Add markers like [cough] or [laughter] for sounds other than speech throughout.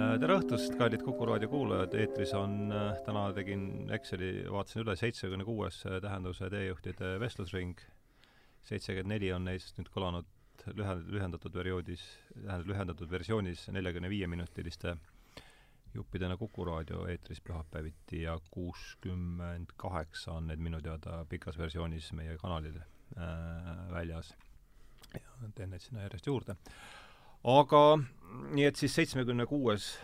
tere õhtust, kallid Kuku raadio kuulajad, eetris on, äh, täna tegin Exceli, vaatasin üle, seitsmekümne kuues äh, tähenduse teejuhtide vestlusring. seitsekümmend neli on neist nüüd kõlanud lühend-, lühendatud perioodis, tähendab lühendatud versioonis neljakümne viie minutiliste juppidena Kuku raadio eetris pühapäeviti ja kuuskümmend kaheksa on need minu teada pikas versioonis meie kanalil äh, väljas. ja teen neid sinna järjest juurde aga nii et siis seitsmekümne kuues,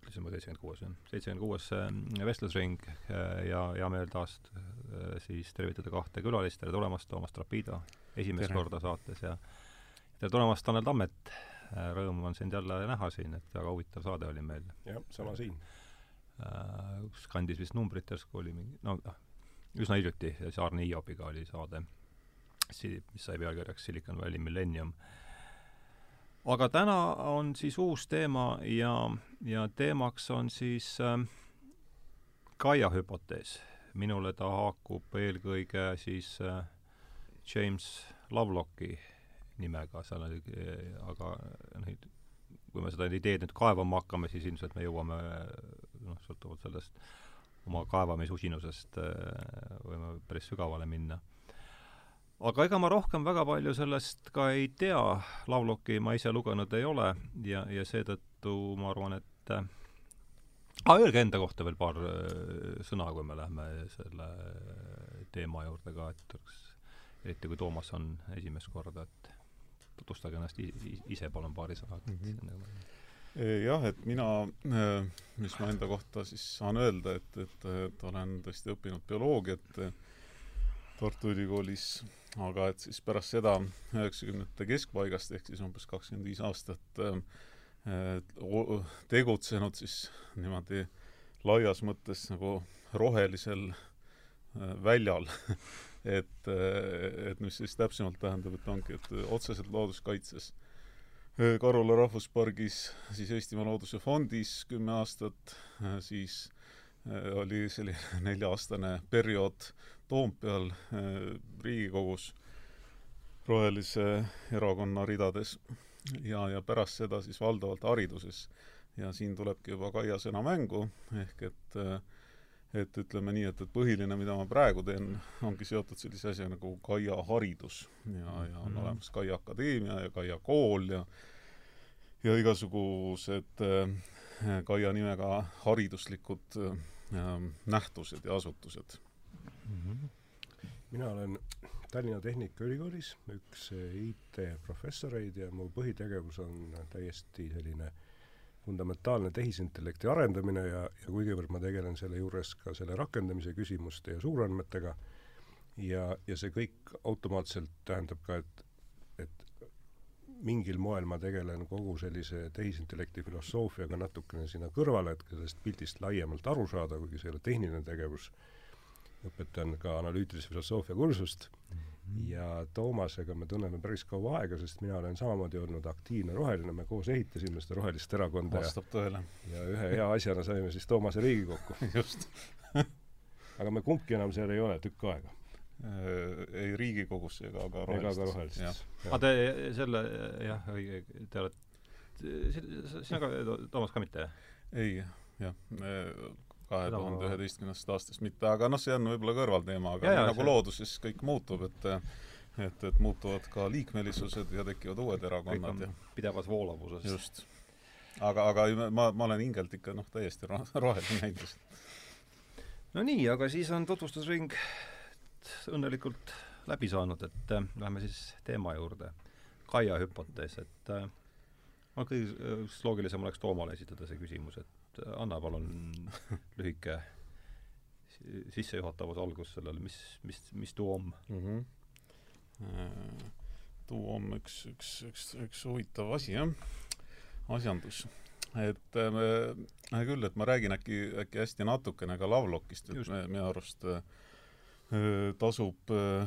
ütlesin ma seitsekümmend kuues, jah, seitsekümmend kuues äh, vestlusring äh, ja hea meel taas äh, siis tervitada kahte külalist, tere tulemast, Toomas Trapida, esimest tere. korda saates ja tere tulemast, Tanel Tammet, rõõm on sind jälle näha siin, et väga huvitav saade oli meil. jah, sama siin. Kus kandis vist numbrit järsku oli mingi, no üsna hiljuti, Saarne Hiobiga oli saade, mis sai pealkirjaks Silicon Valley Millennium aga täna on siis uus teema ja, ja teemaks on siis äh, Gaia hüpotees. minule ta haakub eelkõige siis äh, James Lovelocki nimega, seal oli, aga noh, kui me seda ideed nüüd kaevama hakkame, siis ilmselt me jõuame noh, sõltuvalt sellest oma kaevamisusinusest äh, võime päris sügavale minna aga ega ma rohkem väga palju sellest ka ei tea, Lavloki ma ise lugenud ei ole ja, ja seetõttu ma arvan, et äh, ah, öelge enda kohta veel paar äh, sõna, kui me läheme selle teema juurde ka, et oleks, eriti kui Toomas on esimest korda, et tutvustage ennast ise palun paari sõnaga mm. -hmm jah, et mina, äh, mis ma enda kohta siis saan öelda, et, et, et olen tõesti õppinud bioloogiat Tartu Ülikoolis. Aga et siis pärast seda üheksakümnendate keskpaigast ehk siis umbes kakskümmend viis aastat äh, tegutsenud siis niimoodi laias mõttes nagu rohelisel äh, väljal. [laughs] Et, äh, et mis siis täpsemalt tähendab, et ongi, et otseselt looduskaitses. Karula rahvuspargis, siis Eestimaa Looduse Fondis kümme aastat, siis oli selline [laughs] nelja-aastane periood Toompeal Riigikogus Rohelise Erakonna ridades. Ja, ja pärast seda siis valdavalt hariduses. ja siin tulebki juba Kaia sõna mängu, ehk et et ütleme nii, et, et põhiline, mida ma praegu teen, ongi seotud sellise asjaga nagu Kaia haridus. Ja, ja on mm olemas Kaia Akadeemia ja Kaia kool ja ja igasugused äh, Kaia nimega hariduslikud äh, nähtused ja asutused mm. -hmm mina olen Tallinna Tehnikaülikoolis üks IT-professoreid ja mu põhitegevus on täiesti selline fundamentaalne tehisintellekti arendamine ja, ja kuigivõrd ma tegelen selle juures ka selle rakendamise küsimuste ja suurandmetega, ja, ja see kõik automaatselt tähendab ka, et, et mingil moel ma tegelen kogu sellise tehisintellekti filosoofiaga natukene sinna kõrvale, et sellest pildist laiemalt aru saada, kuigi see ei ole tehniline tegevus õpetan ka analüütilise filosoofia kursust mm -hmm. ja Toomasega me tunneme päris kaua aega, sest mina olen samamoodi olnud aktiivne roheline, me koos ehitasime seda rohelist erakonda vastab tõele. ja ühe hea asjana saime siis Toomase Riigikokku [laughs] just [laughs] aga me kumbki enam seal ei ole tükk aega äh, ei Riigikogus ega ka rohelistes. ega ka rohelistes. aga te selle, jah, õige, te olete, sina ka, Toomas ka mitte? ei, jah, kahe tuhande üheteistkümnendast aastast mitte, aga noh, see on võib-olla kõrvalteema, aga ja, ja, nagu see... looduses kõik muutub, et et, et muutuvad ka liikmelisused ja tekivad uued erakonnad ja pidevas voolavuses. just. aga, aga ma, ma olen hingelt ikka noh, täiesti [laughs] roheline endiselt. no nii, aga siis on tutvustusring õnnelikult läbi saanud, et äh, lähme siis teema juurde. Kaia hüpotees, et äh, no kõige äh, loogilisem oleks Toomale esitada see küsimus, et et anna palun [laughs] lühike sissejuhatavus algus sellele, mis, mis, mis tuum mm? -hmm. tuum üks, üks, üks, üks huvitav asi, jah, asjandus. et äh, küll, et ma räägin äkki, äkki hästi natukene ka Lovelockist, et minu arust äh, tasub äh,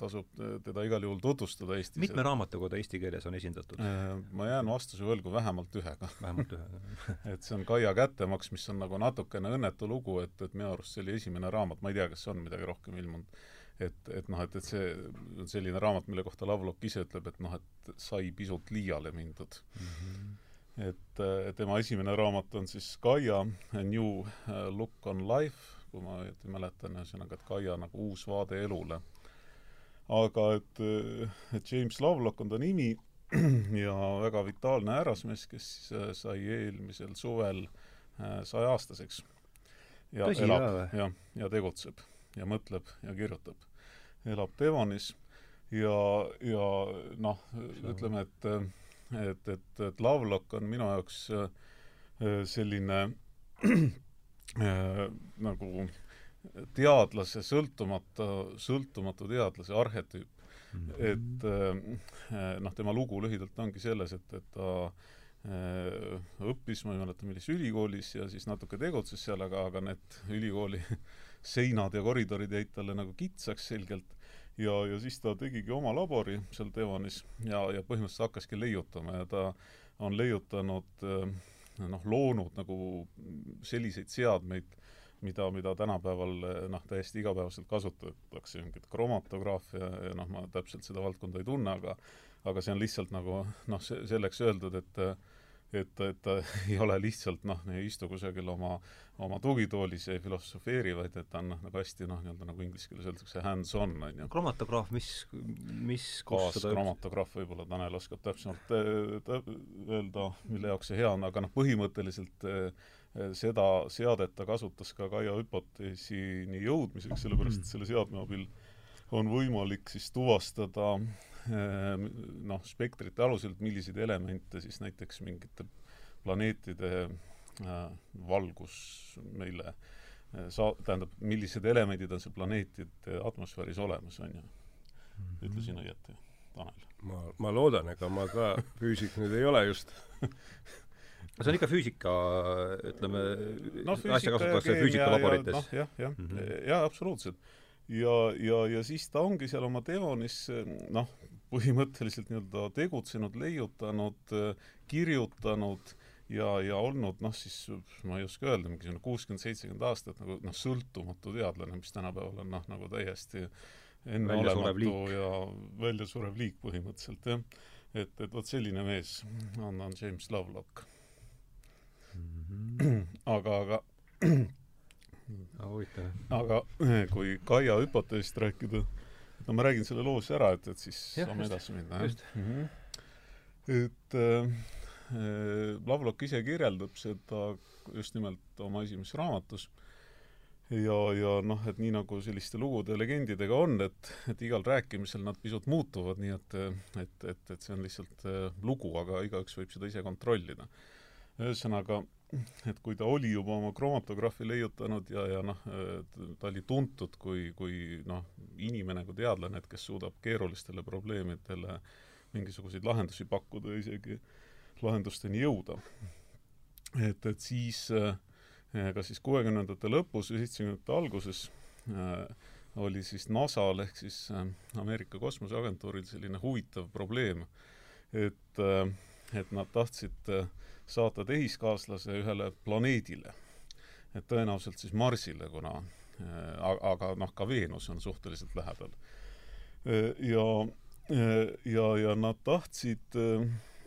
tasub teda igal juhul tutvustada Eestis. mitme raamatukogu eesti keeles on esindatud? Äh, ma jään vastuse võlgu vähemalt ühega. vähemalt ühega [laughs] et see on Kaia kättemaks, mis on nagu natukene õnnetu lugu, et, et minu arust see oli esimene raamat, ma ei tea, kas on midagi rohkem ilmunud, et, et noh, et, et see on selline raamat, mille kohta Lovelock ise ütleb, et noh, et sai pisut liiale mindud mm. -hmm et tema esimene raamat on siis Kaia A New Look on Life, kui ma õieti mäletan, ühesõnaga, et Kaia nagu uus vaade elule. Aga et, et James Lovelock on ta nimi [clears throat] ja väga vitaalne härrasmees, kes sai eelmisel suvel saja-aastaseks. ja Tõsi, elab, jah, ja tegutseb ja mõtleb ja kirjutab. elab Devonis ja, ja noh, ütleme, et et, et, et Lovelock on minu jaoks selline äh, [clears throat] nagu teadlase sõltumata, sõltumatu teadlase arhetüüp mm. -hmm. et äh, noh, tema lugu lühidalt ongi selles, et, et ta õppis, ma ei mäleta, millises ülikoolis ja siis natuke tegutses seal, aga, aga need ülikooli [laughs] seinad ja koridorid jäid talle nagu kitsaks selgelt ja, ja siis ta tegigi oma labori seal Devonis ja, ja põhimõtteliselt hakkaski leiutama ja ta on leiutanud noh, loonud nagu selliseid seadmeid, mida, mida tänapäeval noh, täiesti igapäevaselt kasutatakse, mingit kromatograafia ja noh, ma täpselt seda valdkonda ei tunne, aga aga see on lihtsalt nagu noh, see, selleks öeldud, et et, et ta [laughs] ei ole lihtsalt noh, ei istu kusagil oma, oma tugitoolis ja ei filosofeeri, vaid et ta on noh, nagu hästi noh, nii-öelda nagu inglise keeles öeldakse hands-on, on ju. kromatograaf, mis, mis kaaskroomatograaf võib-olla Tanel oskab täpsemalt äh, öelda, mille jaoks see hea on, aga noh, põhimõtteliselt äh, seda seadet ta kasutas ka Kaia hüpoteesini jõudmiseks, sellepärast et selle seadme abil on võimalik siis tuvastada Ehm, noh, spektrite alusel, milliseid elemente siis näiteks mingite planeetide äh, valgus meile saa-, tähendab, millised elemendid on seal planeetide atmosfääris olemas, on ju. ütlesin õieti, Tanel? ma, ma loodan, ega ma ka füüsik nüüd ei ole just [laughs] see on ikka füüsika, ütleme no,, asja kasutatakse füüsikalaborites. noh, jah, jah mm -hmm., jaa, absoluutselt. ja, ja, ja siis ta ongi seal oma Devonis noh, põhimõtteliselt nii-öelda tegutsenud, leiutanud, kirjutanud ja, ja olnud noh, siis ma ei oska öelda, mingisugune kuuskümmend, seitsekümmend aastat nagu noh, sõltumatu teadlane, mis tänapäeval on noh, nagu täiesti enneolematu ja väljasurev liik põhimõtteliselt, jah. et, et vot selline mees on, on James Lovelock. Aga, aga [clears throat] huvitav. aga kui Kaia hüpoteesist rääkida, no ma räägin selle loo siis ära, et, et siis ja, saame edasi minna, jah mm. -hmm. et äh, äh, Lavlok ise kirjeldab seda just nimelt oma esimeses raamatus ja, ja noh, et nii nagu selliste lugude legendidega on, et, et igal rääkimisel nad pisut muutuvad, nii et, et, et, et see on lihtsalt lugu, aga igaüks võib seda ise kontrollida. ühesõnaga, [laughs] et kui ta oli juba oma kromatograafi leiutanud ja, ja noh, ta oli tuntud kui, kui noh, inimene kui teadlane, et kes suudab keerulistele probleemidele mingisuguseid lahendusi pakkuda ja isegi lahendusteni jõuda. et, et siis eh, kas siis kuuekümnendate lõpus või seitsmekümnendate alguses äh, oli siis NASA-l ehk siis äh, Ameerika kosmoseagentuuril selline huvitav probleem, et et nad tahtsid äh, saata tehiskaaslase ühele planeedile. et tõenäoliselt siis Marsile, kuna äh, aga noh, ka Veenus on suhteliselt lähedal. Äh, ja, äh, ja, ja nad tahtsid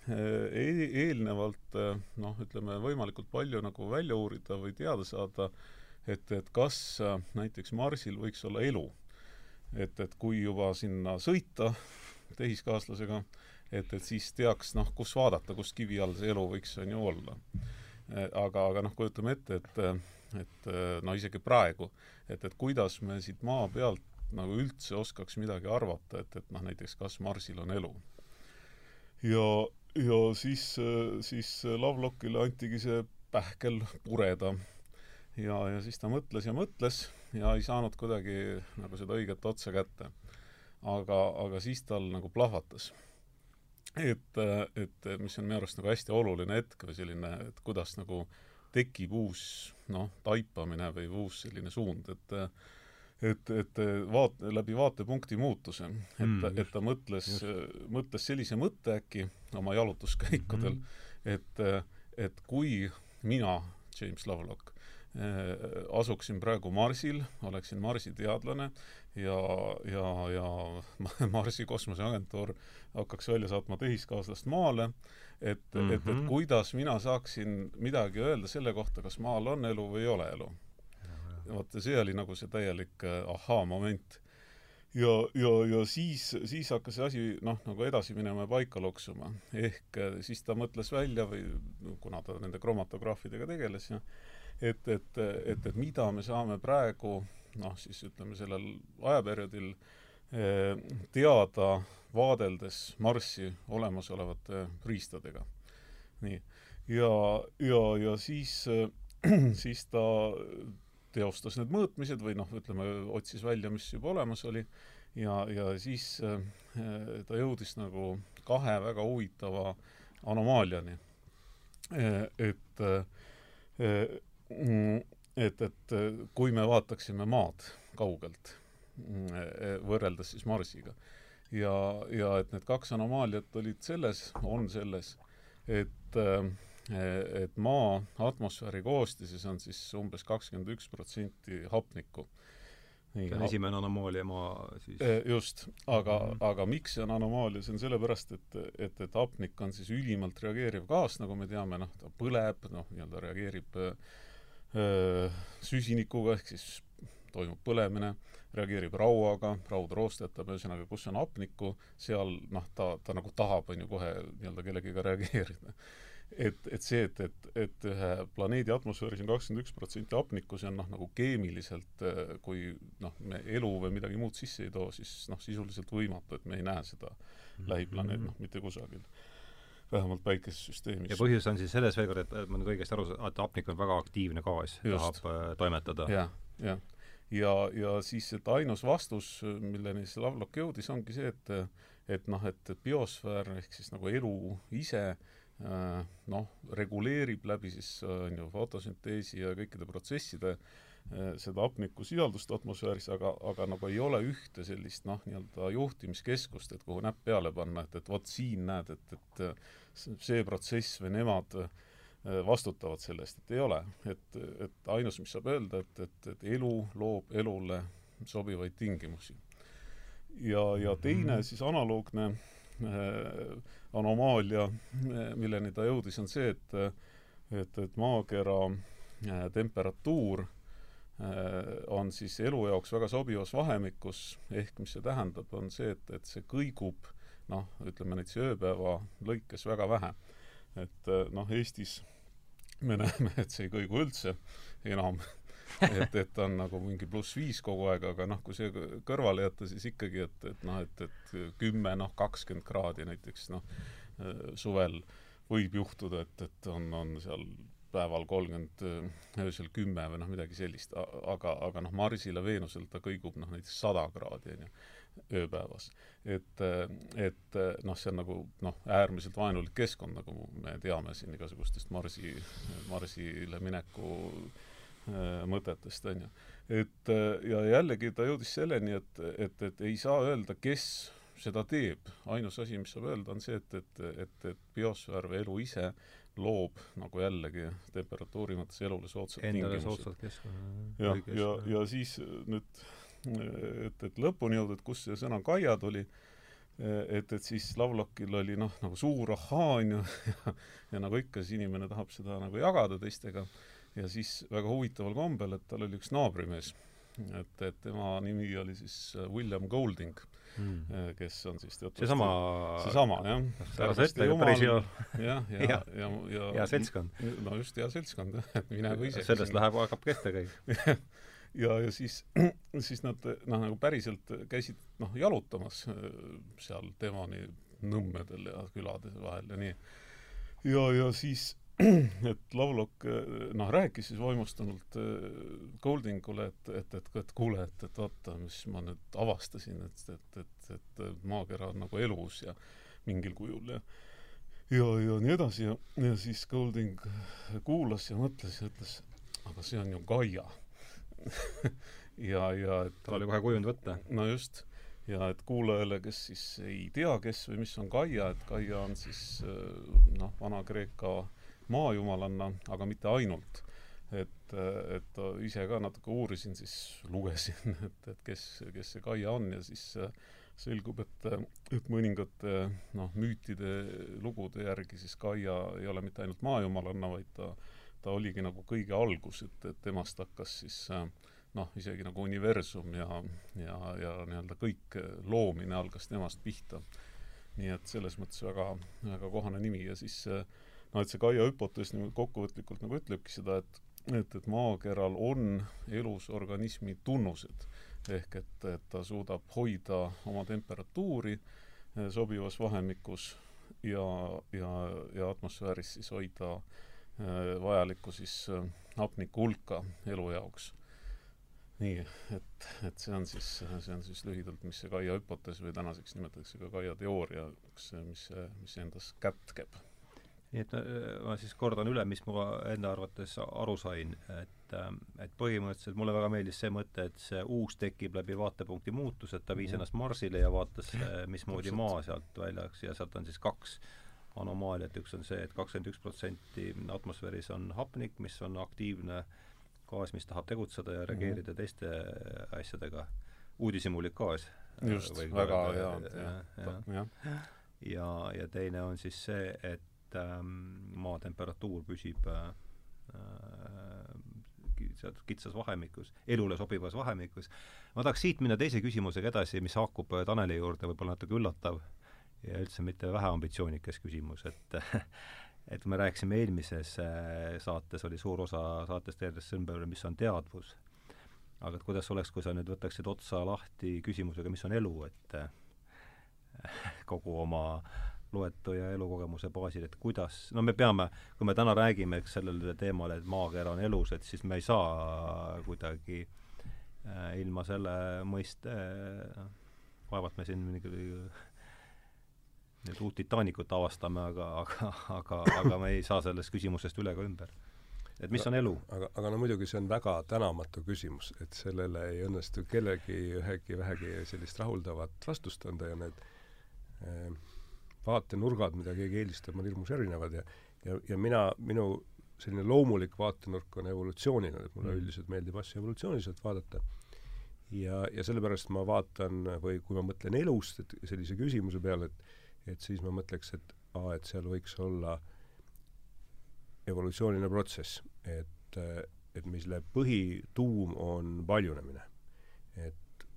e eelnevalt noh, ütleme võimalikult palju nagu välja uurida või teada saada, et, et kas näiteks Marsil võiks olla elu. et, et kui juba sinna sõita tehiskaaslasega, et, et siis teaks noh, kus vaadata, kus kivi all see elu võiks on ju olla. aga, aga noh, kujutame ette, et, et no isegi praegu, et, et kuidas me siit maa pealt nagu üldse oskaks midagi arvata, et, et noh, näiteks kas Marsil on elu. ja, ja siis, siis Lovelockile antigi see pähkel pureda. ja, ja siis ta mõtles ja mõtles ja ei saanud kuidagi nagu seda õiget otsa kätte. aga, aga siis tal nagu plahvatas et, et mis on minu arust nagu hästi oluline hetk või selline, et kuidas nagu tekib uus noh, taipamine või uus selline suund, et et, et vaat-, läbi vaatepunkti muutuse, et mm,, et ta mõtles, mõtles sellise mõtte äkki oma jalutuskäikudel mm., et, et kui mina, James Lovelock, asuksin praegu Marsil, oleksin Marsi teadlane ja, ja, ja [laughs] Marsi kosmoseagentuur hakkaks välja saatma tehiskaaslast Maale, et mm, -hmm. et, et mhm. kuidas mina saaksin midagi öelda selle kohta, kas Maal on elu või ei ole elu. vaata, see oli nagu see täielik ahaa-moment ja, ja, ja siis, siis hakkas see asi noh, nagu edasi minema ja paika loksuma. ehk eh, siis ta mõtles välja või kuna ta nende kromatograafidega tegeles ja et, et, et, et mida me saame praegu noh, siis ütleme sellel ajaperioodil eh, teada vaadeldes Marssi olemasolevate riistadega. nii. ja, ja, ja siis, [clears throat] siis ta teostas need mõõtmised või noh, ütleme, otsis välja, mis juba olemas oli, ja, ja siis äh, ta jõudis nagu kahe väga huvitava anomaaliani et et, et kui me vaataksime Maad kaugelt, äh, võrreldes siis Marsiga, ja, ja et need kaks anomaaliat olid selles, on selles, et äh, et Maa atmosfääri koostises on siis umbes kakskümmend üks protsenti hapnikku. see on esimene anomaalia Maa siis just, aga mm, -hmm. aga miks see on anomaalia, see on sellepärast, et, et, et hapnik on siis ülimalt reageeriv gaas, nagu me teame, noh, ta põleb, noh, nii-öelda reageerib eh, süsinikuga, ehk siis toimub põlemine, reageerib rauaga, raud roostetab, ühesõnaga, kus on hapnikku, seal noh, ta, ta nagu tahab, on ju, kohe nii-öelda kellegiga [laughs] reageerida et, et see, et, et, et ühe planeedi atmosfääris on kakskümmend üks protsenti hapnikku, see on noh, nagu keemiliselt, kui noh, me elu või midagi muud sisse ei too, siis noh, sisuliselt võimatu, et me ei näe seda mm -hmm. lähiplaneet, noh, mitte kusagil. Vähemalt päikesesüsteemis. ja põhjus on siis selles veel kord, et ma nüüd õigesti aru saan, et hapnik on väga aktiivne gaas, tahab äh, toimetada ja,. jah, jah. ja, ja siis, et ainus vastus, milleni see Lovelock jõudis, ongi see, et et noh, et, et biosfäär ehk siis nagu elu ise äh, Äh, noh, reguleerib läbi siis äh, on ju fotosünteesi ja kõikide protsesside äh, seda hapnikusisaldust atmosfääris, aga, aga nagu ei ole ühte sellist noh, nii-öelda juhtimiskeskust, et kuhu näpp peale panna, et, et vot siin näed, et, et see protsess või nemad vastutavad selle eest, et ei ole. et, et ainus, mis saab öelda, et, et, et elu loob elule sobivaid tingimusi. ja, ja teine mhm. siis analoogne äh, anomaalia, milleni ta jõudis, on see, et et, et maakera äh, temperatuur äh, on siis elu jaoks väga sobivas vahemikus, ehk mis see tähendab, on see, et, et see kõigub noh, ütleme näiteks ööpäeva lõikes väga vähe. et äh, noh, Eestis me [laughs] näeme, et see ei kõigu üldse enam et, et on nagu mingi pluss viis kogu aeg, aga noh, kui see kõrvale jätta, siis ikkagi, et, et noh, et, et kümme, noh, kakskümmend kraadi näiteks, noh, suvel võib juhtuda, et, et on, on seal päeval kolmkümmend, öösel kümme või noh, midagi sellist, aga, aga noh, Marsil ja Veenusel ta kõigub noh, näiteks sada kraadi, on ju, ööpäevas. et, et noh, see on nagu noh, äärmiselt vaenulik keskkond, nagu me teame siin igasugustest Marsi, Marsile mineku äh, Äh, mõtetest, on ju. et äh, ja jällegi ta jõudis selleni, et, et, et ei saa öelda, kes seda teeb. ainus asi, mis saab öelda, on see, et, et, et, et biosfäär või elu ise loob nagu jällegi temperatuuri mõttes elule soodsad endale soodsad keskkonna. jah, ja, ja, ja siis nüüd, et, et lõpuni jõuda, et kust see sõna kaia tuli, et, et siis Lovelockil oli noh, nagu suur ahaa, on ju, ja, [laughs] ja nagu ikka, siis inimene tahab seda nagu jagada teistega ja siis väga huvitaval kombel, et tal oli üks naabrimees, et, et tema nimi oli siis äh, William Golding mm., kes on siis teatavasti seesama seesama, jah. jah, [laughs] ja, ja, ja, ja hea seltskond. no just, hea seltskond, jah, et mine kui ise sellest läheb, hakkab kesta käib [laughs] ja, ja siis, [clears throat] siis nad noh, nagu päriselt käisid noh, jalutamas äh, seal temani nõmmedel ja külade vahel ja nii. ja, ja siis [clears throat] et Lovelock noh, rääkis siis vaimustunult äh, Goldingule, et, et, et, et kuule, et, et vaata, mis ma nüüd avastasin, et, et, et, et maakera on nagu elus ja mingil kujul ja ja, ja nii edasi ja, ja siis Golding kuulas ja mõtles ja ütles, aga see on ju Gaia [laughs] ja, ja et tal oli kohe kujund võtta. no just ja et kuulajale, kes siis ei tea, kes või mis on Gaia, et Gaia on siis äh, noh, Vana-Kreeka maajumalanna, aga mitte ainult. et, et ise ka natuke uurisin, siis lugesin, [laughs] et, et kes, kes see Kaia on ja siis selgub, et, et mõningate noh, müütide, lugude järgi siis Kaia ei ole mitte ainult maajumalanna, vaid ta, ta oligi nagu kõige algus, et, et temast hakkas siis noh, isegi nagu universum ja, ja, ja nii-öelda kõik loomine algas temast pihta. nii et selles mõttes väga, väga kohane nimi ja siis noh, et see Kaia hüpotees niimoodi kokkuvõtlikult nagu ütlebki seda, et et, et maakeral on elus organismi tunnused. ehk et, et ta suudab hoida oma temperatuuri eh, sobivas vahemikus ja, ja, ja atmosfääris siis hoida eh, vajalikku siis eh, hapniku hulka elu jaoks. nii, et, et see on siis, see on siis lühidalt, mis see Kaia hüpotees või tänaseks nimetatakse ka Kaia teooria, mis, mis endas kätkeb nii et äh, ma siis kordan üle, mis ma enda arvates aru sain, et ähm, et põhimõtteliselt mulle väga meeldis see mõte, et see uus tekib läbi vaatepunkti muutuse, et ta viis -hmm. ennast Marsile ja vaatas, äh, mismoodi Maa sealt välja läks ja sealt on siis kaks anomaaliat, üks on see et, et kakskümmend üks protsenti atmosfääris on hapnik, mis on aktiivne gaas, mis tahab tegutseda ja reageerida -hmm. teiste asjadega, uudishimulik gaas. just, väga hea, jah, jah. ja, ja teine on siis see, et et ähm, maa temperatuur püsib äh, sealt kitsas vahemikus, elule sobivas vahemikus. ma tahaks siit minna teise küsimusega edasi, mis haakub äh, Taneli juurde, võib-olla natuke üllatav ja üldse mitte väheambitsioonikas küsimus, et [laughs] et me rääkisime eelmises äh, saates, oli suur osa saatest selle ümber, mis on teadvus. aga et kuidas oleks, kui sa nüüd võtaksid otsa lahti küsimusega, mis on elu, et äh, [laughs] kogu oma äh, loetu ja elukogemuse baasil, et kuidas, no me peame, kui me täna räägime, eks, sellel teemal, et maakera on elus, et siis me ei saa kuidagi äh, ilma selle mõiste äh,, vaevalt me siin mingi nüüd uut Titanicut avastame, aga, aga, aga, aga me ei saa sellest küsimusest üle ega ümber. et mis on elu? aga, aga no muidugi see on väga tänamatu küsimus, et sellele ei õnnestu kellelgi ühegi vähegi sellist rahuldavat vastust anda ja need äh, vaatenurgad, mida keegi eelistab, on hirmus erinevad ja ja, ja mina, minu selline loomulik vaatenurk on evolutsiooniline, et mulle mm. üldiselt meeldib asju evolutsiooniliselt vaadata. ja, ja sellepärast ma vaatan või kui ma mõtlen elust, et sellise küsimuse peale, et et siis ma mõtleks, et aa, et seal võiks olla evolutsiooniline protsess, et, et mille põhituum on paljunemine.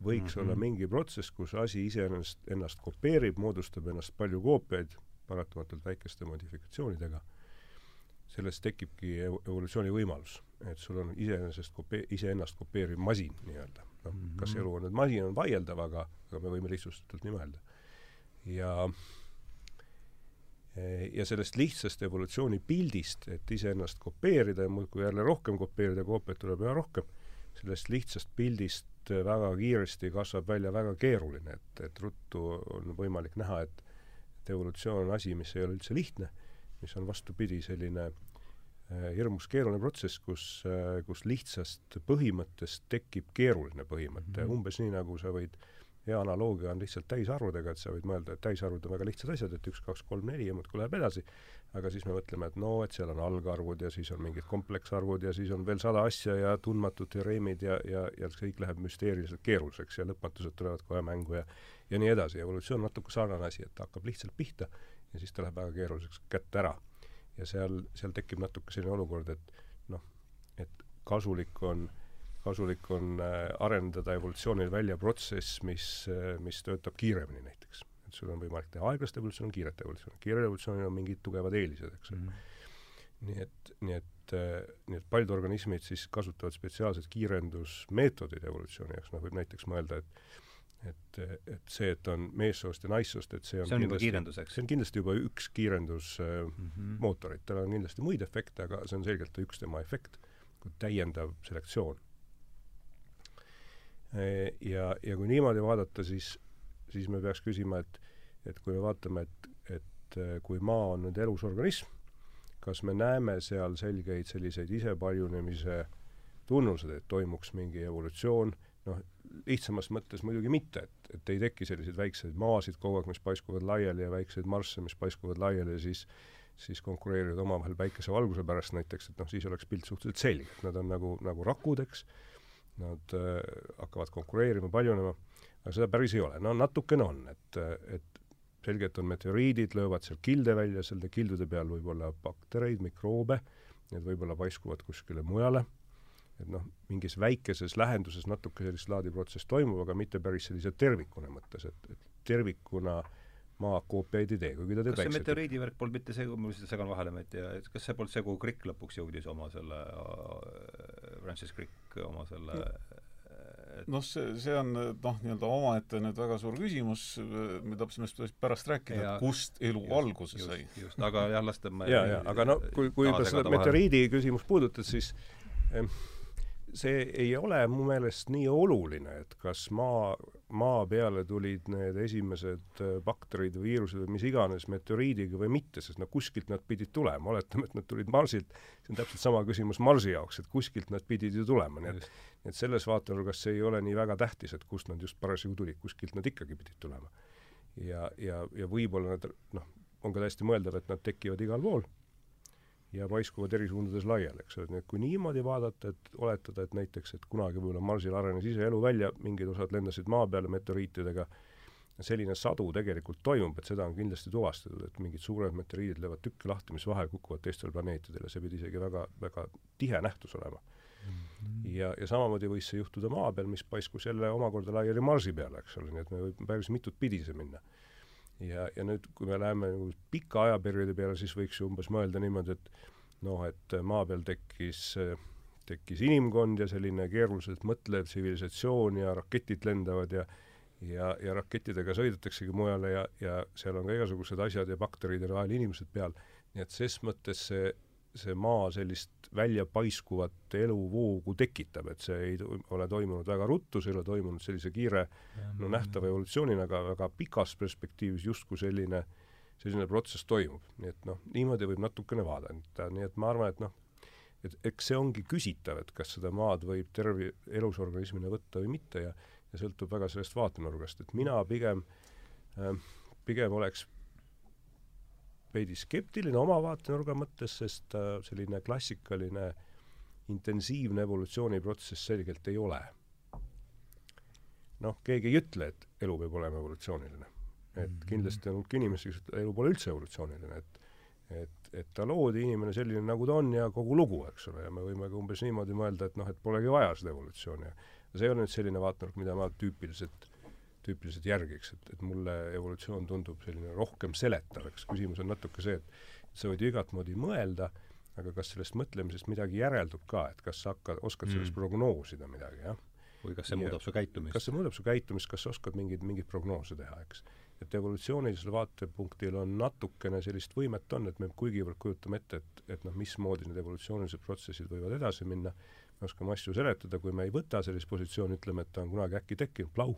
Võiks mm -hmm. olla mingi protsess, kus asi iseenesest ennast kopeerib, moodustab ennast palju koopiaid, paratamatult väikeste modifikatsioonidega, sellest tekibki evolutsiooni võimalus. et sul on iseenesest kopee-, iseennast kopeeriv masin nii-öelda. noh mm -hmm., kas elu on nüüd masin, on vaieldav, aga, aga me võime lihtsustatult nii mõelda. ja ja sellest lihtsast evolutsioonipildist, et iseennast kopeerida ja muudkui jälle rohkem kopeerida, koopiaid tuleb üha rohkem, sellest lihtsast pildist väga kiiresti kasvab välja väga keeruline, et, et ruttu on võimalik näha, et et evolutsioon on asi, mis ei ole üldse lihtne, mis on vastupidi, selline äh, hirmus keeruline protsess, kus äh,, kus lihtsast põhimõttest tekib keeruline põhimõte mm, -hmm. umbes nii, nagu sa võid hea analoogia on lihtsalt täisarvudega, et sa võid mõelda, et täisarvud on väga lihtsad asjad, et üks, kaks, kolm, neli ja muudkui läheb edasi, aga siis me mõtleme, et no, et seal on algarvud ja siis on mingid kompleksarvud ja siis on veel sada asja ja tundmatud teoreemid ja, ja, ja kõik läheb müsteeriliselt keeruliseks ja lõpmatused tulevad kohe mängu ja ja nii edasi. evolutsioon on natuke sarnane asi, et ta hakkab lihtsalt pihta ja siis ta läheb väga keeruliseks kätte ära. ja seal, seal tekib natuke selline olukord, et noh, et kasulik on kasulik on äh, arendada evolutsioonil välja protsess, mis, äh, mis töötab kiiremini näiteks et sul on võimalik teha aeglast evolutsiooni, kiiret evolutsiooni. kiirel evolutsioonil on mingid tugevad eelised, eks ole mm. -hmm. nii et, nii et äh,, nii et paljud organismid siis kasutavad spetsiaalseid kiirendusmeetodeid evolutsiooni jaoks, noh võib näiteks mõelda, et et, et see, et on meessoost ja naissoost, et see on see on juba kiirenduseks? see on kindlasti juba üks kiirendusmootoreid äh, mm, -hmm. tal on kindlasti muid efekte, aga see on selgelt üks tema efekt, kui täiendav selektsioon. Ja, ja kui niimoodi vaadata, siis siis me peaks küsima, et et kui me vaatame, et, et äh, kui maa on nüüd elus organism, kas me näeme seal selgeid selliseid isepaljunemise tunnused, et toimuks mingi evolutsioon, noh, lihtsamas mõttes muidugi mitte, et, et ei teki selliseid väikseid maasid kogu aeg, mis paiskuvad laiali ja väikseid marsse, mis paiskuvad laiali ja siis siis konkureerivad omavahel päikesevalguse pärast näiteks, et noh, siis oleks pilt suhteliselt selge, et nad on nagu, nagu rakud, eks, nad äh, hakkavad konkureerima, paljunema, aga seda päris ei ole. no natukene on, et, et selge, et on meteoriidid, löövad seal kilde välja, selle kildude peal võib olla baktereid, mikroobe, need võib-olla paiskuvad kuskile mujale, et noh, mingis väikeses lähenduses natuke sellist laadi protsess toimub, aga mitte päris sellise tervikuna mõttes, et, et tervikuna maa koopiaid ei tee, kuigi ta teeb kas see meteoriidi värk polnud mitte see, ma lihtsalt segan vahele, ma ei tea, et kas see polnud see, kuhu Crick lõpuks jõudis oma selle äh,, Francis Crick oma selle no noh, see, see on noh, nii-öelda omaette nüüd väga suur küsimus, me pärast rääkida, kust elu just, alguse sai. just, aga jah, las ta jaa, jaa, aga no kui, kui juba seda meteoriidi küsimust puudutad, siis see ei ole mu meelest nii oluline, et kas maa, maa peale tulid need esimesed äh, bakterid või viirused või mis iganes meteoriidiga või mitte, sest no kuskilt nad pidid tulema, oletame, et nad tulid Marsilt, see on täpselt sama küsimus Marsi jaoks, et kuskilt nad pidid ju tulema, nii et et selles vaatenurgas see ei ole nii väga tähtis, et kust nad just parasjagu tulid, kuskilt nad ikkagi pidid tulema. ja, ja, ja võib-olla nad noh, on ka täiesti mõeldav, et nad tekivad igal pool ja paiskuvad eri suundades laiali, eks ole, nii et kui niimoodi vaadata, et oletada, et näiteks, et kunagi võib-olla Marsil arenes ise elu välja, mingid osad lendasid maa peale meteoriitidega, selline sadu tegelikult toimub, et seda on kindlasti tuvastatud, et mingid suured meteoriidid löövad tükke lahti, mis vahel kukuvad teistele planeetidele, see pidi isegi väga, väga tihe nähtus olema. Ja, ja samamoodi võis see juhtuda maa peal, mis paiskus jälle omakorda laiali Marsi peale, eks ole, nii et me võib päris mitut pidi see minna. Ja, ja nüüd, kui me läheme nagu pika ajaperioodi peale, siis võiks ju umbes mõelda niimoodi, et noh, et maa peal tekkis, tekkis inimkond ja selline keeruliselt mõtlev tsivilisatsioon ja raketid lendavad ja ja, ja rakettidega sõidetaksegi mujale ja, ja seal on ka igasugused asjad ja bakterid ja vahel inimesed peal, nii et ses mõttes see see maa sellist väljapaiskuvat eluvoogu tekitab, et see ei ole toimunud väga ruttu, see ei ole toimunud sellise kiire no nähtava evolutsioonina, aga väga pikas perspektiivis justkui selline, selline protsess toimub. nii et noh, niimoodi võib natukene vaadata, nii et ma arvan, et noh, et eks see ongi küsitav, et kas seda maad võib terve elusorganismina võtta või mitte ja ja sõltub väga sellest vaatenurgast, et mina pigem äh, pigem oleks veidi skeptiline oma vaatenurga mõttes, sest äh, selline klassikaline intensiivne evolutsiooniprotsess selgelt ei ole. noh, keegi ei ütle, et elu peab olema evolutsiooniline. et mhm. kindlasti on hulk inimesi, kes ütlevad, elu pole üldse evolutsiooniline, et et, et ta loodi inimene selline, nagu ta on ja kogu lugu, eks ole, ja me võime ka umbes niimoodi mõelda, et noh, et polegi vaja seda evolutsiooni. see ei ole nüüd selline vaatenurk, mida ma tüüpiliselt tüüpiliselt järgiks, et, et mulle evolutsioon tundub selline rohkem seletav, eks küsimus on natuke see, et sa võid ju igat moodi mõelda, aga kas sellest mõtlemisest midagi järeldub ka, et kas sa hakkad, oskad mm. sellest prognoosida midagi, jah? või kas see ja, muudab su käitumist? kas see muudab su käitumist, kas sa oskad mingeid, mingeid prognoose teha, eks? et evolutsioonilisel vaatepunktil on natukene sellist võimet on, et me kuigivõrd kujutame ette, et, et noh, mismoodi need evolutsioonilised protsessid võivad edasi minna, me oskame asju seletada, kui me ei võta sellist positsiooni, ütleme, et ta on kunagi äkki tekkinud, plau,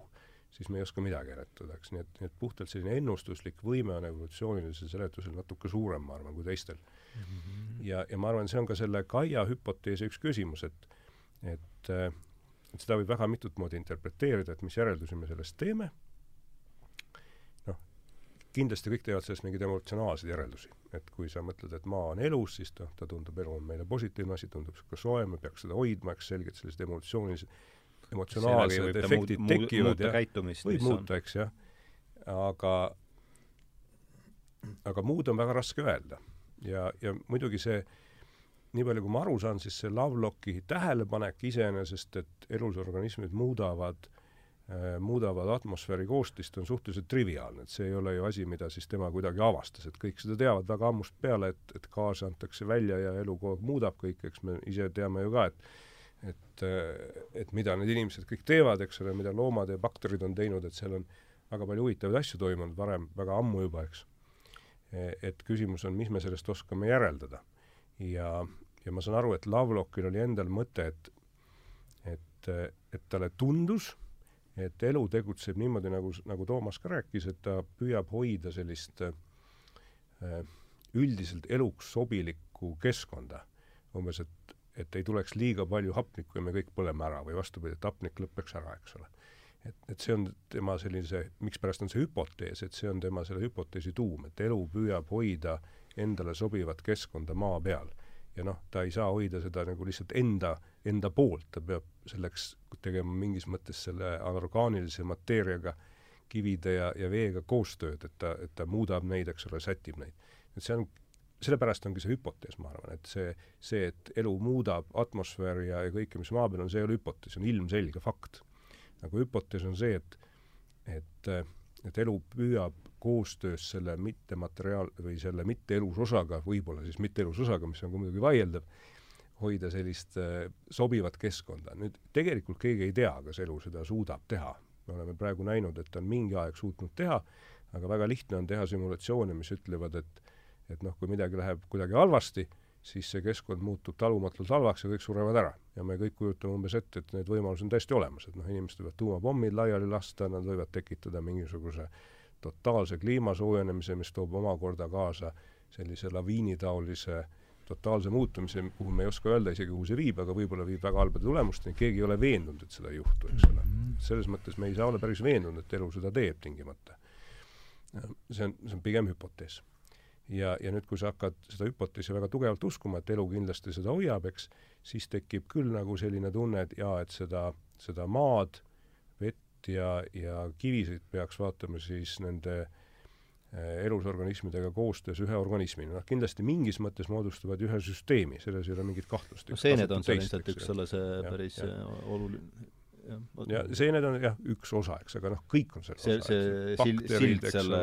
siis me ei oska midagi eletada, eks, nii et, nii et puhtalt selline ennustuslik võime on evolutsioonilisel seletusel natuke suurem, ma arvan, kui teistel mm. -hmm. ja, ja ma arvan, see on ka selle Kaia hüpoteesi üks küsimus, et et, et seda võib väga mitut moodi interpreteerida, et mis järeldusi me sellest teeme, noh, kindlasti kõik teevad sellest mingeid emotsionaalseid järeldusi. et kui sa mõtled, et maa on elus, siis ta, ta tundub, elu on meile positiivne asi, tundub niisugune soe, me peaks seda hoidma, eks selgelt sellised emotsioonilised emotsionaalsed efektid muud, tekivad ja võib muuta, eks jah. aga, aga muud on väga raske öelda. ja, ja muidugi see, nii palju kui ma aru saan, siis see Lovelocki tähelepanek iseenesest, et elusorganismid muudavad äh, muudavad atmosfääri koostist, on suhteliselt triviaalne, et see ei ole ju asi, mida siis tema kuidagi avastas, et kõik seda teavad väga ammust peale, et, et gaase antakse välja ja elu kogu aeg muudab kõike, eks me ise teame ju ka, et et, et mida need inimesed kõik teevad, eks ole, mida loomad ja bakterid on teinud, et seal on väga palju huvitavaid asju toimunud varem, väga ammu juba, eks. et küsimus on, mis me sellest oskame järeldada. ja, ja ma saan aru, et Lovelockil oli endal mõte, et et, et talle tundus, et elu tegutseb niimoodi, nagu, nagu Toomas ka rääkis, et ta püüab hoida sellist äh, üldiselt eluks sobilikku keskkonda. umbes, et et ei tuleks liiga palju hapnikku ja me kõik põleme ära või vastupidi, et hapnik lõpeks ära, eks ole. et, et see on tema sellise, mikspärast on see hüpotees, et see on tema selle hüpoteesi tuum, et elu püüab hoida endale sobivat keskkonda maa peal. ja noh, ta ei saa hoida seda nagu lihtsalt enda, enda poolt, ta peab selleks tegema mingis mõttes selle anorgaanilise mateeriaga, kivide ja, ja veega koostööd, et ta, et ta muudab neid, eks ole, sätib neid. et see on sellepärast ongi see hüpotees, ma arvan, et see, see, et elu muudab atmosfääri ja, ja kõike, mis maa peal on, see ei ole hüpotees, see on ilmselge fakt. nagu hüpotees on see, et, et, et elu püüab koostöös selle mittemateriaal- või selle mitteelus osaga, võib-olla siis mitteelus osaga, mis on ka muidugi vaieldav, hoida sellist äh, sobivat keskkonda. nüüd tegelikult keegi ei tea, kas elu seda suudab teha. me oleme praegu näinud, et ta on mingi aeg suutnud teha, aga väga lihtne on teha simulatsioone, mis ütlevad, et et noh, kui midagi läheb kuidagi halvasti, siis see keskkond muutub talumatult halvaks ja kõik surevad ära. ja me kõik kujutame umbes ette, et need võimalused on täiesti olemas, et noh, inimesed võivad tuumapommid laiali lasta, nad võivad tekitada mingisuguse totaalse kliima soojenemise, mis toob omakorda kaasa sellise laviinitaolise totaalse muutumise, kuhu me ei oska öelda isegi, kuhu see viib, aga võib-olla viib väga halbade tulemusteni, keegi ei ole veendunud, et seda ei juhtu, eks ole. Mhm. selles mõttes me ei saa olla päris veendunud, et elu seda teeb tingimata. see on, see on pigem hüpotees ja, ja nüüd, kui sa hakkad seda hüpoteesi väga tugevalt uskuma, et elu kindlasti seda hoiab, eks, siis tekib küll nagu selline tunne, et jaa, et seda, seda maad, vett ja, ja kivisid peaks vaatama siis nende eh, elusorganismidega koostöös ühe organismina. noh, kindlasti mingis mõttes moodustavad ühe süsteemi, selles ei ole mingit kahtlust. no seened on seal ilmselt üks selle see päris ja. oluline ja seened on jah, üks osa, eks, aga noh, kõik on selle see, osa. see sild, sild selle,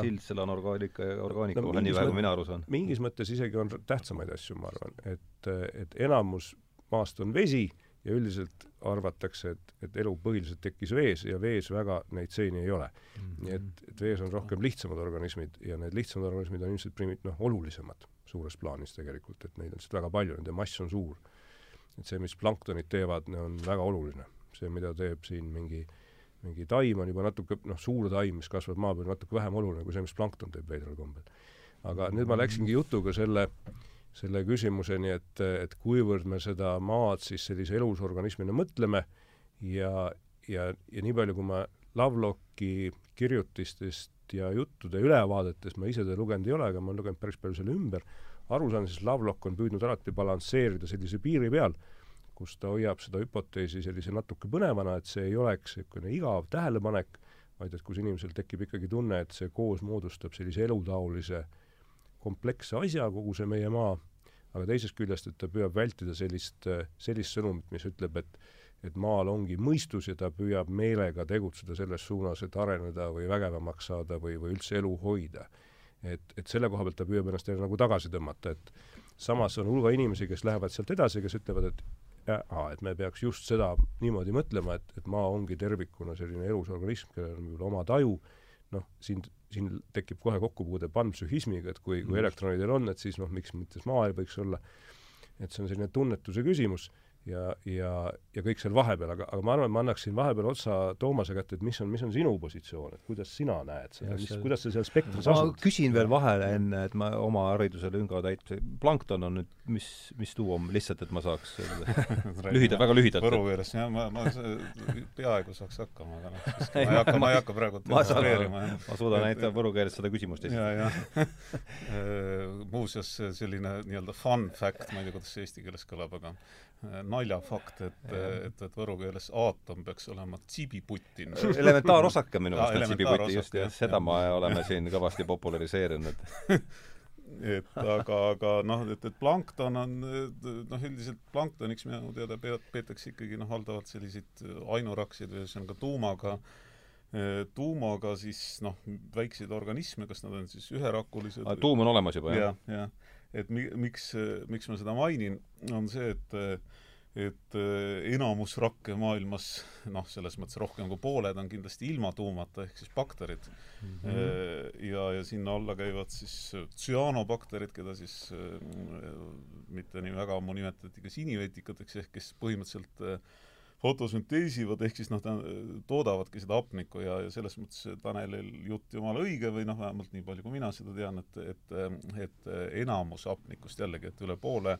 sild selle anorgaanika ja orgaanika no, vahel, nii vähe kui mina aru saan. mingis mõttes isegi on tähtsamaid asju, ma arvan, et, et enamus maast on vesi ja üldiselt arvatakse, et, et elu põhiliselt tekkis vees ja vees väga neid seeni ei ole mm. -hmm. nii et, et vees on rohkem lihtsamad organismid ja need lihtsamad organismid on ilmselt primi-, noh, olulisemad suures plaanis tegelikult, et neid on lihtsalt väga palju, nende mass on suur. et see, mis planktonid teevad, on väga oluline see, mida teeb siin mingi mingi taim on juba natuke, noh, suur taim, mis kasvab maa peal, natuke vähem oluline kui see, mis plankton teeb veidral kombel. aga nüüd ma läksingi jutuga selle, selle küsimuseni, et, et kuivõrd me seda maad siis sellise elusorganismina mõtleme ja, ja, ja nii palju, kui ma Lovelocki kirjutistest ja juttude ülevaadetest, ma ise teda lugenud ei ole, aga ma olen lugenud päris palju selle ümber, aru saan, siis Lovelock on püüdnud alati balansseerida sellise piiri peal kus ta hoiab seda hüpoteesi sellise natuke põnevana, et see ei oleks niisugune igav tähelepanek, vaid et kus inimesel tekib ikkagi tunne, et see koos moodustab sellise elutaolise kompleksse asja, kogu see meie maa, aga teisest küljest, et ta püüab vältida sellist, sellist sõnumit, mis ütleb, et et maal ongi mõistus ja ta püüab meelega tegutseda selles suunas, et areneda või vägevamaks saada või, või üldse elu hoida. et, et selle koha pealt ta püüab ennast jälle nagu tagasi tõmmata, et samas on hulga inimesi, kes lähevad sealt edasi, kes ütlevad, et et me peaks just seda niimoodi mõtlema, et, et maa ongi tervikuna selline elus organism, kellel on võib-olla oma taju, noh, siin, siin tekib kohe kokkupuude panpsühhismiga, et kui, kui mm. elektronidel on, et siis noh, miks mitte maa ei võiks olla, et see on selline tunnetuse küsimus ja, ja, ja kõik seal vahepeal, aga, aga ma arvan, et ma annaksin vahepeal otsa Toomase kätte, et mis on, mis on sinu positsioon, et kuidas sina näed seda, mis, kuidas sa seal spektris asud? ma küsin veel vahele enne, et ma oma hariduse lünga täitmise, plankton on nüüd mis, mis tuum, lihtsalt et ma saaks [laughs] lühidalt, väga lühidalt. Võru keeles, jah, ma, ma peaaegu saaks hakkama, aga noh, ma ei hakka, ma ei hakka praegu [laughs] demonstreerima. ma suudan näidata võru keeles seda küsimust esitada. [laughs] muuseas, selline nii-öelda fun fact, ma ei tea, kuidas see eesti keeles kõlab, aga naljafakt, et, et, et võru keeles aatom peaks olema tsibiputin. [laughs] elementaarosake minu meelest on tsibiputi, just, ja seda me oleme siin kõvasti populariseerinud. [laughs] Et aga, aga noh, et, et plankton on noh, üldiselt planktoniks minu teada peetakse ikkagi noh, valdavalt selliseid ainuraksid või ühesõnaga tuumaga tuumaga siis noh, väikseid organisme, kas nad on siis üherakulised tuum on olemas juba, jah? jah, jah et mi-, miks, miks ma seda mainin, on see, et et enamus rakke maailmas, noh, selles mõttes rohkem kui pooled on kindlasti ilma tuumata, ehk siis bakterid mm. -hmm. ja, ja sinna alla käivad siis tsüanobakterid, keda siis mitte nii väga ammu nimetati ka sinivetikateks, ehk kes põhimõtteliselt fotosünteesivad, ehk siis noh, ta, toodavadki seda hapnikku ja, ja selles mõttes Tanelil jutt jumala õige või noh, vähemalt nii palju, kui mina seda tean, et, et, et enamus hapnikust jällegi, et üle poole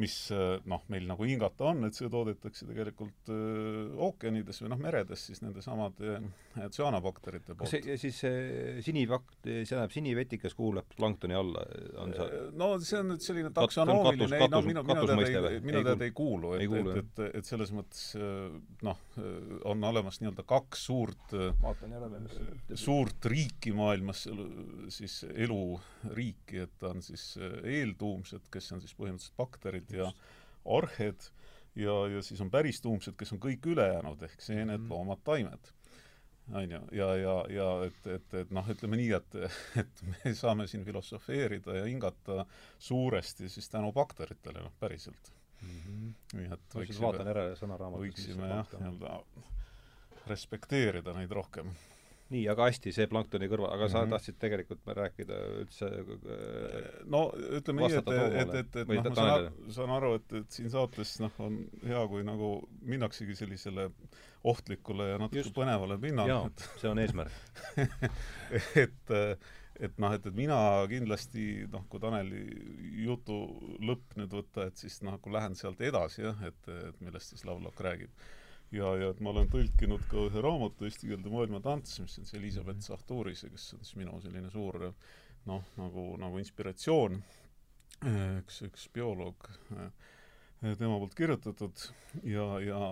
mis äh, noh, meil nagu hingata on, et see toodetakse tegelikult öö, ookeanides või noh, meredes siis nendesamade tsüanobakterite poolt. siis see sinivakt-, see tähendab sinivetikas kuulub planktoni alla, on see? No see on nüüd selline taksonoomiline, ei no minu, minu teada ei, minu teada ei kuulu, et, et, et, et selles mõttes noh, on olemas nii-öelda kaks suurt vaatan jälle, mis suurt riiki maailmas, siis eluriiki, et on siis eeltuumsed, kes on siis põhimõtteliselt bakterid ja arhed ja, ja siis on päristuumsed, kes on kõik ülejäänud, ehk seened -hmm. loomad, taimed. on ju, ja, ja, ja et, et, et noh, ütleme nii, et, et me saame siin filosofeerida ja hingata suuresti siis tänu bakteritele, noh, päriselt mm. -hmm. nii et võiksime, vaatan järele sõnaraamatut. võiksime jah, nii-öelda respekteerida neid rohkem nii, aga hästi, see planktoni kõrval, aga mm -hmm. sa mhm. tahtsid tegelikult rääkida üldse äh, no ütleme nii, et, et, et, et noh, ma saan, saan aru, et, et siin saates noh, on hea, kui nagu minnaksegi sellisele ohtlikule ja natuke Just. põnevale pinnale. et see on eesmärk [laughs] et et noh, et, et mina kindlasti noh, kui Taneli jutu lõpp nüüd võtta, et siis noh, kui lähen sealt edasi jah, et, et millest siis laulak räägib ja, ja et ma olen tõlkinud ka ühe raamatu eesti keelde Maailma tants, mis on siis Elizabeth mhm. Sahturise, kes on siis minu selline suur noh, nagu, nagu inspiratsioon, üks, üks bioloog, tema poolt kirjutatud ja, ja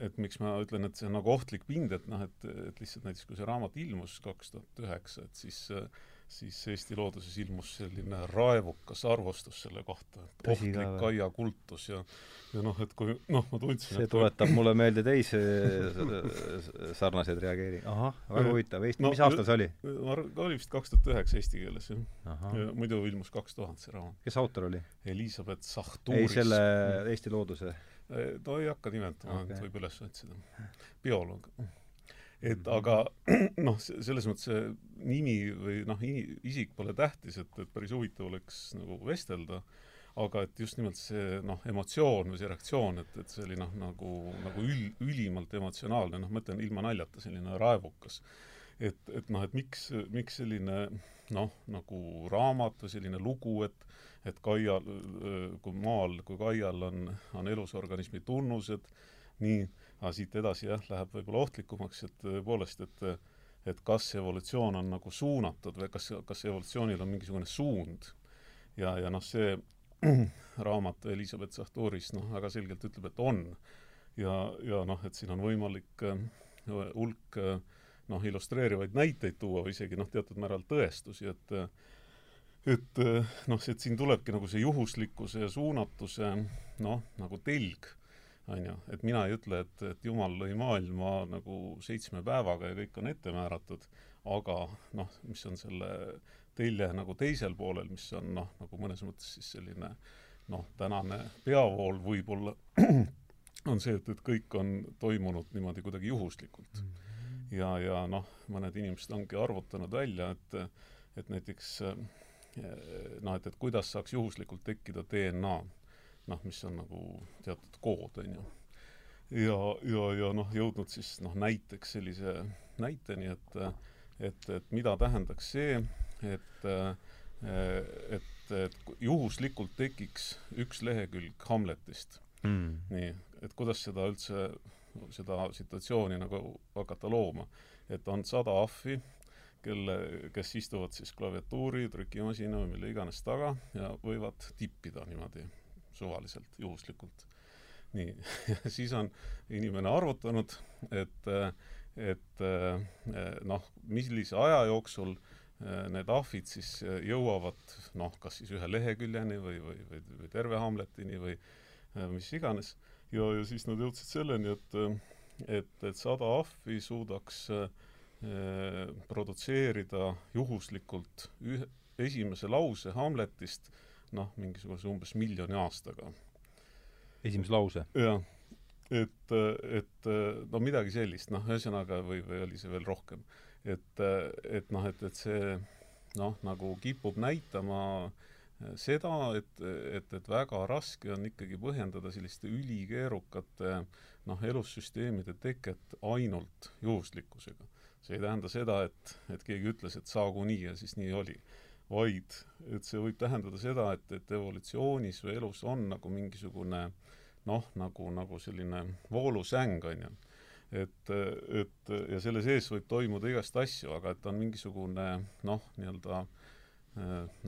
et miks ma ütlen, et see on nagu ohtlik pind, et noh, et, et lihtsalt näiteks kui see raamat ilmus kaks tuhat üheksa, et siis äh, siis Eesti looduses ilmus selline raevukas arvustus selle kohta, et ohtlik aiakultus ja ja noh, et kui noh, ma tundsin see tuletab mulle meelde teisi sarnaseid reageeringuid. ahah, väga huvitav, Eesti no,, mis aasta see oli? oli vist kaks tuhat üheksa eesti keeles, jah. muidu ilmus kaks tuhat see raamat. kes autor oli? Elizabeth Sahturis. ei, selle Eesti Looduse? no ei hakka nimetama okay., võib üles otsida. bioloog et mhm. aga [clears throat] noh, selles mõttes see nimi või noh, isik pole tähtis, et, et päris huvitav oleks nagu vestelda, aga et just nimelt see noh, emotsioon või see reaktsioon, et, et see oli noh, nagu, nagu ül-, ülimalt emotsionaalne, noh, ma ütlen ilma naljata, selline raevukas. et, et noh, et miks, miks selline noh, nagu raamat või selline lugu, et et Kaial, kui maal, kui Kaial on, on elusorganismi tunnused, nii aga siit edasi jah, läheb võib-olla ohtlikumaks, et tõepoolest, et et kas evolutsioon on nagu suunatud või kas, kas evolutsioonil on mingisugune suund. ja, ja noh, see [clears throat] raamat Elizabeth Sahturis noh, väga selgelt ütleb, et on. ja, ja noh, et siin on võimalik äh, hulk äh, noh, illustreerivaid näiteid tuua või isegi noh, teatud määral tõestusi, et et noh, et siin tulebki nagu see juhuslikkuse ja suunatuse noh, nagu telg on ju, et mina ei ütle, et, et Jumal lõi maailma nagu seitsme päevaga ja kõik on ette määratud, aga noh, mis on selle telje nagu teisel poolel, mis on noh, nagu mõnes mõttes siis selline noh, tänane peavool võib-olla [clears throat] on see, et, et kõik on toimunud niimoodi kuidagi juhuslikult mm. -hmm. ja, ja noh, mõned inimesed ongi arvutanud välja, et et näiteks eh, noh, et, et kuidas saaks juhuslikult tekkida DNA noh, mis on nagu teatud kood, on ju. ja, ja, ja noh, jõudnud siis noh, näiteks sellise näiteni, et et, et mida tähendaks see, et et, et juhuslikult tekiks üks lehekülg Hamletist mm.. nii, et kuidas seda üldse, seda situatsiooni nagu hakata looma. et on sada ahvi, kelle, kes istuvad siis klaviatuuri, trükimasina või mille iganes taga ja võivad tippida niimoodi suvaliselt, juhuslikult. nii, [laughs] siis on inimene arvutanud, et, et noh, millise aja jooksul need ahvid siis jõuavad noh, kas siis ühe leheküljeni või, või, või, või terve Hamletini või mis iganes. ja, ja siis nad jõudsid selleni, et, et, et sada ahvi suudaks eh, produtseerida juhuslikult ühe, esimese lause Hamletist noh, mingisuguse umbes miljoni aastaga. esimese lause? jah. et, et no midagi sellist, noh, ühesõnaga, või, või oli see veel rohkem. et, et noh, et, et see noh, nagu kipub näitama seda, et, et, et väga raske on ikkagi põhjendada selliste ülikeerukate noh, elussüsteemide teket ainult juhuslikkusega. see ei tähenda seda, et, et keegi ütles, et saagu nii ja siis nii oli vaid et see võib tähendada seda, et, et evolutsioonis või elus on nagu mingisugune noh, nagu, nagu selline voolusäng, on ju. et, et ja selle sees võib toimuda igast asju, aga et on mingisugune noh, nii-öelda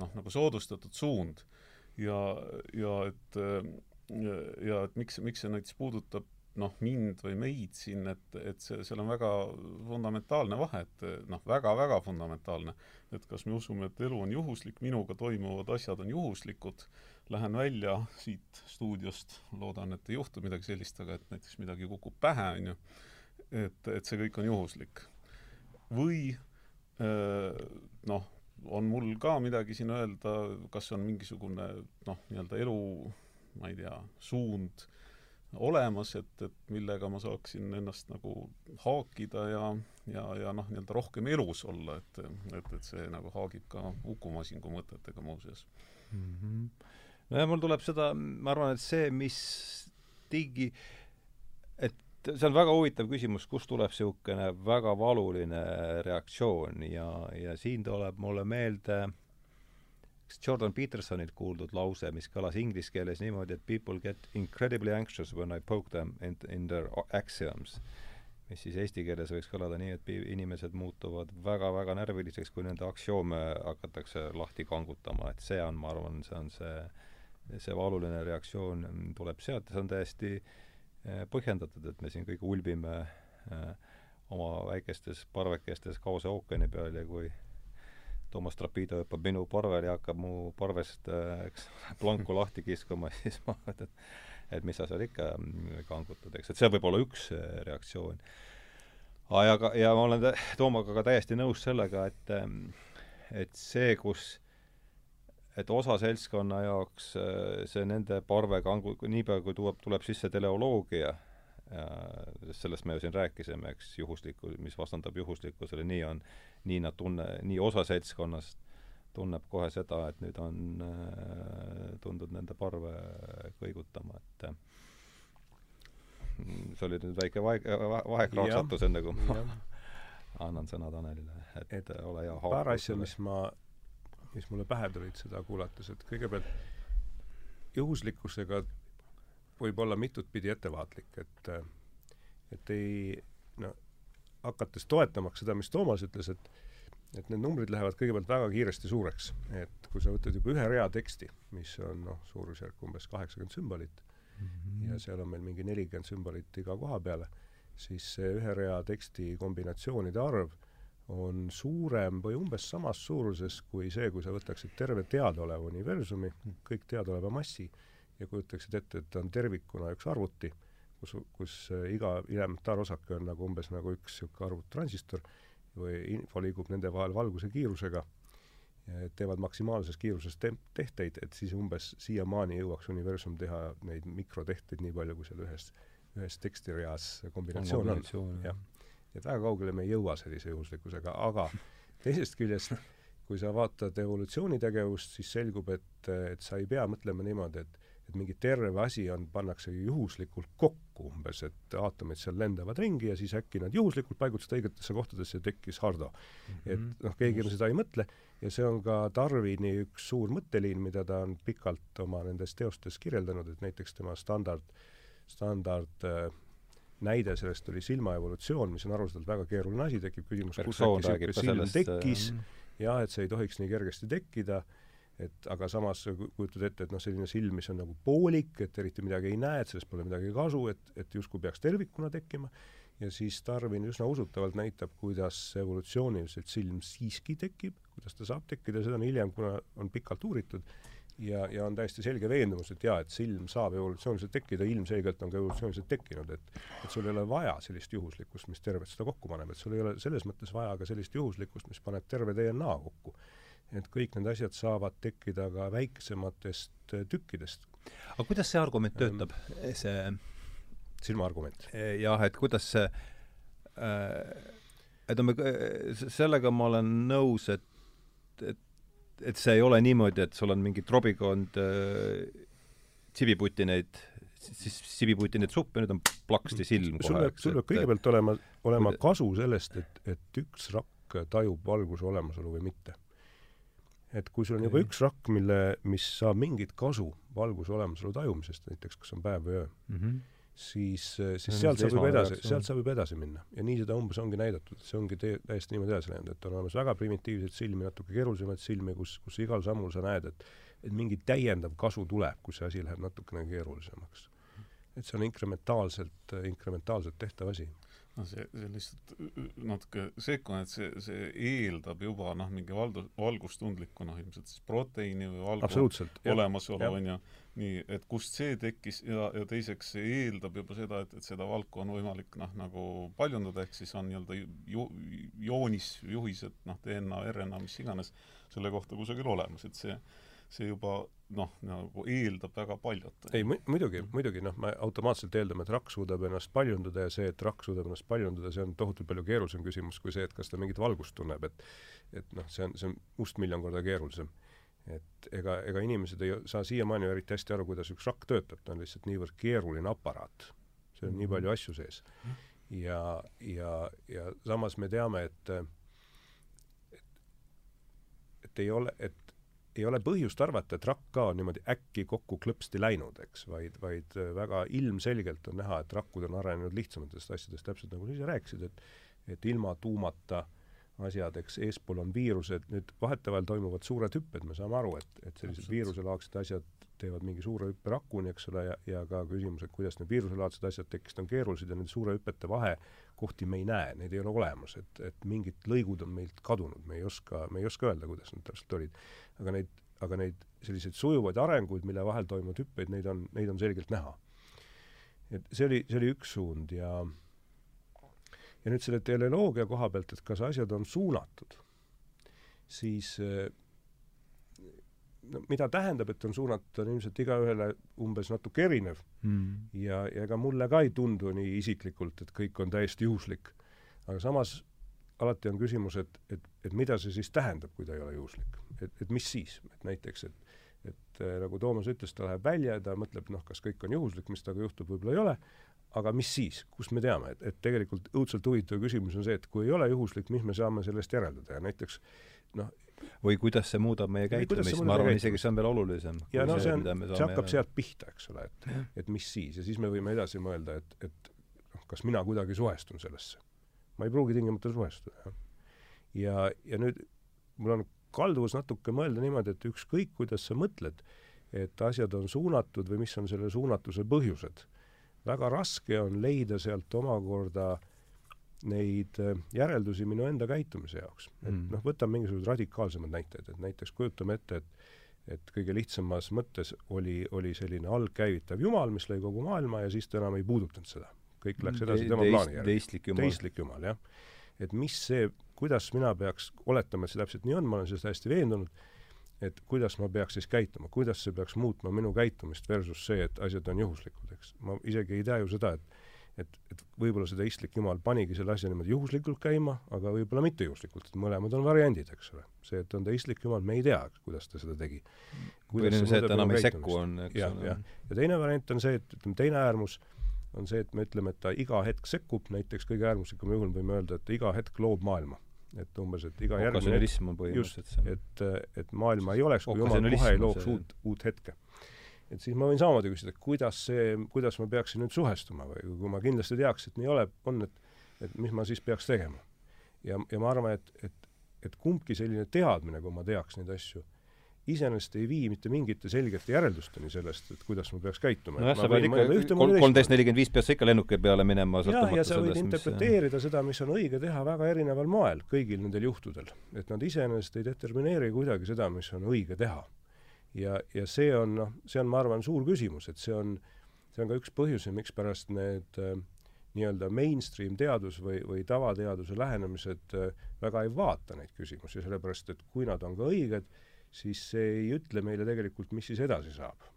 noh, nagu soodustatud suund. ja, ja et ja, ja et miks, miks see näiteks puudutab noh, mind või meid siin, et, et see, seal on väga fundamentaalne vahe, et noh, väga-väga fundamentaalne. et kas me usume, et elu on juhuslik, minuga toimuvad asjad on juhuslikud, lähen välja siit stuudiost, loodan, et ei juhtu midagi sellist, aga et näiteks midagi kukub pähe, on ju, et, et see kõik on juhuslik. või noh, on mul ka midagi siin öelda, kas on mingisugune noh, nii-öelda elu, ma ei tea, suund olemas, et, et millega ma saaksin ennast nagu haakida ja, ja, ja noh, nii-öelda rohkem elus olla, et, et, et see nagu haagib ka Uku Masingu mõtetega muuseas mm. -hmm. nojah, mul tuleb seda, ma arvan, et see, mis digi, et see on väga huvitav küsimus, kust tuleb niisugune väga valuline reaktsioon ja, ja siin tuleb mulle meelde üks Jordan Petersonilt kuuldud lause, mis kõlas inglise keeles niimoodi, et people get incredibly anxious when I poke them in, in their axioms. mis siis eesti keeles võiks kõlada nii, et inimesed muutuvad väga-väga närviliseks, kui nende aktsioome hakatakse lahti kangutama, et see on, ma arvan, see on see, see valuline reaktsioon tuleb sealt ja see on täiesti eh, põhjendatud, et me siin kõik ulbime äh, oma väikestes parvekestes kaose ookeani peal ja kui Toomas Trapido hüppab minu parvele ja hakkab mu parvest, äh, eks, planku lahti kiskuma, [laughs] siis ma mõtlen, et et mis sa seal ikka mm, kangutad, eks, et see võib olla üks äh, reaktsioon. aga, ja ma olen Toomaga ka täiesti nõus sellega, et ähm, et see, kus et osa seltskonna jaoks äh, see nende parve kangu-, niipea kui tuleb, tuleb sisse teleoloogia, sest sellest me ju siin rääkisime, eks, juhuslikku, mis vastandab juhuslikkusele, nii on nii nad tunne, nii osa seltskonnast tunneb kohe seda, et nüüd on äh, tundnud nende parve kõigutama, et äh, see oli nüüd väike vahe, vahekraaksatus, enne kui ma [laughs] annan sõna Tanelile, et, et ole hea. paar asja, mis ma, mis mulle pähe tulid seda kuulates, et kõigepealt juhuslikkusega võib olla mitut pidi ettevaatlik, et et ei no hakates toetamaks seda, mis Toomas ütles, et et need numbrid lähevad kõigepealt väga kiiresti suureks, et kui sa võtad juba ühe rea teksti, mis on noh, suurusjärk umbes kaheksakümmend sümbolit mm -hmm. ja seal on meil mingi nelikümmend sümbolit iga koha peale, siis see ühe rea teksti kombinatsioonide arv on suurem või umbes samas suuruses kui see, kui sa võtaksid terve teadaoleva universumi, kõik teadaoleva massi, ja kujutaksid ette, et ta on tervikuna üks arvuti kus, kus äh, iga elementaarosake on nagu umbes nagu üks niisugune arvuttransistor või info liigub nende vahel valguse kiirusega, teevad maksimaalses kiiruses te-, tehteid, et siis umbes siiamaani jõuaks universum teha neid mikrotehteid nii palju, kui seal ühes, ühes tekstireas kombinatsioon on, on.. jah. et väga kaugele me ei jõua sellise juhuslikkusega, aga teisest küljest kui sa vaatad evolutsioonitegevust, siis selgub, et, et sa ei pea mõtlema niimoodi, et et mingi terve asi on, pannakse juhuslikult kokku umbes, et aatomid seal lendavad ringi ja siis äkki nad juhuslikult paigutasid õigetesse kohtadesse ja tekkis Hardo mm. -hmm. et noh, keegi seda ei mõtle ja see on ka Darwini üks suur mõtteliin, mida ta on pikalt oma nendes teostes kirjeldanud, et näiteks tema standard, standard äh, näide sellest oli silmaevolutsioon, mis on arusaadavalt väga keeruline asi, tekib küsimus, kus äkki niisugune silm tekkis äh,, jah, et see ei tohiks nii kergesti tekkida et aga samas kujutad ette, et noh, selline silm, mis on nagu poolik, et eriti midagi ei näe, et sellest pole midagi kasu, et, et justkui peaks tervikuna tekkima, ja siis Darwin üsna usutavalt näitab, kuidas evolutsiooniliselt silm siiski tekib, kuidas ta saab tekkida, seda on hiljem, kuna on pikalt uuritud, ja, ja on täiesti selge veendumus, et jaa, et silm saab evolutsiooniliselt tekkida, ilmselgelt on ka evolutsiooniliselt tekkinud, et et sul ei ole vaja sellist juhuslikkust, mis tervet seda kokku paneb, et sul ei ole selles mõttes vaja ka sellist juhuslikkust, mis paneb terve DNA kokku et kõik need asjad saavad tekkida ka väiksematest äh, tükkidest. aga kuidas see argument töötab, see silmaargument? E, jah, et kuidas see äh, et no me, sellega ma olen nõus, et, et, et see ei ole niimoodi, et sul on mingi trobikond äh, sibiputineid, siis sibiputineid suppi, nüüd on plaksti silm kohe. sul peab, sul peab kõigepealt olema, olema kasu sellest, et, et üks rakk tajub valguse olemasolu või mitte et kui sul on juba üks rakk, mille, mis saab mingit kasu valguse olemasolu tajumisest, näiteks kas on päev või öö mm, -hmm. siis, siis sealt saab juba edasi, sealt saab juba edasi minna. ja nii seda umbes ongi näidatud, see ongi tee, täiesti niimoodi edasi läinud, et on olemas väga primitiivseid silmi, natuke keerulisemaid silmi, kus, kus igal sammul sa näed, et et mingi täiendav kasu tuleb, kui see asi läheb natukene keerulisemaks. et see on inkrementaalselt, inkrementaalselt tehtav asi no see, see lihtsalt natuke sekkun, et see, see eeldab juba noh, mingi valdu-, valgustundlikku noh, ilmselt siis proteiini või valgu olemasolu, on ju, nii, et kust see tekkis ja, ja teiseks see eeldab juba seda, et, et seda valku on võimalik noh, nagu paljundada, ehk siis on nii-öelda ju-, joonis, juhised, noh, DNA, RNA, mis iganes, selle kohta kusagil olemas, et see see juba noh, nagu eeldab väga paljut. ei mu-, muidugi, muidugi noh, me automaatselt eeldame, et rakk suudab ennast paljundada ja see, et rakk suudab ennast paljundada, see on tohutult palju keerulisem küsimus kui see, et kas ta mingit valgust tunneb, et et noh, see on, see on mustmiljon korda keerulisem. et ega, ega inimesed ei saa siiamaani eriti hästi aru, kuidas üks rakk töötab, ta on lihtsalt niivõrd keeruline aparaat. seal on mm -hmm. nii palju asju sees. ja, ja, ja samas me teame, et et, et ei ole, et ei ole põhjust arvata, et rakk ka on niimoodi äkki kokku klõpsti läinud, eks, vaid, vaid äh, väga ilmselgelt on näha, et rakkud on arenenud lihtsamatest asjadest, täpselt nagu sa ise rääkisid, et et ilma tuumata asjad, eks, eespool on viirused, nüüd vahetevahel toimuvad suured hüpped, me saame aru, et, et sellised viiruselaadsed asjad teevad mingi suure hüppe rakuni, eks ole, ja, ja ka küsimus, et kuidas need viiruselaadsed asjad tekkisid, on keerulised ja nende suure hüpete vahe kohti me ei näe, neid ei ole olemas, et, et mingid lõigud on meilt kadunud, me ei oska, me ei oska öelda, kuidas nad täpselt olid. aga neid, aga neid selliseid sujuvaid arenguid, mille vahel toimuvad hüppeid, neid on, neid on selgelt näha. et see oli, see oli üks suund ja ja nüüd selle teleoloogia koha pealt, et kas asjad on suunatud, siis no mida tähendab, et on suunatud, on ilmselt igaühele umbes natuke erinev. Mm.. ja, ja ega mulle ka ei tundu nii isiklikult, et kõik on täiesti juhuslik. aga samas alati on küsimus, et, et, et mida see siis tähendab, kui ta ei ole juhuslik. et, et mis siis, et näiteks, et et äh, nagu Toomas ütles, ta läheb välja ja ta mõtleb, noh, kas kõik on juhuslik, mis temaga juhtub, võib-olla ei ole, aga mis siis, kust me teame, et, et tegelikult õudselt huvitav küsimus on see, et kui ei ole juhuslik, mis me saame sellest järeldada? Ja näiteks noh, või kuidas see muudab meie käitumist, ma arvan isegi see on veel olulisem. ja no see on, see hakkab sealt pihta, eks ole, et, et mis siis ja siis me võime edasi mõelda, et, et noh, kas mina kuidagi suhestun sellesse. ma ei pruugi tingimata suhestuda, jah. ja, ja nüüd mul on kalduvus natuke mõelda niimoodi, et ükskõik, kuidas sa mõtled, et asjad on suunatud või mis on selle suunatuse põhjused, väga raske on leida sealt omakorda äh, neid äh, järeldusi minu enda käitumise jaoks. et mm. noh, võtame mingisugused radikaalsemad näited, et näiteks kujutame ette, et et kõige lihtsamas mõttes oli, oli selline algkäivitav jumal, mis lõi kogu maailma ja siis ta enam ei puudutanud seda. kõik läks edasi tema Teist, plaani järgi. teistlik jumal. teistlik jumal, jah. et mis see, kuidas mina peaks, oletame, et see täpselt nii on, ma olen selles täiesti veendunud, et kuidas ma peaks siis käituma, kuidas see peaks muutma minu käitumist versus see, et asjad on juhuslikud, eks. ma isegi ei tea ju seda, et et, et võib-olla see teistlik jumal panigi selle asja niimoodi juhuslikult käima, aga võib-olla mitte juhuslikult, et mõlemad on variandid, eks ole. see, et on teistlik jumal, me ei tea, kuidas ta seda tegi. või on see, et enam ei sekku, on, eks ja, ole. ja teine variant on see, et ütleme, teine äärmus on see, et me ütleme, et ta iga hetk sekkub, näiteks kõige äärmuslikumal juhul võime öelda, et iga hetk loob maailma. et umbes, et iga järgmine hetk, just, et, et maailma ei oleks, kui jumal kohe ei looks uut, uut hetke et siis ma võin samamoodi küsida, kuidas see, kuidas ma peaksin nüüd suhestuma või kui ma kindlasti teaks, et nii ole, on, et et mis ma siis peaks tegema. ja, ja ma arvan, et, et, et kumbki selline teadmine, kui ma teaks neid asju, iseenesest ei vii mitte mingite selgete järeldusteni sellest, et kuidas ma peaks käituma. nojah, sa pead ikka kolmteist nelikümmend viis pead sa ikka lennuki peale minema jah, ja sa võid sellest, interpreteerida mis... seda, mis on õige teha väga erineval moel kõigil nendel juhtudel. et nad iseenesest ei determineeri kuidagi seda, mis on õige teha ja, ja see on noh, see on, ma arvan, suur küsimus, et see on, see on ka üks põhjusi, mikspärast need äh, nii-öelda mainstream teadus või, või tavateaduse lähenemised äh, väga ei vaata neid küsimusi, sellepärast et kui nad on ka õiged, siis see ei ütle meile tegelikult, mis siis edasi saab.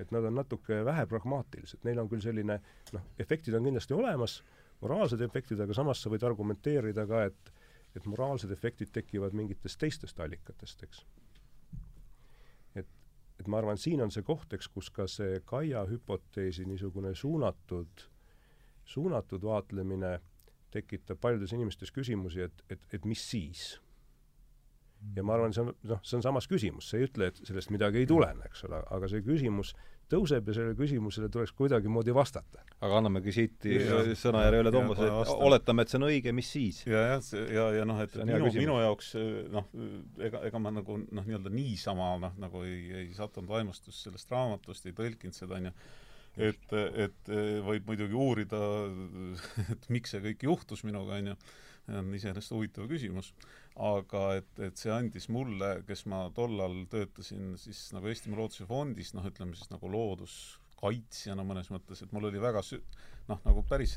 et nad on natuke vähe pragmaatilised, neil on küll selline noh, efektid on kindlasti olemas, moraalsed efektid, aga samas sa võid argumenteerida ka, et et moraalsed efektid tekivad mingitest teistest allikatest, eks et ma arvan, siin on see koht, eks, kus ka see Kaia hüpoteesi niisugune suunatud, suunatud vaatlemine tekitab paljudes inimestes küsimusi, et, et, et mis siis? ja ma arvan, see on, noh, see on samas küsimus, see ei ütle, et sellest midagi ei tulene, eks ole, aga see küsimus tõuseb ja sellele küsimusele tuleks kuidagimoodi vastata. aga annamegi siit sõnajärje üle Toomasele, et oletame, et see on õige, mis siis? ja, jah, see ja, ja noh, et minu, minu jaoks noh, ega, ega ma nagu noh, nii-öelda niisama noh, nagu ei, ei sattunud vaimustust sellest raamatust, ei tõlkinud seda, on ju, et, et võib muidugi uurida, et miks see kõik juhtus minuga, on ju, on iseenesest huvitav küsimus aga et, et see andis mulle, kes ma tollal töötasin siis nagu Eestimaa Looduse Fondis, noh, ütleme siis nagu looduskaitsjana mõnes mõttes, et mul oli väga sü-, noh, nagu päris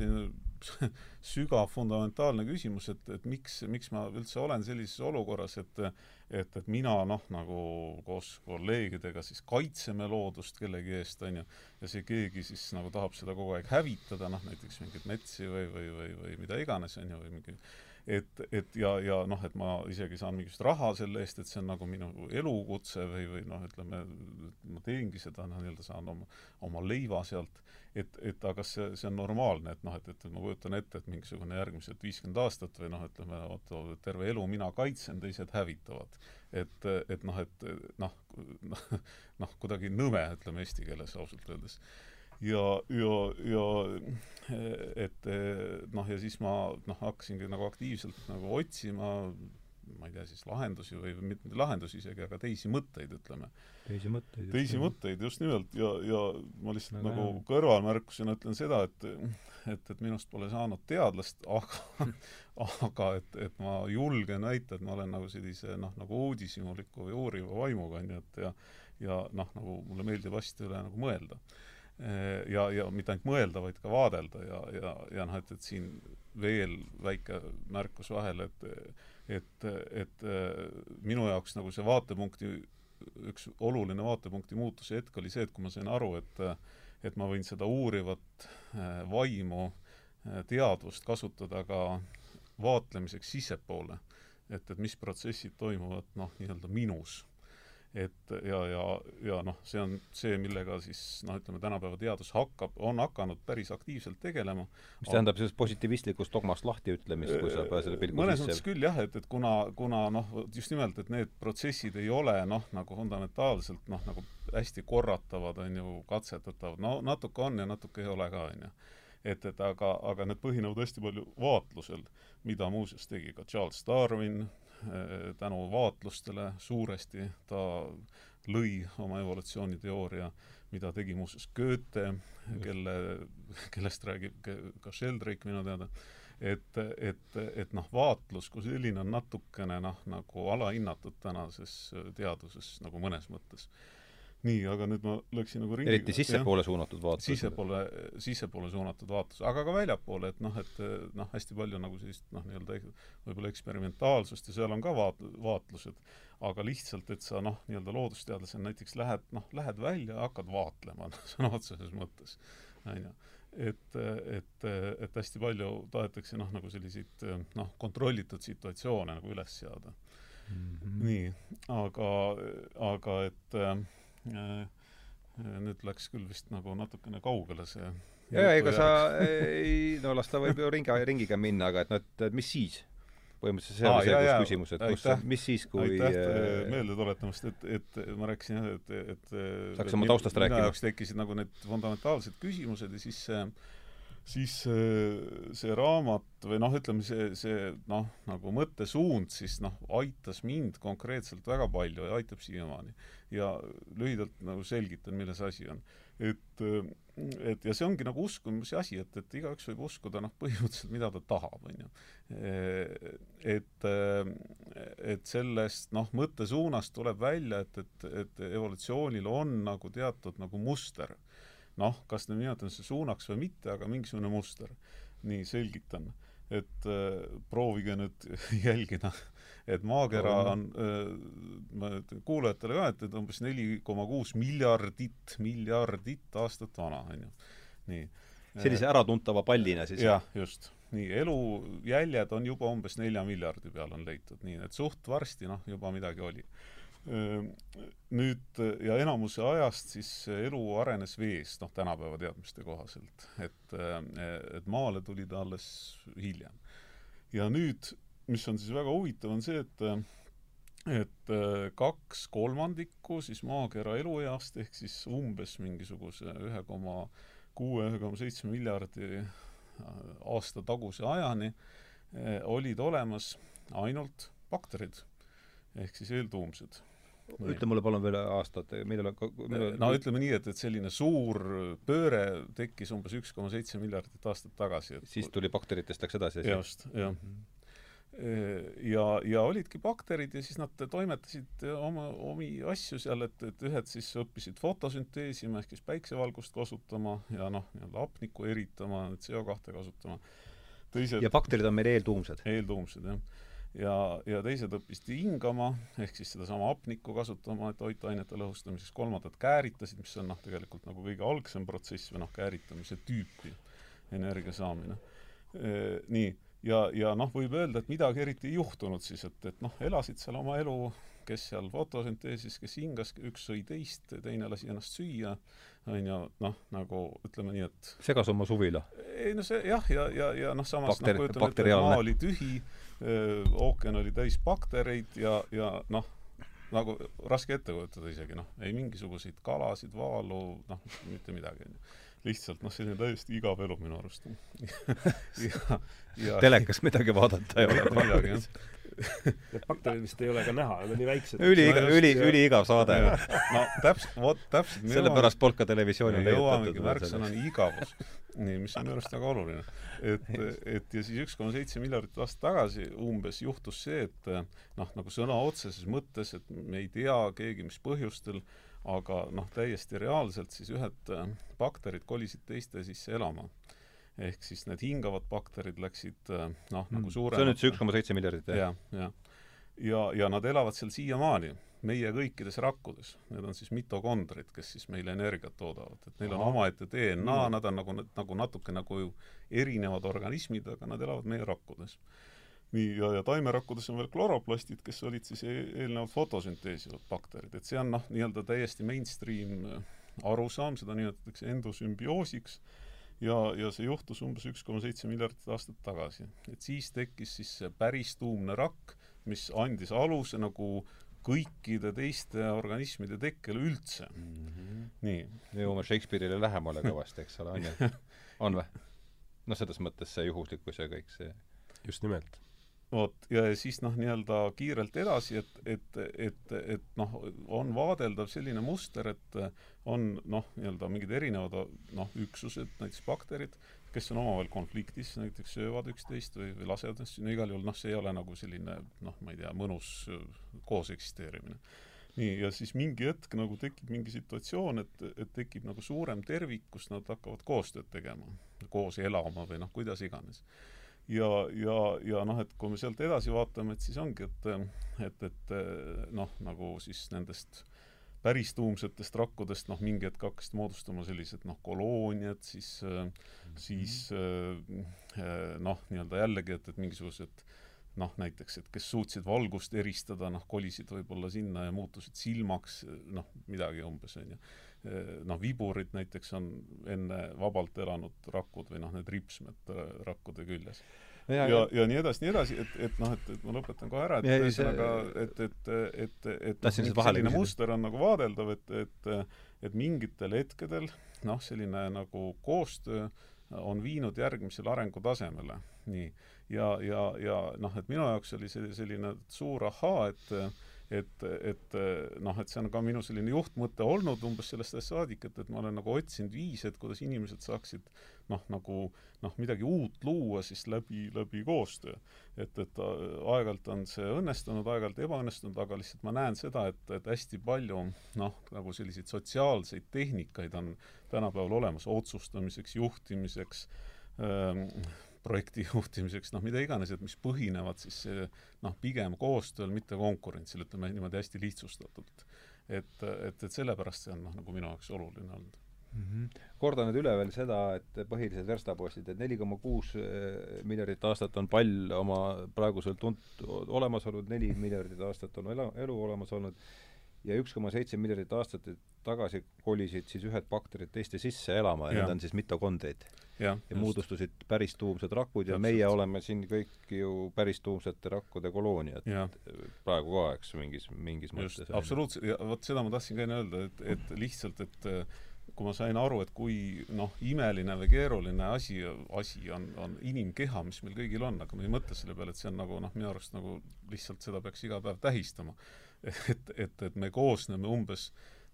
[laughs] sügav fundamentaalne küsimus, et, et miks, miks ma üldse olen sellises olukorras, et et, et mina noh, nagu koos kolleegidega siis kaitseme loodust kellegi eest, on ju, ja see keegi siis nagu tahab seda kogu aeg hävitada, noh näiteks mingeid metsi või, või, või, või mida iganes, on ju, või mingi et, et ja, ja noh, et ma isegi saan mingisugust raha selle eest, et see on nagu minu elukutse või, või noh, ütleme, ma teengi seda, noh, nii-öelda saan oma, oma leiva sealt, et, et aga see, see on normaalne, et noh, et, et ma kujutan ette, et mingisugune järgmised viiskümmend aastat või noh, ütleme, oota, terve elu mina kaitsen, teised hävitavad. et, et noh, et noh, noh, kuidagi nõme, ütleme eesti keeles ausalt öeldes ja, ja, ja et noh, ja siis ma noh, hakkasingi nagu aktiivselt nagu otsima ma ei tea siis lahendusi või mitte lahendusi isegi, aga teisi mõtteid, ütleme. teisi mõtteid. teisi mõtteid, just nimelt, ja, ja ma lihtsalt no, nagu kõrvalmärkusena ütlen seda, et et, et minust pole saanud teadlast, aga aga et, et ma julgen väita, et ma olen nagu sellise noh, nagu uudishimuliku või uuriva vaimuga, on ju, et ja ja noh, nagu mulle meeldib asjade üle nagu mõelda ja, ja mitte ainult mõelda, vaid ka vaadelda ja, ja, ja noh, et, et siin veel väike märkus vahele, et et, et äh, minu jaoks nagu see vaatepunkti, üks oluline vaatepunkti muutuse hetk oli see, et kui ma sain aru, et et ma võin seda uurivat äh, vaimu, teadvust kasutada ka vaatlemiseks sissepoole. et, et mis protsessid toimuvad noh, nii-öelda minus et ja, ja, ja noh, see on see, millega siis noh, ütleme tänapäeva teadus hakkab, on hakanud päris aktiivselt tegelema. mis tähendab sellest positiivistlikust dogmast lahtiütlemist, kui sa selle pilgu mõnes mõttes küll jah, et, et kuna, kuna noh, just nimelt, et need protsessid ei ole noh, nagu fundamentaalselt noh, nagu hästi korratavad, on ju, katsetatavad, no natuke on ja natuke ei ole ka, on ju. Et, et aga, aga need põhinevad hästi palju vaatlusel, mida muuseas tegi ka Charles Darwin, Äh, tänu vaatlustele suuresti ta lõi oma evolutsiooniteooria, mida tegi muuseas Goethe, kelle, kellest räägib ka Sheldrake minu teada, et, et, et noh, vaatlus kui selline on natukene noh, nagu alahinnatud tänases teaduses nagu mõnes mõttes nii, aga nüüd ma läksin nagu ringi eriti sissepoole suunatud vaatlus. sissepoole, sissepoole suunatud vaatlus, aga ka väljapoole, et noh, et noh, hästi palju nagu sellist noh, nii-öelda võib-olla eksperimentaalsust ja seal on ka vaat-, vaatlused, aga lihtsalt, et sa noh, nii-öelda loodusteadlasena näiteks lähed, noh, lähed välja ja hakkad vaatlema noh, [laughs] sõna otseses mõttes, on ju et, et, et hästi palju tahetakse noh, nagu selliseid noh, kontrollitud situatsioone nagu üles seada mm. -hmm. nii, aga, aga et äh, nüüd läks küll vist nagu natukene kaugele see jaa, ega sa ei, no las ta võib ju ringi, ringiga minna, aga et noh, et mis siis? põhimõtteliselt see oli see küsimus, et kus, mis siis, kui aitäh äh, meelde tuletamast, et, et ma rääkisin jah, et, et saaks oma taustast rääkima. minu jaoks tekkisid nagu need fundamentaalsed küsimused ja siis see siis see, see raamat või noh, ütleme see, see noh, nagu mõttesuund siis noh, aitas mind konkreetselt väga palju ja aitab siiamaani. ja lühidalt nagu selgitan, milles asi on. et, et ja see ongi nagu uskumise asi, et, et igaüks võib uskuda noh, põhimõtteliselt mida ta tahab, on ju. et, et sellest noh, mõttesuunast tuleb välja, et, et, et evolutsioonil on nagu teatud nagu muster noh, kas me nimetame seda suunaks või mitte, aga mingisugune muster. nii, selgitan. et äh, proovige nüüd [laughs] jälgida, et maakera on äh,, kuulajatele ka, et, et umbes neli koma kuus miljardit, miljardit aastat vana, on ju. nii. sellise äratuntava pallina siis? jah, just nii, elujäljed on juba umbes nelja miljardi peal on leitud, nii et suht varsti noh, juba midagi oli nüüd ja enamuse ajast siis elu arenes vees, noh, tänapäeva teadmiste kohaselt. et, et maale tuli ta alles hiljem. ja nüüd, mis on siis väga huvitav, on see, et et kaks kolmandikku siis maakera elueast ehk siis umbes mingisuguse ühe koma kuue, ühe koma seitsme miljardi aasta taguse ajani olid olemas ainult bakterid ehk siis eeltuumsed. Ütle mulle palun veel aastat, millal, millal no ütleme nii, et, et selline suur pööre tekkis umbes üks koma seitse miljardit aastat tagasi. siis tuli bakteritest, läks edasi? just, jah. -hmm ja, ja olidki bakterid ja siis nad toimetasid oma, omi asju seal, et, et ühed siis õppisid fotosünteesima ehk siis päiksevalgust kasutama ja noh, nii-öelda hapnikku eritama, CO2 kasutama. teised ja bakterid on meil eeltuumsed? eeltuumsed, jah. Ja, ja teised õppisid hingama, ehk siis sedasama hapnikku kasutama toitainete lõhustamiseks, kolmandad kääritasid, mis on noh, tegelikult nagu kõige algsem protsess või noh, kääritamise tüüpi energia saamine. Nii ja, ja noh, võib öelda, et midagi eriti ei juhtunud siis, et, et noh, elasid seal oma elu, kes seal fotosünteesis, kes hingas, üks sõi teist, teine lasi ennast süüa, on ju, noh, nagu ütleme nii, et segas oma suvila? ei no see jah, ja, ja, ja noh, samas Bakter, noh, kujutame ette, maa oli tühi, ookean oli täis baktereid ja, ja noh, nagu raske ette kujutada isegi, noh, ei mingisuguseid kalasid, vaalu, noh, mitte midagi, on ju lihtsalt noh, selline täiesti igav elu minu arust. [laughs] Ja, ja telekas midagi vaadata ei ole midagi, jah Need bakterid vist ei ole ka näha, nad on nii väiksed. üli, üli, üliigav saade. no täpselt, vot täpselt. sellepärast polnud ka televisiooni jõuamegi märksõnani igavus. nii, mis on minu arust väga oluline. et, et ja siis üks koma seitse miljardit aastat tagasi umbes juhtus see, et noh, nagu sõna otseses mõttes, et me ei tea keegi, mis põhjustel aga noh, täiesti reaalselt siis ühed bakterid kolisid teiste sisse elama. Ehk siis need hingavad bakterid läksid äh, noh, nagu suuremad mm. see on nüüd see üks koma seitse miljardit, jah? jah, jah. ja, ja nad elavad seal siiamaani, meie kõikides rakkudes. Need on siis mitokondrid, kes siis meile energiat toodavad. et neil on omaette DNA, nad on nagu, nagu natuke nagu erinevad organismid, aga nad elavad meie rakkudes nii, ja, ja taimerakkudes on veel kloroplastid, kes olid siis e eelnevalt fotosünteesivad bakterid, et see on noh, nii-öelda täiesti mainstream äh, arusaam, seda nimetatakse endosümbioosiks, ja, ja see juhtus umbes üks koma seitse miljardit aastat tagasi. et siis tekkis siis see päris tuumne rakk, mis andis aluse nagu kõikide teiste organismide tekkele üldse mm. -hmm. nii. me jõuame Shakespeare'ile lähemale kõvasti, eks ole, on ju? [laughs] on või? noh, selles mõttes see juhuslikkus ja kõik see just nimelt vot, ja siis noh, nii-öelda kiirelt edasi, et, et, et, et noh, on vaadeldav selline muster, et on noh, nii-öelda mingid erinevad noh, üksused, näiteks bakterid, kes on omavahel konfliktis, näiteks söövad üksteist või, või lasevad ennast, no igal juhul noh, see ei ole nagu selline noh, ma ei tea, mõnus koos eksisteerimine. nii, ja siis mingi hetk nagu tekib mingi situatsioon, et, et tekib nagu suurem tervik, kus nad hakkavad koostööd tegema, koos elama või noh, kuidas iganes ja, ja, ja noh, et kui me sealt edasi vaatame, et siis ongi, et, et, et noh, nagu siis nendest päris tuumsetest rakkudest noh, mingi hetk hakkasid moodustama sellised noh, kolooniad, siis mm, -hmm. siis noh, nii-öelda jällegi, et, et mingisugused noh, näiteks, et kes suutsid valgust eristada, noh, kolisid võib-olla sinna ja muutusid silmaks, noh, midagi umbes, on ju noh, viburid näiteks on enne vabalt elanud rakud või noh, need ripsmed äh, rakkude küljes. ja, ja, ja nii edasi, nii edasi, et, et noh, et, et ma lõpetan kohe ära, et ühesõnaga, et, et, et, et noh, selline muster on nagu vaadeldav, et, et et mingitel hetkedel noh, selline nagu koostöö on viinud järgmisele arengutasemele, nii. ja, ja, ja noh, et minu jaoks oli see selline suur ahaa, et et, et noh, et see on ka minu selline juhtmõte olnud umbes sellest ajast saadik, et, et ma olen nagu otsinud viise, et kuidas inimesed saaksid noh, nagu noh, midagi uut luua siis läbi, läbi koostöö. et, et aeg-ajalt on see õnnestunud, aeg-ajalt ebaõnnestunud, aga lihtsalt ma näen seda, et, et hästi palju noh, nagu selliseid sotsiaalseid tehnikaid on tänapäeval olemas otsustamiseks, juhtimiseks ähm,, projekti [laughs] juhtimiseks, noh, mida iganes, et mis põhinevad siis noh, pigem koostööl, mitte konkurentsil, ütleme niimoodi hästi lihtsustatult. et, et, et sellepärast see on noh, nagu minu jaoks oluline olnud mm. -hmm. kordan nüüd üle veel seda, et põhilised verstapostid, et neli koma kuus eh, miljardit aastat on pall oma praegusel tunt-, olemas olnud, neli [laughs] miljardit aastat on elu, elu olemas olnud ja üks koma seitse miljardit aastat tagasi kolisid siis ühed bakterid teiste sisse elama ja, ja need on siis mitokondrid ja, ja moodustusid päristuumsed rakud ja meie oleme siin kõik ju päristuumsete rakkude kolooniad praegu ka, eks, mingis, mingis just, mõttes. absoluutselt, ja vot seda ma tahtsin ka enne öelda, et, et lihtsalt, et kui ma sain aru, et kui noh, imeline või keeruline asi, asi on, on inimkeha, mis meil kõigil on, aga me ei mõtle selle peale, et see on nagu noh, minu arust nagu lihtsalt seda peaks iga päev tähistama. [laughs] et, et, et me koosneme umbes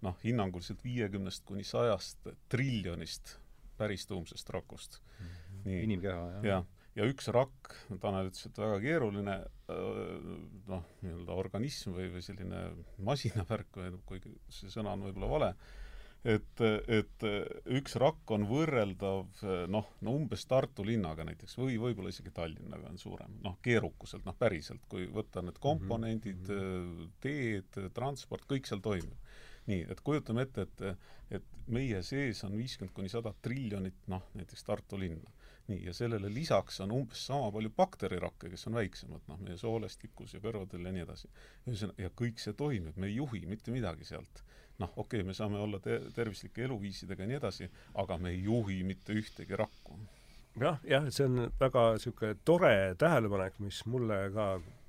noh, hinnanguliselt viiekümnest kuni sajast triljonist päristuumsest rakust mm. -hmm. inimkeha, jah ja ja üks rakk, Tanel ütles, et väga keeruline noh, nii-öelda organism või, või selline masinavärk või kuigi see sõna on võib-olla vale, et, et üks rakk on võrreldav noh, no umbes Tartu linnaga näiteks või võib-olla isegi Tallinnaga on suurem, noh, keerukuselt, noh, päriselt, kui võtta need komponendid mm, -hmm. teed, transport, kõik seal toimib. Nii, et kujutame ette, et, et meie sees on viiskümmend kuni sada triljonit, noh, näiteks Tartu linna nii, ja sellele lisaks on umbes sama palju bakterirakke, kes on väiksemad, noh, meie soolestikus ja kõrvadel ja nii edasi. ühesõnaga, ja kõik see toimib, me ei juhi mitte midagi sealt noh, okei okay,, me saame olla te-, tervislike eluviisidega ja nii edasi, aga me ei juhi mitte ühtegi rakku. jah, jah, see on väga niisugune tore tähelepanek, mis mulle ka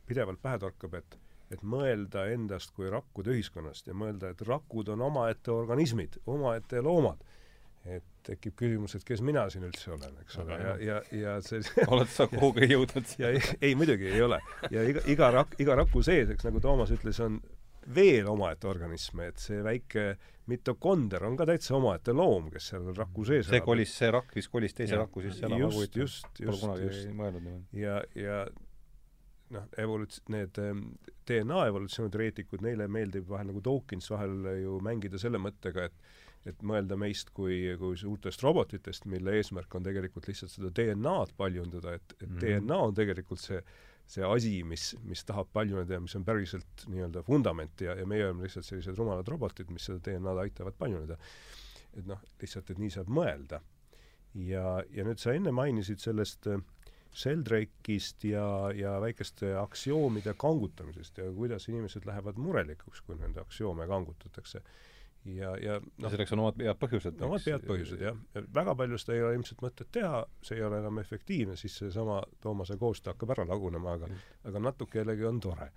pidevalt pähe torkab, et et mõelda endast kui rakkude ühiskonnast ja mõelda, et rakud on omaette organismid, omaette loomad. et tekib küsimus, et kes mina siin üldse olen, eks ole, ja, ja, ja see [laughs] oled sa kuhugi jõudnud? ja ei, ei, muidugi ei ole. ja iga, iga rak-, iga raku sees, eks nagu Toomas ütles, on veel omaette organism, et see väike mitokonder on ka täitsa omaette loom, kes seal raku sees see elab. kolis, see rakk vist kolis teise ja, raku sisse elama, just, just, just, just. ja, ja noh, evoluts-, need ähm, DNA evolutsiooniteoreetikud, neile meeldib vahel nagu Dawkins vahel ju mängida selle mõttega, et et mõelda meist kui, kui suurtest robotitest, mille eesmärk on tegelikult lihtsalt seda DNA-d paljundada, et, et mm -hmm. DNA on tegelikult see see asi, mis, mis tahab paljuneda ja mis on päriselt nii-öelda vundament ja, ja meie oleme lihtsalt sellised rumalad robotid, mis seda DNA-d aitavad paljuneda. et noh, lihtsalt, et nii saab mõelda. ja, ja nüüd sa enne mainisid sellest äh, Sheldrake'ist ja, ja väikeste aktsioomide kangutamisest ja kuidas inimesed lähevad murelikuks, kui nende aksioome kangutatakse ja, ja noh, selleks on omad head põhjused. omad head põhjused, jah. väga palju seda ei ole ilmselt mõtet teha, see ei ole enam efektiivne, siis seesama Toomase koostöö hakkab ära lagunema, aga aga natuke jällegi on tore.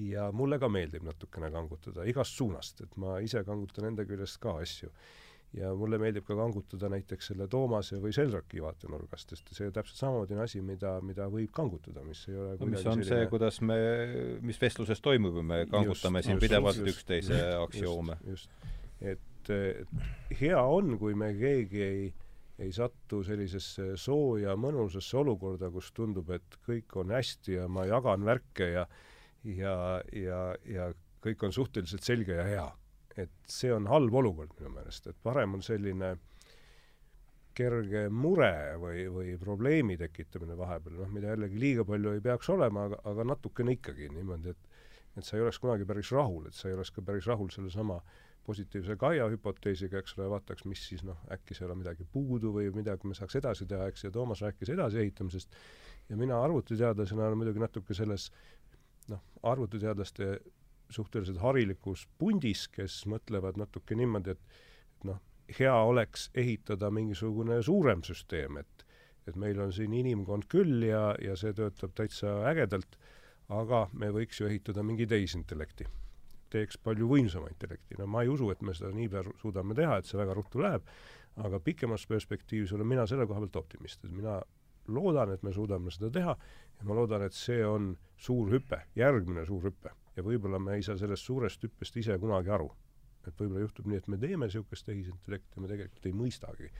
ja mulle ka meeldib natukene kangutada igast suunast, et ma ise kangutan enda küljest ka asju. Ja mulle meeldib ka kangutada näiteks selle Toomase või Selroki vaatenurgast, sest see täpselt samamoodi on asi, mida, mida võib kangutada, mis ei ole no, mis on selline... see, kuidas me, mis vestluses toimub, me kangutame just, siin just, pidevalt just, üksteise aktsioome. just et, et hea on, kui me keegi ei, ei satu sellisesse sooja mõnusasse olukorda, kus tundub, et kõik on hästi ja ma jagan värke ja ja, ja, ja kõik on suhteliselt selge ja hea. Et see on halb olukord minu meelest, et parem on selline kerge mure või, või probleemi tekitamine vahepeal, noh, mida jällegi liiga palju ei peaks olema, aga, aga natukene ikkagi niimoodi, et et sa ei oleks kunagi päris rahul, et sa ei oleks ka päris rahul sellesama positiivse Gaia hüpoteesiga, eks ole, vaataks, mis siis noh, äkki seal on midagi puudu või midagi me saaks edasi teha, eks, ja Toomas rääkis edasiehitamisest. Ja mina arvutiteadlasena olen muidugi natuke selles noh, arvutiteadlaste suhteliselt harilikus pundis, kes mõtlevad natuke niimoodi, et et noh, hea oleks ehitada mingisugune suurem süsteem, et et meil on siin inimkond küll ja, ja see töötab täitsa ägedalt, aga me võiks ju ehitada mingi tehisintellekti teeks palju võimsama intellekti. no ma ei usu, et me seda niipea suudame teha, et see väga ruttu läheb, aga pikemas perspektiivis olen mina selle koha pealt optimist, et mina loodan, et me suudame seda teha ja ma loodan, et see on suur hüpe, järgmine suur hüpe. Ja võib-olla me ei saa sellest suurest hüppest ise kunagi aru. et võib-olla juhtub nii, et me teeme niisugust tehisintellekti ja me tegelikult ei mõistagi.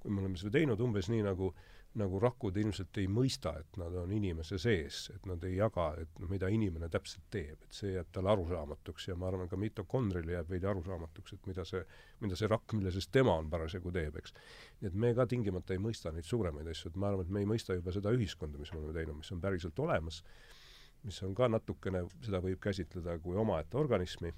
kui me oleme seda teinud umbes nii, nagu nagu rakud ilmselt ei mõista, et nad on inimese sees, et nad ei jaga, et mida inimene täpselt teeb, et see jääb talle arusaamatuks ja ma arvan, ka mitokondrile jääb veidi arusaamatuks, et mida see, mida see rakk, mille sees tema on parasjagu teeb, eks. nii et me ka tingimata ei mõista neid suuremaid asju, et ma arvan, et me ei mõista juba seda ühiskonda, mis me oleme teinud, mis on päriselt olemas, mis on ka natukene, seda võib käsitleda kui omaette organismi,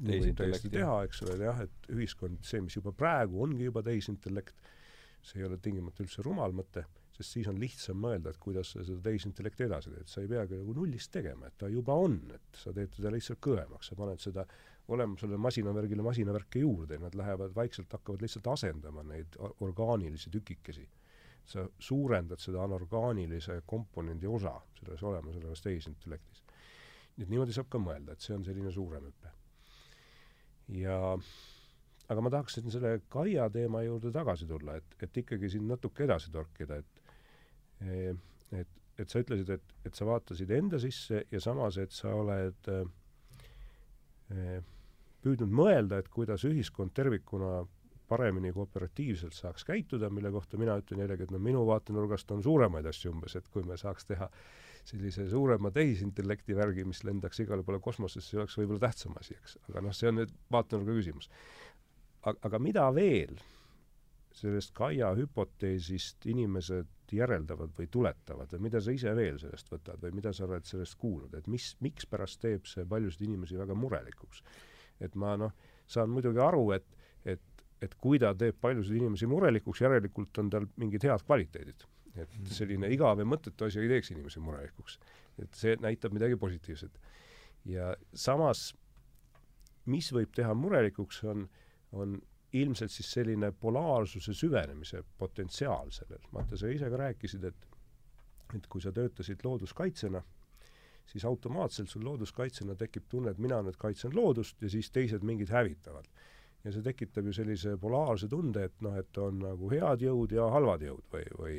võib täiesti teha, eks ole, jah, et ühiskond, see, mis juba praegu ongi juba tehisintellekt, see ei ole tingimata üldse rumal mõte, sest siis on lihtsam mõelda, et kuidas sa seda tehisintellekti edasi teed, sa ei peagi nagu nullist tegema, et ta juba on, et sa teed teda lihtsalt kõvemaks, sa paned seda olemusele masinavärgile masinavärke juurde ja nad lähevad vaikselt, hakkavad lihtsalt asendama neid orgaanilisi tükikesi. Sa suurendad seda anorgaanilise komponendi osa selles olemasolevas tehisintellektis. nii et niimoodi saab ka mõelda, et see on selline suurem hüpe. ja aga ma tahaks siin selle Kaia teema juurde tagasi tulla, et, et ikkagi siin natuke edasi torkida, et et, et sa ütlesid, et, et sa vaatasid enda sisse ja samas, et sa oled äh, püüdnud mõelda, et kuidas ühiskond tervikuna paremini kooperatiivselt saaks käituda, mille kohta mina ütlen jällegi, et no minu vaatenurgast on suuremaid asju umbes, et kui me saaks teha sellise suurema tehisintellekti värgi, mis lendaks igale poole kosmosesse, see oleks võib-olla tähtsam asi, eks. aga noh, see on nüüd vaatenurga küsimus. aga mida veel sellest Kaia hüpoteesist inimesed järeldavad või tuletavad või mida sa ise veel sellest võtad või mida sa oled sellest kuulnud, et mis, mikspärast teeb see paljusid inimesi väga murelikuks? et ma noh, saan muidugi aru, et, et et kui ta teeb paljusid inimesi murelikuks, järelikult on tal mingid head kvaliteedid. et mhm. selline igav ja mõttetu asi ei teeks inimesi murelikuks. et see näitab midagi positiivset. ja samas, mis võib teha murelikuks, on, on ilmselt siis selline polaarsuse süvenemise potentsiaal sellel. vaata, sa ise ka rääkisid, et et kui sa töötasid looduskaitsjana, siis automaatselt sul looduskaitsjana tekib tunne, et mina nüüd kaitsen loodust ja siis teised mingid hävitavad ja see tekitab ju sellise polaarse tunde, et noh, et on nagu head jõud ja halvad jõud või, või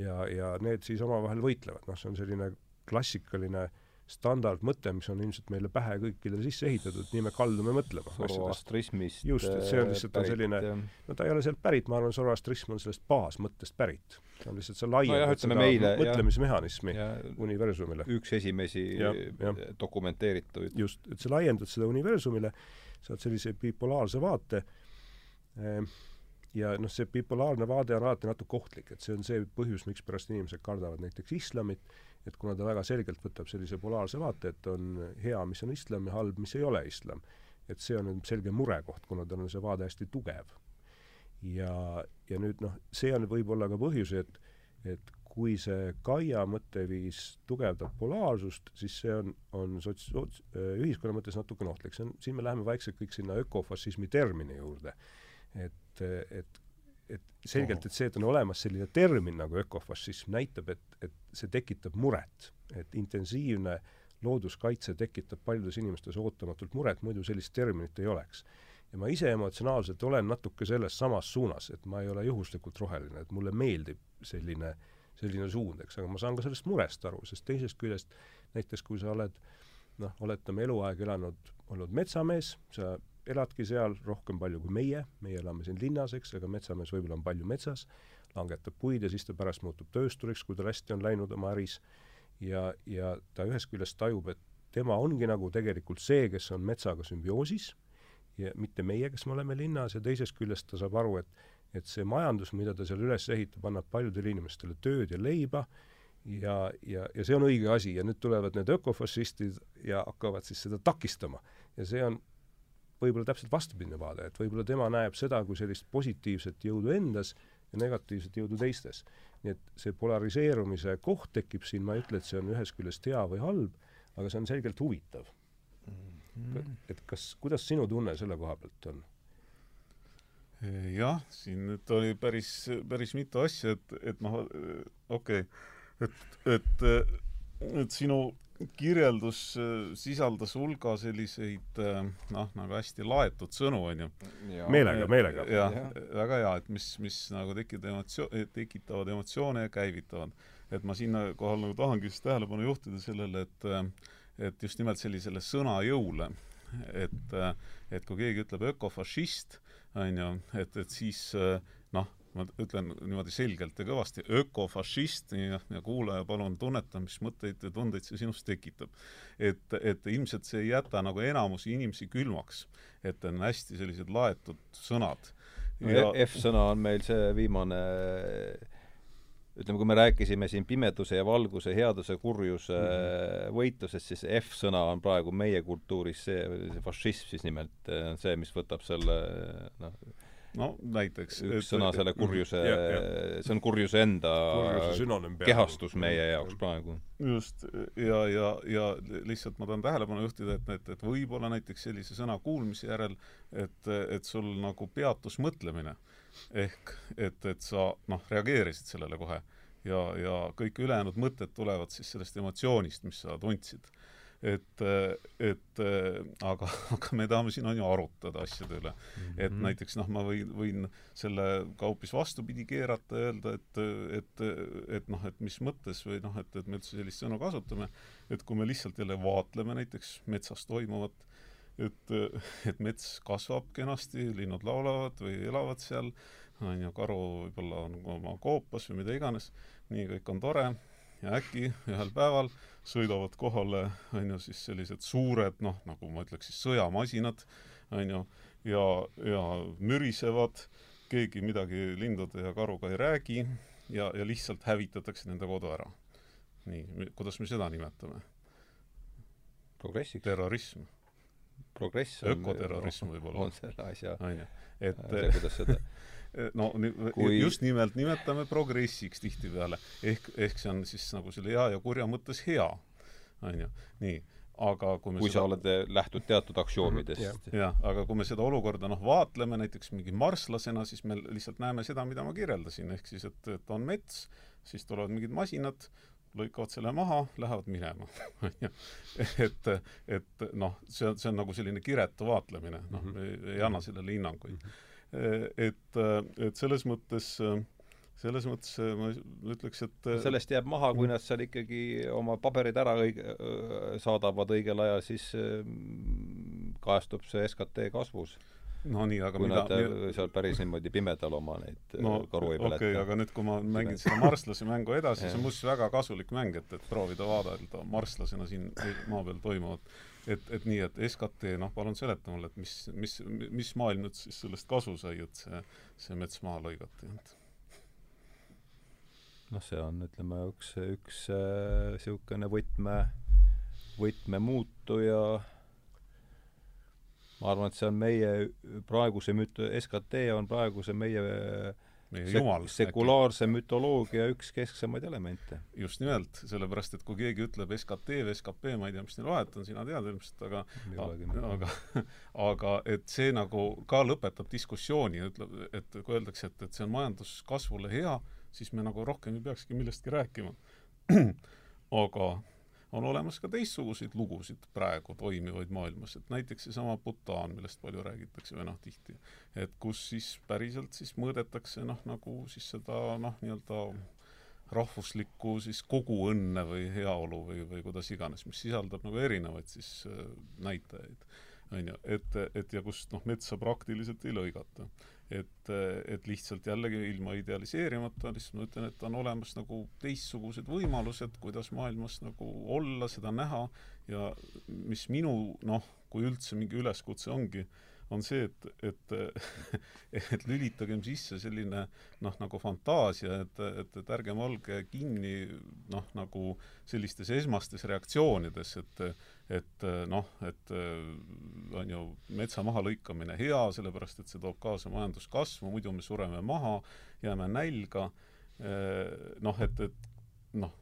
ja, ja need siis omavahel võitlevad, noh, see on selline klassikaline standardmõte, mis on ilmselt meile pähe kõikidele sisse ehitatud, nii me kaldume mõtlema. Zoroastrismist just, et see on lihtsalt on selline, no ta ei ole sealt pärit, ma arvan, zoroastrism on sellest baasmõttest pärit. see on lihtsalt, sa laiendad no seda meile, mõtlemismehhanismi ja, universumile. üks esimesi ja, ja. dokumenteerituid. just, et sa laiendad seda universumile saad sellise bipolaarse vaate ehm, ja noh, see bipolaarne vaade on alati natuke ohtlik, et see on see põhjus, mikspärast inimesed kardavad näiteks islamit, et kuna ta väga selgelt võtab sellise polaarse vaate, et on hea, mis on islam, ja halb, mis ei ole islam. et see on selge murekoht, kuna tal on see vaade hästi tugev. ja, ja nüüd noh, see on võib-olla ka põhjus, et et kui see Kaia mõtteviis tugevdab polaarsust, siis see on, on sots-, sots-, ühiskonna mõttes natukene ohtlik. see on, siin me läheme vaikselt kõik sinna ökofašismi termini juurde. et, et, et selgelt, et see, et on olemas selline termin nagu ökofašism, näitab, et, et see tekitab muret. et intensiivne looduskaitse tekitab paljudes inimestes ootamatult muret, muidu sellist terminit ei oleks ja ma ise emotsionaalselt olen natuke selles samas suunas, et ma ei ole juhuslikult roheline, et mulle meeldib selline selline suund, eks, aga ma saan ka sellest murest aru, sest teisest küljest näiteks kui sa oled noh, oletame eluaeg elanud, olnud metsamees, sa eladki seal rohkem palju kui meie, meie elame siin linnas, eks, aga metsamees võib-olla on palju metsas, langetab puid ja siis ta pärast muutub töösturiks, kui tal hästi on läinud oma äris, ja, ja ta ühest küljest tajub, et tema ongi nagu tegelikult see, kes on metsaga sümbioosis, ja mitte meie, kes me oleme linnas, ja teisest küljest ta saab aru, et et see majandus, mida ta seal üles ehitab, annab paljudele inimestele tööd ja leiba ja, ja, ja see on õige asi. Ja nüüd tulevad need ökofašistid ja hakkavad siis seda takistama. ja see on võib-olla täpselt vastupidine vaade, et võib-olla tema näeb seda kui sellist positiivset jõudu endas ja negatiivset jõudu teistes. nii et see polariseerumise koht tekib siin, ma ei ütle, et see on ühest küljest hea või halb, aga see on selgelt huvitav mm. -hmm. et kas, kuidas sinu tunne selle koha pealt on? jah, siin nüüd oli päris, päris mitu asja, et, et noh, okei okay., et, et, et sinu kirjeldus sisaldas hulga selliseid noh, nagu hästi laetud sõnu, on ju. meelega, meelega. jah ja., väga hea, et mis, mis nagu tekitavad emotsio-, tekitavad emotsioone ja käivitavad. et ma siinkohal nagu tahangi siis tähelepanu juhtida sellele, et et just nimelt sellisele sõnajõule, et et kui keegi ütleb ökofašist, on ju, et, et siis noh, ma ütlen niimoodi selgelt ja kõvasti, ökofašist, ja, ja kuulaja, palun tunneta, mis mõtteid ja tundeid see sinus tekitab. et, et ilmselt see ei jäta nagu enamusi inimesi külmaks, et on hästi sellised laetud sõnad. Ja... F-sõna on meil see viimane ütleme, kui me rääkisime siin pimeduse ja valguse, headuse, kurjuse mm -hmm. võitlusest, siis F-sõna on praegu meie kultuuris see, see fašism siis nimelt, on see, mis võtab selle noh, no näiteks üks et, sõna selle kurjuse, see on kurjuse enda kurjuse kehastus meie jaoks praegu. just, ja, ja, ja lihtsalt ma tahan tähelepanu juhtida, et, et, et võib-olla näiteks sellise sõna kuulmise järel, et, et sul nagu peatus mõtlemine. Ehk et, et sa noh, reageerisid sellele kohe. Ja, ja kõik ülejäänud mõtted tulevad siis sellest emotsioonist, mis sa tundsid et, et aga, aga me tahame siin on ju arutada asjade üle mm. -hmm. et näiteks noh, ma võin, võin selle ka hoopis vastupidi keerata ja öelda, et, et, et noh, et mis mõttes või noh, et, et me üldse sellist sõna kasutame, et kui me lihtsalt jälle vaatleme näiteks metsas toimuvat, et, et mets kasvab kenasti, linnud laulavad või elavad seal, on ju, karu võib-olla on oma koopas või mida iganes, nii kõik on tore ja äkki ühel päeval sõidavad kohale, on ju, siis sellised suured, noh, nagu ma ütleks siis sõjamasinad, on ju, ja, ja mürisevad, keegi midagi lindude ja karuga ei räägi ja, ja lihtsalt hävitatakse nende kodu ära. nii, kuidas me seda nimetame? progressiks. terrorism. progress on ökoterrorism võib-olla. [laughs] on selle asja on ju, et kuidas seda no kui... just nimelt nimetame progressiks tihtipeale, ehk, ehk see on siis nagu selle hea ja kurja mõttes hea, on ju, nii aga kui me kui seda... sa oled, eh, lähtud teatud aktsioomidest jah, aga kui me seda olukorda noh, vaatleme näiteks mingi marslasena, siis me lihtsalt näeme seda, mida ma kirjeldasin, ehk siis et, et on mets, siis tulevad mingid masinad, lõikavad selle maha, lähevad minema. [laughs] Et, et noh, see on, see on nagu selline kiretu vaatlemine, noh, me ei anna sellele hinnanguid. Mm. -hmm et, et selles mõttes selles mõttes ma ütleks, et sellest jääb maha, kui nad seal ikkagi oma paberid ära õige, saadavad õigel ajal, siis kajastub see SKT kasvus. no nii, aga kui mida nad seal päris niimoodi pimedal oma neid no, karu ei peleta. okei okay,, aga nüüd, kui ma mängin seda marslase mängu edasi, see on muuseas väga kasulik mäng, et, et proovida vaadelda marslasena siin maa peal toimuvat et, et nii, et SKT, noh, palun seleta mulle, et mis, mis, mis maailm nüüd siis sellest kasu sai, et see, see mets maha lõigati, et? Noh, see on, ütleme, üks, üks niisugune äh, võtme, võtmemuutuja. Ma arvan, et see on meie praeguse SKT on praeguse meie Sek-, sekulaarse mütoloogia üks kesksemaid elemente. just nimelt, sellepärast et kui keegi ütleb SKT või SKP, ma ei tea, mis neil vahet on, sina tead ilmselt, aga aga, aga et see nagu ka lõpetab diskussiooni, ütleb, et kui öeldakse, et, et see on majanduskasvule hea, siis me nagu rohkem ei peakski millestki rääkima. [clears throat] aga on olemas ka teistsuguseid lugusid praegu toimivaid maailmas, et näiteks seesama Bhutan, millest palju räägitakse või noh, tihti, et kus siis päriselt siis mõõdetakse noh, nagu siis seda noh, nii-öelda rahvuslikku siis kogu õnne või heaolu või, või kuidas iganes, mis sisaldab nagu erinevaid siis äh, näitajaid, on ju, et, et ja kust noh, metsa praktiliselt ei lõigata et, et lihtsalt jällegi ilma idealiseerimata, lihtsalt ma ütlen, et on olemas nagu teistsugused võimalused, kuidas maailmas nagu olla, seda näha. Ja mis minu noh, kui üldse mingi üleskutse ongi, on see, et, et [laughs] et lülitagem sisse selline noh, nagu fantaasia, et, et, et ärgem olge kinni noh, nagu sellistes esmastes reaktsioonides, et et noh, et on ju metsa mahalõikamine hea, sellepärast et see toob kaasa majanduskasvu, muidu me sureme maha, jääme nälga, noh, et, et noh,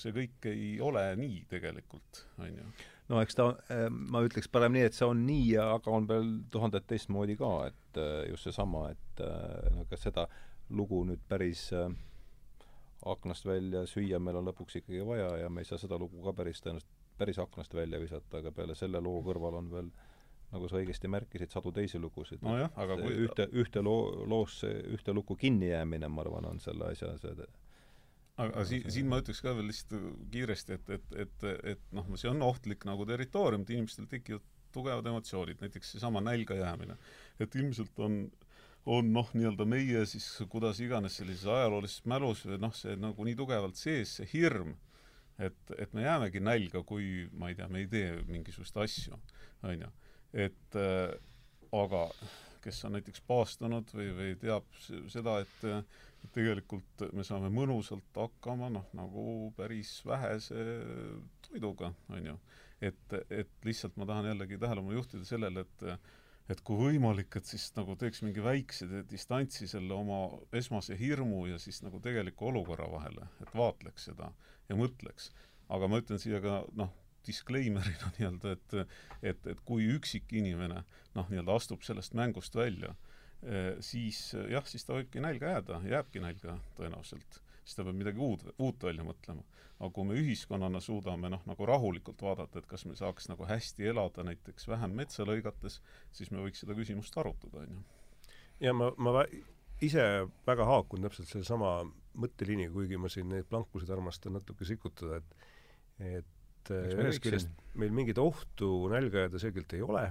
see kõik ei ole nii tegelikult, on ju. No eks ta, eh, ma ütleks parem nii, et see on nii, aga on veel tuhandet teistmoodi ka, et eh, just seesama, et eh, no kas seda lugu nüüd päris aknast välja süüa meil on lõpuks ikkagi vaja ja me ei saa seda lugu ka päris tõenäoliselt päris aknast välja visata, aga peale selle loo kõrval on veel nagu sa õigesti märkisid, sadu teisi lugusid. nojah, aga kui ühte, ühte loo, loosse, ühte lukku kinnijäämine, ma arvan, on selle asja see aga siin, siin ma ütleks ka veel lihtsalt kiiresti, et, et, et, et noh, see on ohtlik nagu territoorium, et inimestel tekivad tugevad emotsioonid, näiteks seesama nälga jäämine. et ilmselt on, on noh, nii-öelda meie siis kuidas iganes sellises ajaloolises mälus või noh, see nagu nii tugevalt sees, see hirm, et, et me jäämegi nälga, kui ma ei tea, me ei tee mingisuguseid asju, on ju. et äh, aga kes on näiteks paastunud või, või teab seda, et tegelikult me saame mõnusalt hakkama noh, nagu päris vähese toiduga, on ju. et, et lihtsalt ma tahan jällegi tähelepanu juhtida sellele, et et kui võimalik, et siis nagu teeks mingi väikse distantsi selle oma esmase hirmu ja siis nagu tegeliku olukorra vahele, et vaatleks seda ja mõtleks. aga ma ütlen siia ka noh, disclaimer'ina [laughs] nii-öelda, et et, et kui üksik inimene noh, nii-öelda astub sellest mängust välja, siis jah, siis ta võibki nälga jääda, jääbki nälga tõenäoliselt. siis ta peab midagi uut, uut välja mõtlema. aga kui me ühiskonnana suudame noh, nagu rahulikult vaadata, et kas me saaks nagu hästi elada näiteks vähem metsa lõigates, siis me võiks seda küsimust arutada, on ju. ja ma, ma ise väga haakun täpselt sellesama mõtteliiniga, kuigi ma siin neid plankusid armastan natuke sikutada, et et ühest küljest meil mingit ohtu nälga jääda selgelt ei ole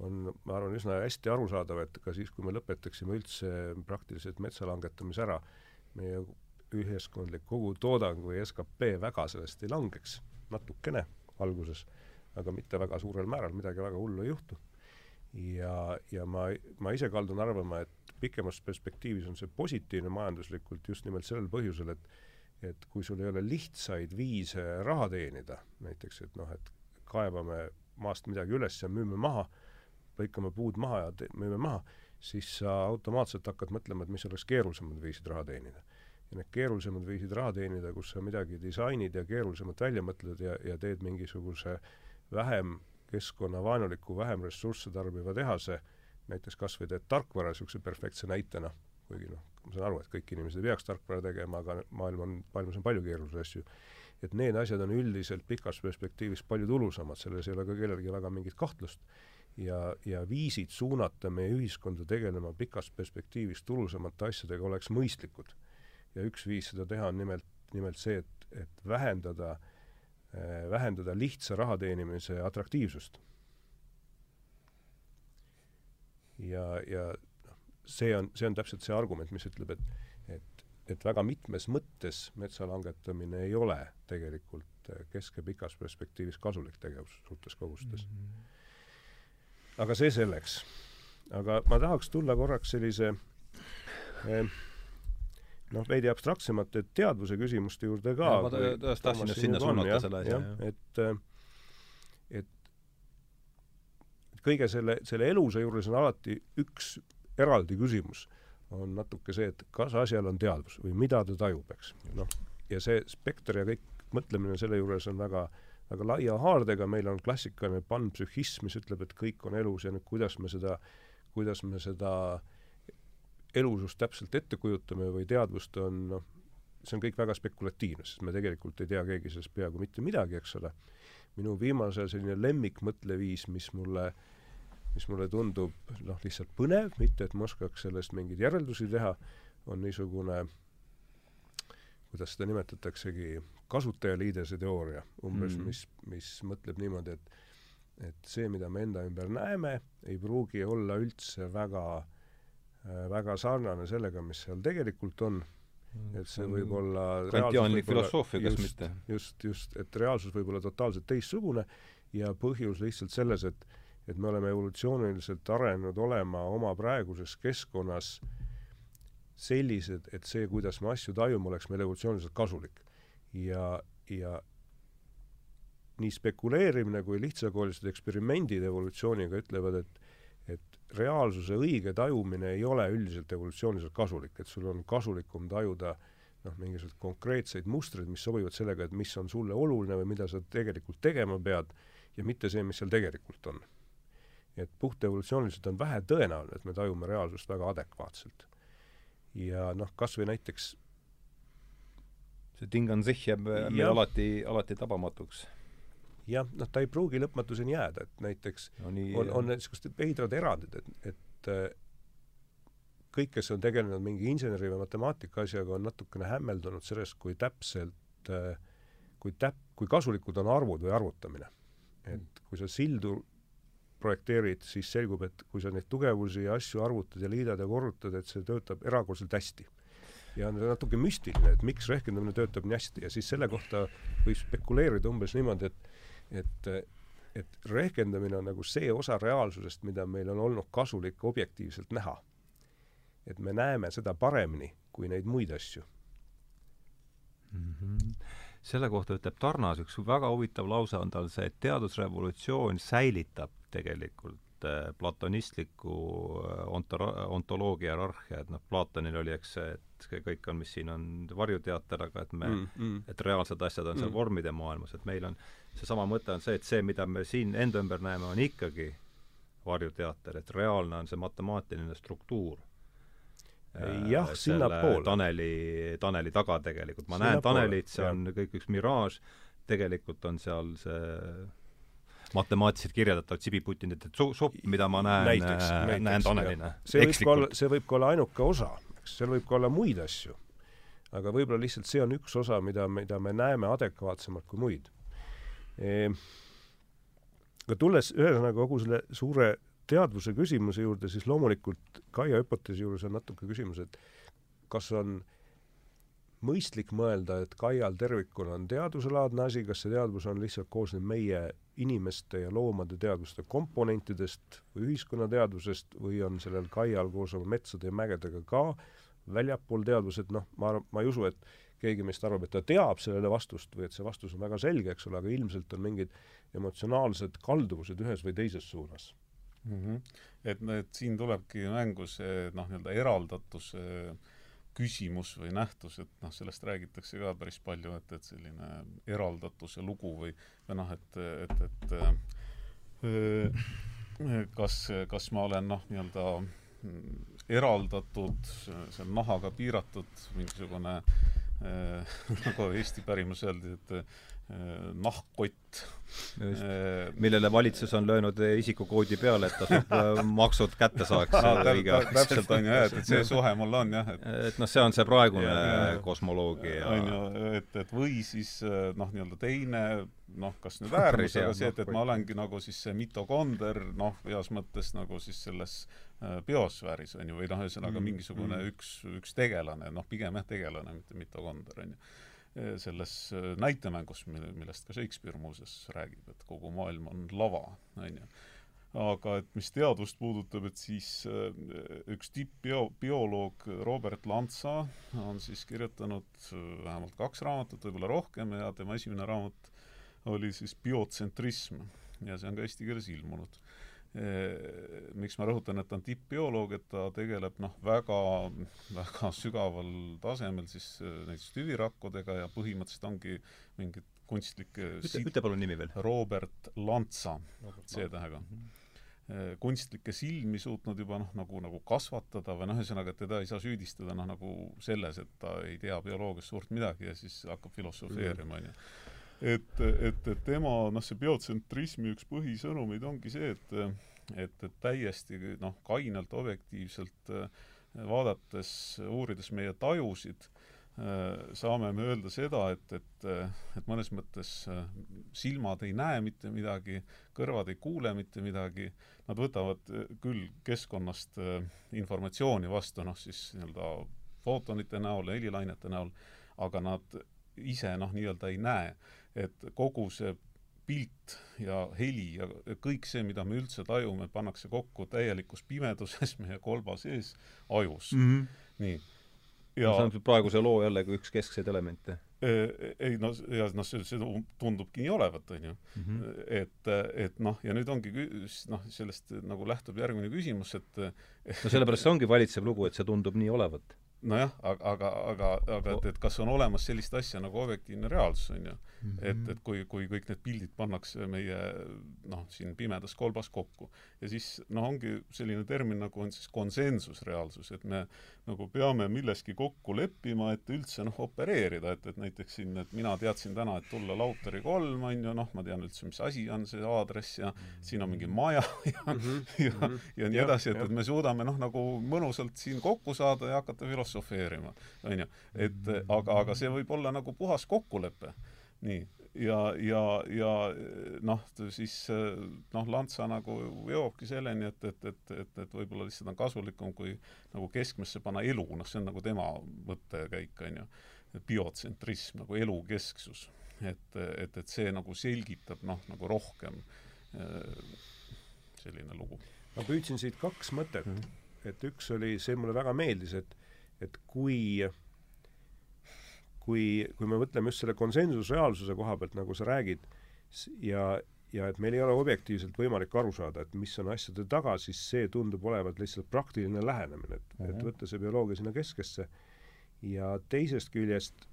on, ma arvan, üsna hästi arusaadav, et ka siis, kui me lõpetaksime üldse praktiliselt metsa langetamise ära, meie ühiskondlik kogutoodang või skp väga sellest ei langeks, natukene alguses, aga mitte väga suurel määral, midagi väga hullu ei juhtu. Ja, ja ma, ma ise kaldun arvama, et pikemas perspektiivis on see positiivne majanduslikult just nimelt sellel põhjusel, et et kui sul ei ole lihtsaid viise raha teenida, näiteks et noh, et kaevame maast midagi üles ja müüme maha, lõikame puud maha ja müüme maha, siis sa automaatselt hakkad mõtlema, et mis oleks keerulisemad viisid raha teenida. ja need keerulisemad viisid raha teenida, kus sa midagi disainid ja keerulisemalt välja mõtled ja, ja teed mingisuguse vähem keskkonnavaenuliku, vähem ressursse tarbiva tehase, näiteks kas või teed tarkvara niisuguse perfektse näitena, kuigi noh, ma saan aru, et kõik inimesed ei peaks tarkvara tegema, aga maailm on, maailmas on palju keerulisi asju, et need asjad on üldiselt pikas perspektiivis palju tulusamad, selles ei ole ka kellelgi väga mingit kahtlust. Ja, ja viisid suunata meie ühiskonda tegelema pikas perspektiivis tulusamate asjadega oleks mõistlikud. ja üks viis seda teha on nimelt, nimelt see, et, et vähendada äh,, vähendada lihtsa raha teenimise atraktiivsust. ja, ja noh, see on, see on täpselt see argument, mis ütleb, et, et, et väga mitmes mõttes metsa langetamine ei ole tegelikult äh, kesk- ja pikas perspektiivis kasulik tegevus suurtes kogustes mm. -hmm aga see selleks. aga ma tahaks tulla korraks sellise eh, noh, veidi abstraktsemate teadvuse küsimuste juurde ka. ma tõesti tahtsin just sinna suunata selle asja, jah. et, eh, et kõige selle, selle elusa juures on alati üks eraldi küsimus, on natuke see, et kas asjal on teadvus või mida ta tajub, eks. noh, ja see spekter ja kõik mõtlemine selle juures on väga äh, väga laia haardega, meil on klassikaline panpsühhism, mis ütleb, et kõik on elus ja nüüd kuidas me seda, kuidas me seda elusust täpselt ette kujutame või teadvust on noh, see on kõik väga spekulatiivne, sest me tegelikult ei tea keegi sellest peaaegu mitte midagi, eks ole. minu viimase selline lemmikmõtleviis, mis mulle, mis mulle tundub noh, lihtsalt põnev, mitte et ma oskaks sellest mingeid järeldusi teha, on niisugune kuidas seda nimetataksegi, kasutajaliidese teooria umbes mm., mis, mis mõtleb niimoodi, et et see, mida me enda ümber näeme, ei pruugi olla üldse väga äh,, väga sarnane sellega, mis seal tegelikult on. Mm. et see võib olla kantiaanlik filosoofia, kas just, mitte? just, just, et reaalsus võib olla totaalselt teistsugune ja põhjus lihtsalt selles, et et me oleme evolutsiooniliselt arenenud olema oma praeguses keskkonnas sellised, et see, kuidas me asju tajume, oleks meile evolutsiooniliselt kasulik ja, ja nii spekuleerimine kui lihtsakoelised eksperimendid evolutsiooniga ütlevad, et reaalsuse õige tajumine ei ole üldiselt evolutsiooniliselt kasulik, et sul on kasulikum tajuda noh, mingisuguseid konkreetseid mustreid, mis sobivad sellega, et mis on sulle oluline või mida sa tegelikult tegema pead, ja mitte see, mis seal tegelikult on. et puhtevolutsiooniliselt on vähe tõenäoline, et me tajume reaalsust väga adekvaatselt. ja noh, kas või näiteks see Tingansich jääb meil alati, alati tabamatuks. Jah, noh, ta ei pruugi lõpmatuseni jääda, et näiteks no nii, on, on niisugused veidrad erandid, et, et äh, kõik, kes on tegelenud mingi inseneri või matemaatika asjaga, on natukene hämmeldunud sellest, kui täpselt, äh, kui täp-, kui kasulikud on arvud või arvutamine. et kui sa sildu projekteerid, siis selgub, et kui sa neid tugevusi ja asju arvutad ja liidad ja korrutad, et see töötab erakordselt hästi ja on natuke müstiline, et miks rehkendamine töötab nii hästi ja siis selle kohta võib spekuleerida umbes niimoodi, et et et rehkendamine on nagu see osa reaalsusest, mida meil on olnud kasulik objektiivselt näha. et me näeme seda paremini kui neid muid asju mm. -hmm. selle kohta ütleb Tarnas üks väga huvitav lause on tal see, et teadusrevolutsioon säilitab tegelikult äh, platonistliku äh, onto-, ontoloogia hierarhia, et noh, Platonil oli, eks see, et et kõik on, mis siin on varjuteater, aga et me mm, mm. et reaalsed asjad on seal mm. vormide maailmas, et meil on seesama mõte on see, et see, mida me siin enda ümber näeme, on ikkagi varjuteater, et reaalne on see matemaatiline struktuur jah, sinnapoole. Taneli, Taneli taga tegelikult. ma näen Tanelit, see on jah. kõik üks miraaž, tegelikult on seal see matemaatiliselt kirjeldatav tsibiputinite supp, mida ma näen, näen Tanelina. see võib ka olla, see võib ka olla ainuke osa, eks, seal võib ka olla muid asju. aga võib-olla lihtsalt see on üks osa, mida, mida me näeme adekvaatsemalt kui muid e,. aga tulles ühesõnaga kogu selle suure teadvuse küsimuse juurde, siis loomulikult Kaia hüpoteesi juures on natuke küsimus, et kas on mõistlik mõelda, et Kaial tervikuna on teaduselaadne asi, kas see teadvus on lihtsalt koosnev meie inimeste ja loomade teadvuste komponentidest või ühiskonnateadvusest või on sellel Kaial koos oma metsade ja mägedega ka väljapool teadvused, noh, ma, ma ei usu, et keegi meist arvab, et ta teab sellele vastust või et see vastus on väga selge, eks ole, aga ilmselt on mingid emotsionaalsed kalduvused ühes või teises suunas mm. -hmm. et, et siin tulebki mängu see noh, nii-öelda eraldatuse küsimus või nähtus, et noh, sellest räägitakse ka päris palju, et, et selline eraldatuse lugu või, või noh, et, et, et äh, kas, kas ma olen noh, nii-öelda eraldatud, see on nahaga piiratud mingisugune äh, [laughs] nagu Eesti pärimus öeldi, et Äh, nahkkott. Äh, millele valitsus on löönud isikukoodi peale, et tasub äh, maksud kätte saaks täpselt on ju et, et see suhe mul on jah, et et noh, see on see praegune kosmoloogia. on ju, et, et või siis noh, nii-öelda teine noh, kas nüüd äärmus, aga see, et, et ma olengi nagu siis see mitokonder, noh, heas mõttes nagu siis selles biosfääris, on ju, või noh, ühesõnaga mm, mingisugune mm. üks, üks tegelane, noh, pigem jah, tegelane, mitte mitokonder, on ju selles eh, näitemängus, mille, millest ka Shakespeare muuseas räägib, et kogu maailm on lava, on ju. aga et mis teadvust puudutab, et siis eh, üks tippbio-, bioloog Robert Lantsa on siis kirjutanud vähemalt kaks raamatut, võib-olla rohkem, ja tema esimene raamat oli siis Biotsentrism ja see on ka eesti keeles ilmunud miks ma rõhutan, et ta on tippbioloog, et ta tegeleb noh, väga, väga sügaval tasemel siis näiteks tüvirakkudega ja põhimõtteliselt ongi mingid kunstlikke ütle, ütle palun nimi veel. Robert Lantsa, C-tähega mm. -hmm kunstlikke silmi suutnud juba noh, nagu, nagu kasvatada või noh, ühesõnaga, et teda ei saa süüdistada noh, nagu selles, et ta ei tea bioloogiast suurt midagi ja siis hakkab filosofeerima, on ju et, et, et tema noh, see biotsentrismi üks põhisõnumeid ongi see, et et, et täiesti noh, kainelt objektiivselt äh, vaadates, uurides meie tajusid, äh, saame me öelda seda, et, et, et mõnes mõttes silmad ei näe mitte midagi, kõrvad ei kuule mitte midagi, nad võtavad küll keskkonnast informatsiooni vastu, noh siis nii-öelda footonite näol, helilainete näol, aga nad ise noh, nii-öelda ei näe et kogu see pilt ja heli ja kõik see, mida me üldse tajume, pannakse kokku täielikus pimeduses meie kolba sees ajus mm. -hmm. nii. ja see on praeguse loo jällegi üks keskseid elemente. ei no, ja noh, see, see tundubki nii olevat, on ju mm. -hmm. et, et noh, ja nüüd ongi noh, sellest nagu lähtub järgmine küsimus, et no sellepärast see ongi valitsev lugu, et see tundub nii olevat nojah, aga, aga, aga, aga et, et kas on olemas sellist asja nagu objektiivne reaalsus, on ju. et, et kui, kui kõik need pildid pannakse meie noh, siin pimedas kolbas kokku ja siis noh, ongi selline termin nagu on siis konsensusreaalsus, et me nagu peame milleski kokku leppima, et üldse noh, opereerida, et, et näiteks siin, et mina teadsin täna, et tulla Lauteri kolm, on ju, noh, ma tean üldse, mis asi on see aadress ja siin on mingi maja [laughs] ja mm, -hmm. ja, ja, ja nii edasi, et, et me suudame noh, nagu mõnusalt siin kokku saada ja hakata filosofeerima filosofeerima, on ju. et aga, aga see võib olla nagu puhas kokkulepe. nii, ja, ja, ja noh, siis noh, Lantsa nagu jõuabki selleni, et, et, et, et, et võib-olla lihtsalt on kasulikum, kui nagu keskmesse panna elu, noh, see on nagu tema mõttekäik, on ju. biotsentrism, nagu elukesksus. et, et, et see nagu selgitab noh, nagu rohkem selline lugu. ma püüdsin siit kaks mõtet mm. -hmm. et üks oli, see mulle väga meeldis, et et kui kui, kui me mõtleme just selle konsensusreaalsuse koha pealt, nagu sa räägid, ja, ja et meil ei ole objektiivselt võimalik aru saada, et mis on asjade taga, siis see tundub olevat lihtsalt praktiline lähenemine, et mm, -hmm. et mhm. võtta see bioloogia sinna keskesse ja teisest küljest,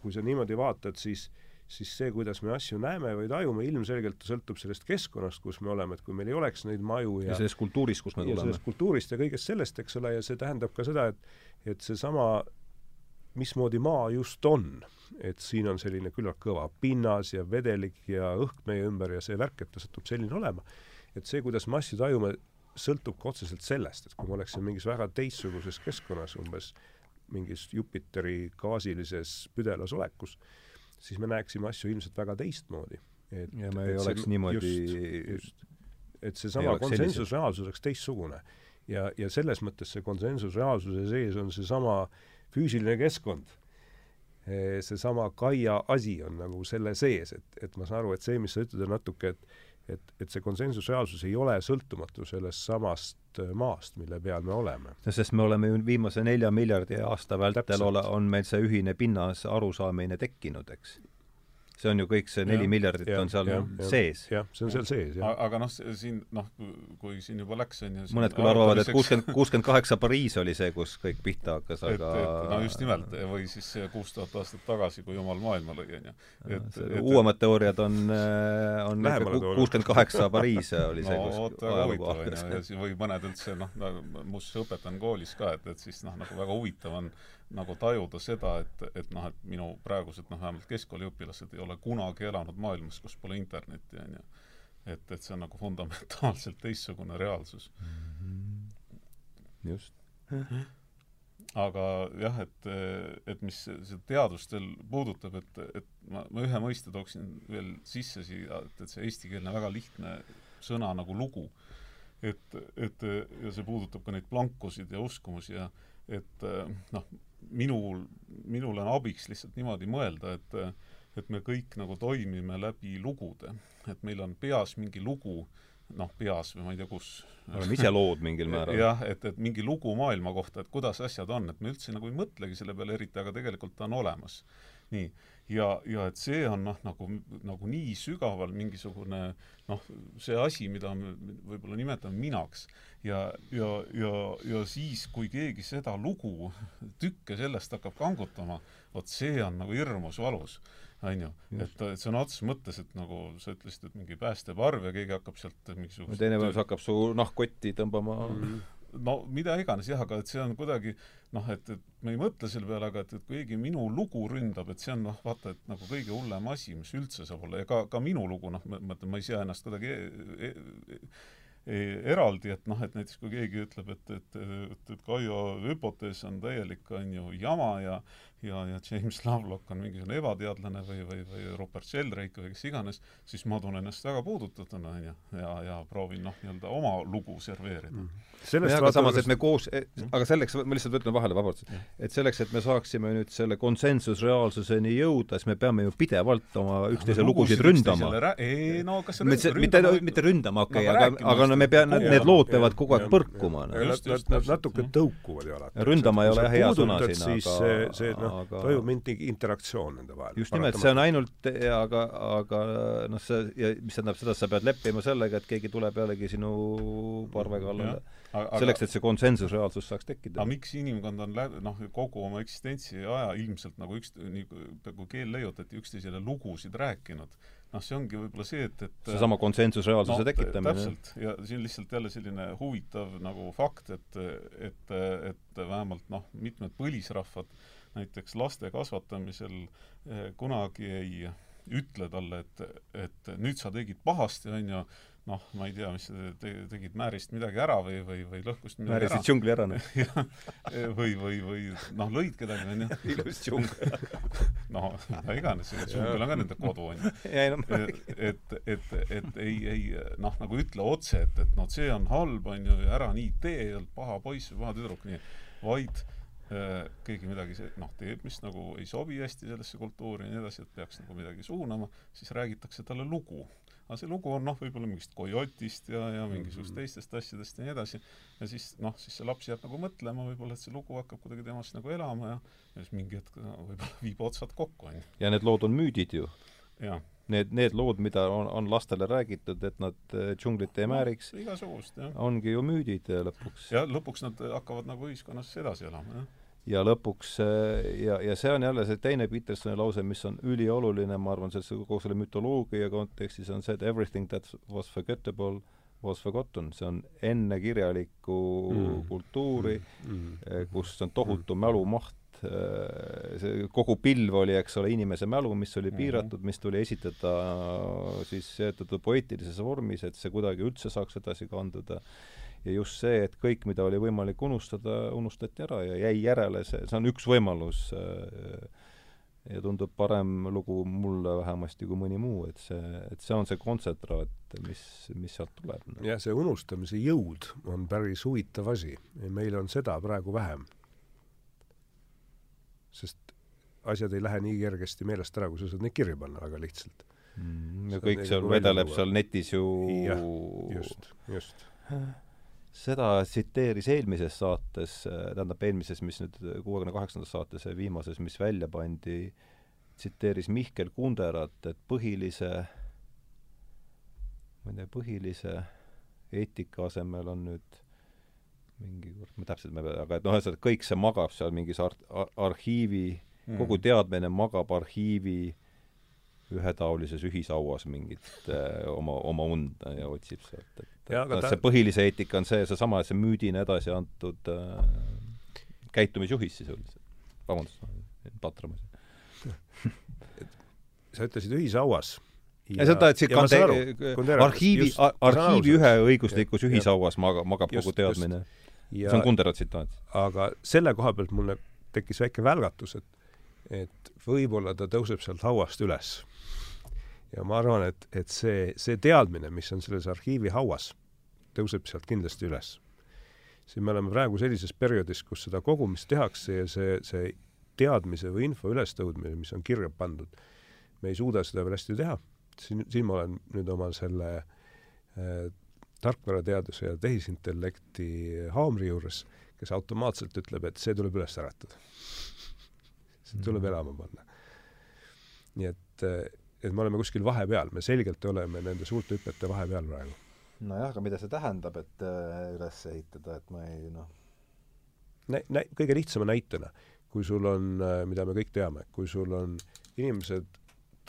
kui sa niimoodi vaatad, siis siis see, kuidas me asju näeme või tajume, ilmselgelt sõltub sellest keskkonnast, kus me oleme, et kui meil ei oleks neid maju ja, ja sellest kultuurist, kust me ja tuleme. sellest kultuurist ja kõigest sellest, eks ole, ja see tähendab ka seda, et et seesama, mismoodi maa just on, et siin on selline küllalt kõva pinnas ja vedelik ja õhk meie ümber ja see värk, et ta satub selline olema, et see, kuidas me asju tajume, sõltub ka otseselt sellest, et kui me oleksime mingis väga teistsuguses keskkonnas, umbes mingis Jupiteri gaasilises püdelas olekus, siis me näeksime asju ilmselt väga teistmoodi. et ja me ei et see- oleks niimoodi just, just. et seesama oleks konsensusreaalsus oleks teistsugune. ja, ja selles mõttes see konsensusreaalsuse sees on seesama füüsiline keskkond. seesama Kaia asi on nagu selle sees, et, et ma saan aru, et see, mis sa ütled, on natuke, et et, et see konsensusreaalsus ei ole sõltumatu sellest samast äh, maast, mille peal me oleme. sest me oleme ju viimase nelja miljardi aasta vältel ole, on meil see ühine pinnas arusaamine tekkinud, eks. See on ju kõik, see neli miljardit jah, on seal jah. sees. jah, see on seal sees, jah. aga noh, siin noh, kui siin juba läks, on ju mõned küll arvavad, et kuuskümmend, kuuskümmend kaheksa Pariis oli see, kus kõik pihta hakkas, et, aga et no just nimelt, või siis kuus tuhat aastat tagasi, kui Jumal maailma lõi, on ju. et, et uuemad teooriad on, on Lähemale toonud. kuuskümmend kaheksa Pariis oli see, no kus vot, väga huvitav on ju, ja siin või mõned üldse noh, muuseas õpetan koolis ka, et, et siis noh, nagu väga huvitav on nagu tajuda seda, et, et noh, et minu praegused noh, vähemalt keskkooliõpilased ei ole kunagi elanud maailmas, kus pole internetti, on ju. et, et see on nagu fundamentaalselt teistsugune reaalsus. just. aga jah, et, et mis seda teadust veel puudutab, et, et ma, ma ühe mõiste tooksin veel sisse siia, et, et see eestikeelne väga lihtne sõna nagu lugu, et, et ja see puudutab ka neid plankusid ja uskumusi ja et noh, minul, minul on abiks lihtsalt niimoodi mõelda, et et me kõik nagu toimime läbi lugude. et meil on peas mingi lugu, noh, peas või ma ei tea, kus oleme ise lood mingil määral. jah, et, et mingi lugu maailma kohta, et kuidas asjad on, et me üldse nagu ei mõtlegi selle peale eriti, aga tegelikult ta on olemas. nii. Ja, ja et see on noh, nagu, nagu nii sügaval mingisugune noh, see asi, mida me võib-olla nimetame minaks. ja, ja, ja, ja siis, kui keegi seda lugu, tükke sellest hakkab kangutama, vot see on nagu hirmus valus on ju, et, et sõna otseses mõttes, et nagu sa ütlesid, et mingi päästeparv ja keegi hakkab sealt mingisugust teine päev hakkab su nahkkotti tõmbama mm. No mida iganes jah, aga et see on kuidagi noh, et, et me ei mõtle selle peale, aga et, et kui keegi minu lugu ründab, et see on noh, vaata, et nagu kõige hullem asi, mis üldse saab olla. Ja ka, ka minu lugu, noh, ma mõtlen, ma ei sea ennast kuidagi e e e eraldi, et noh, et näiteks kui keegi ütleb, et, et, et, et Kaio hüpotees on täielik, on ju, jama ja ja, ja James Lovelock on mingisugune ebateadlane või, või, või Rupert Sheldrake või kes iganes, siis ma tunnen ennast väga puudutatuna, on ju, ja, ja proovin noh, nii-öelda oma lugu serveerida. Mm. jah, aga samas, et me koos, aga selleks, ma lihtsalt ütlen vahele, vabandust, et selleks, et me saaksime nüüd selle konsensusreaalsuseni jõuda, siis me peame ju pidevalt oma üksteise lugusid ründama. ei no kas mitte, mitte, mitte ründama, okei okay, no,, aga, aga no me pea-, need lood peavad kogu aeg põrkuma. Nad natuke tõukuvad ju alati. ründama ei ole jah hea sõna siin, aga see, see noh aga..., toimub mingi interaktsioon nende vahel. just nimelt, see on ainult, aga, aga noh, see, ja mis tähendab seda, et sa pead leppima sellega, et keegi tuleb jällegi sinu parve kallale. selleks, et see konsensusreaalsus saaks tekkida. aga miks inimkond on läbi, noh, kogu oma eksistentsi aja ilmselt nagu üks, nii peaaegu keel leiutati, üksteisele lugusid rääkinud, noh, see ongi võib-olla see, et, et seesama konsensusreaalsuse no, tekitamine. täpselt, ja siin lihtsalt jälle selline huvitav nagu fakt, et, et, et vähemalt noh, mitmed põlisrahvad näiteks laste kasvatamisel kunagi ei ütle talle, et, et nüüd sa tegid pahasti, on ju, noh, ma ei tea, mis sa te, tegid Määrist midagi ära või, või, või lõhkust midagi Määrisid džungli ära, noh. [laughs] või, või, või noh, lõid kedagi, on ju. [laughs] ilus džungel. [laughs] no mida iganes, džungel on ka nende kodu, on ju. et, et, et ei, ei noh, nagu ütle otse, et, et noh, see on halb, on ju, ja ära nii tee, paha poiss või paha tüdruk, nii, vaid keegi midagi noh, teeb, mis nagu ei sobi hästi sellesse kultuuri ja nii edasi, et peaks nagu midagi suunama, siis räägitakse talle lugu. aga see lugu on noh, võib-olla mingist kojotist ja, ja mingisugust teistest asjadest ja nii edasi, ja siis noh, siis see laps jääb nagu mõtlema võib-olla, et see lugu hakkab kuidagi temas nagu elama ja ja siis mingi hetk no, võib-olla [laughs] viib otsad kokku, on ju. ja need lood on müüdid ju. jah need, need lood, mida on, on lastele räägitud, et nad džunglit ei määriks no,, ongi ju müüdid lõpuks. ja lõpuks nad hakkavad nagu ühiskonnas edasi elama, jah ja lõpuks ja, ja see on jälle see teine Petersoni lause, mis on ülioluline, ma arvan, selles kogu selle mütoloogia kontekstis, on see, et everything that was forgettable was forgotten, see on enne kirjalikku mm. kultuuri mm., mm. kus on tohutu mm. mälumaht, see kogu pilv oli, eks ole, inimese mälu, mis oli mm-hmm. piiratud, mis tuli esitada siis seotud poeetilises vormis, et see kuidagi üldse saaks edasi kanduda ja just see, et kõik, mida oli võimalik unustada, unustati ära ja jäi järele. See, see on üks võimalus äh, ja tundub parem lugu mulle vähemasti kui mõni muu, et see, et see on see kontsentraat, mis, mis sealt tuleb no.. jah, see unustamise jõud on päris huvitav asi ja meil on seda praegu vähem. sest asjad ei lähe nii kergesti meelest ära, kui sa saad neid kirja panna väga lihtsalt. Mm,. ja kõik seal vedeleb seal netis ju jah, just, just seda tsiteeris eelmises saates, tähendab eelmises, mis nüüd kuuekümne kaheksandas saates viimases, mis välja pandi, tsiteeris Mihkel Kunderat, et põhilise, ma ei tea, põhilise eetika asemel on nüüd mingi, ma täpselt ei mäleta, aga et noh, ühesõnaga kõik see magab seal mingis ar-, arhiivi mm., kogu teadmine magab arhiivi ühetaolises ühishauas mingit äh, oma, oma und ja otsib sealt, et ja, aga ta... see põhilise eetika on see, seesama, et see müüdina edasi antud äh, käitumisjuhis sisuliselt. vabandust, patramas [laughs] sa ütlesid ühishauas ja seda, et see kande-, arhiivi, arhiivi üheõiguslikus ühishauas magab, magab just, kogu teadmine. see on Kundera tsitaat. aga selle koha pealt mulle tekkis väike välgatus, et et võib-olla ta tõuseb sealt hauast üles. ja ma arvan, et, et see, see teadmine, mis on selles arhiivi hauas, tõuseb sealt kindlasti üles. siin me oleme praegu sellises perioodis, kus seda kogumist tehakse ja see, see teadmise või info ülestõudmine, mis on kirja pandud, me ei suuda seda veel hästi teha. siin, siin ma olen nüüd oma selle äh, tarkvarateaduse ja tehisintellekti haamri juures, kes automaatselt ütleb, et see tuleb üles äratada. See tuleb mm. elama panna. nii et, äh, et me oleme kuskil vahepeal, me selgelt oleme nende suurte hüpete vahepeal praegu nojah, aga mida see tähendab, et äh, üles ehitada, et ma ei noh nä-, nä-, kõige lihtsama näitena, kui sul on, äh, mida me kõik teame, kui sul on inimesed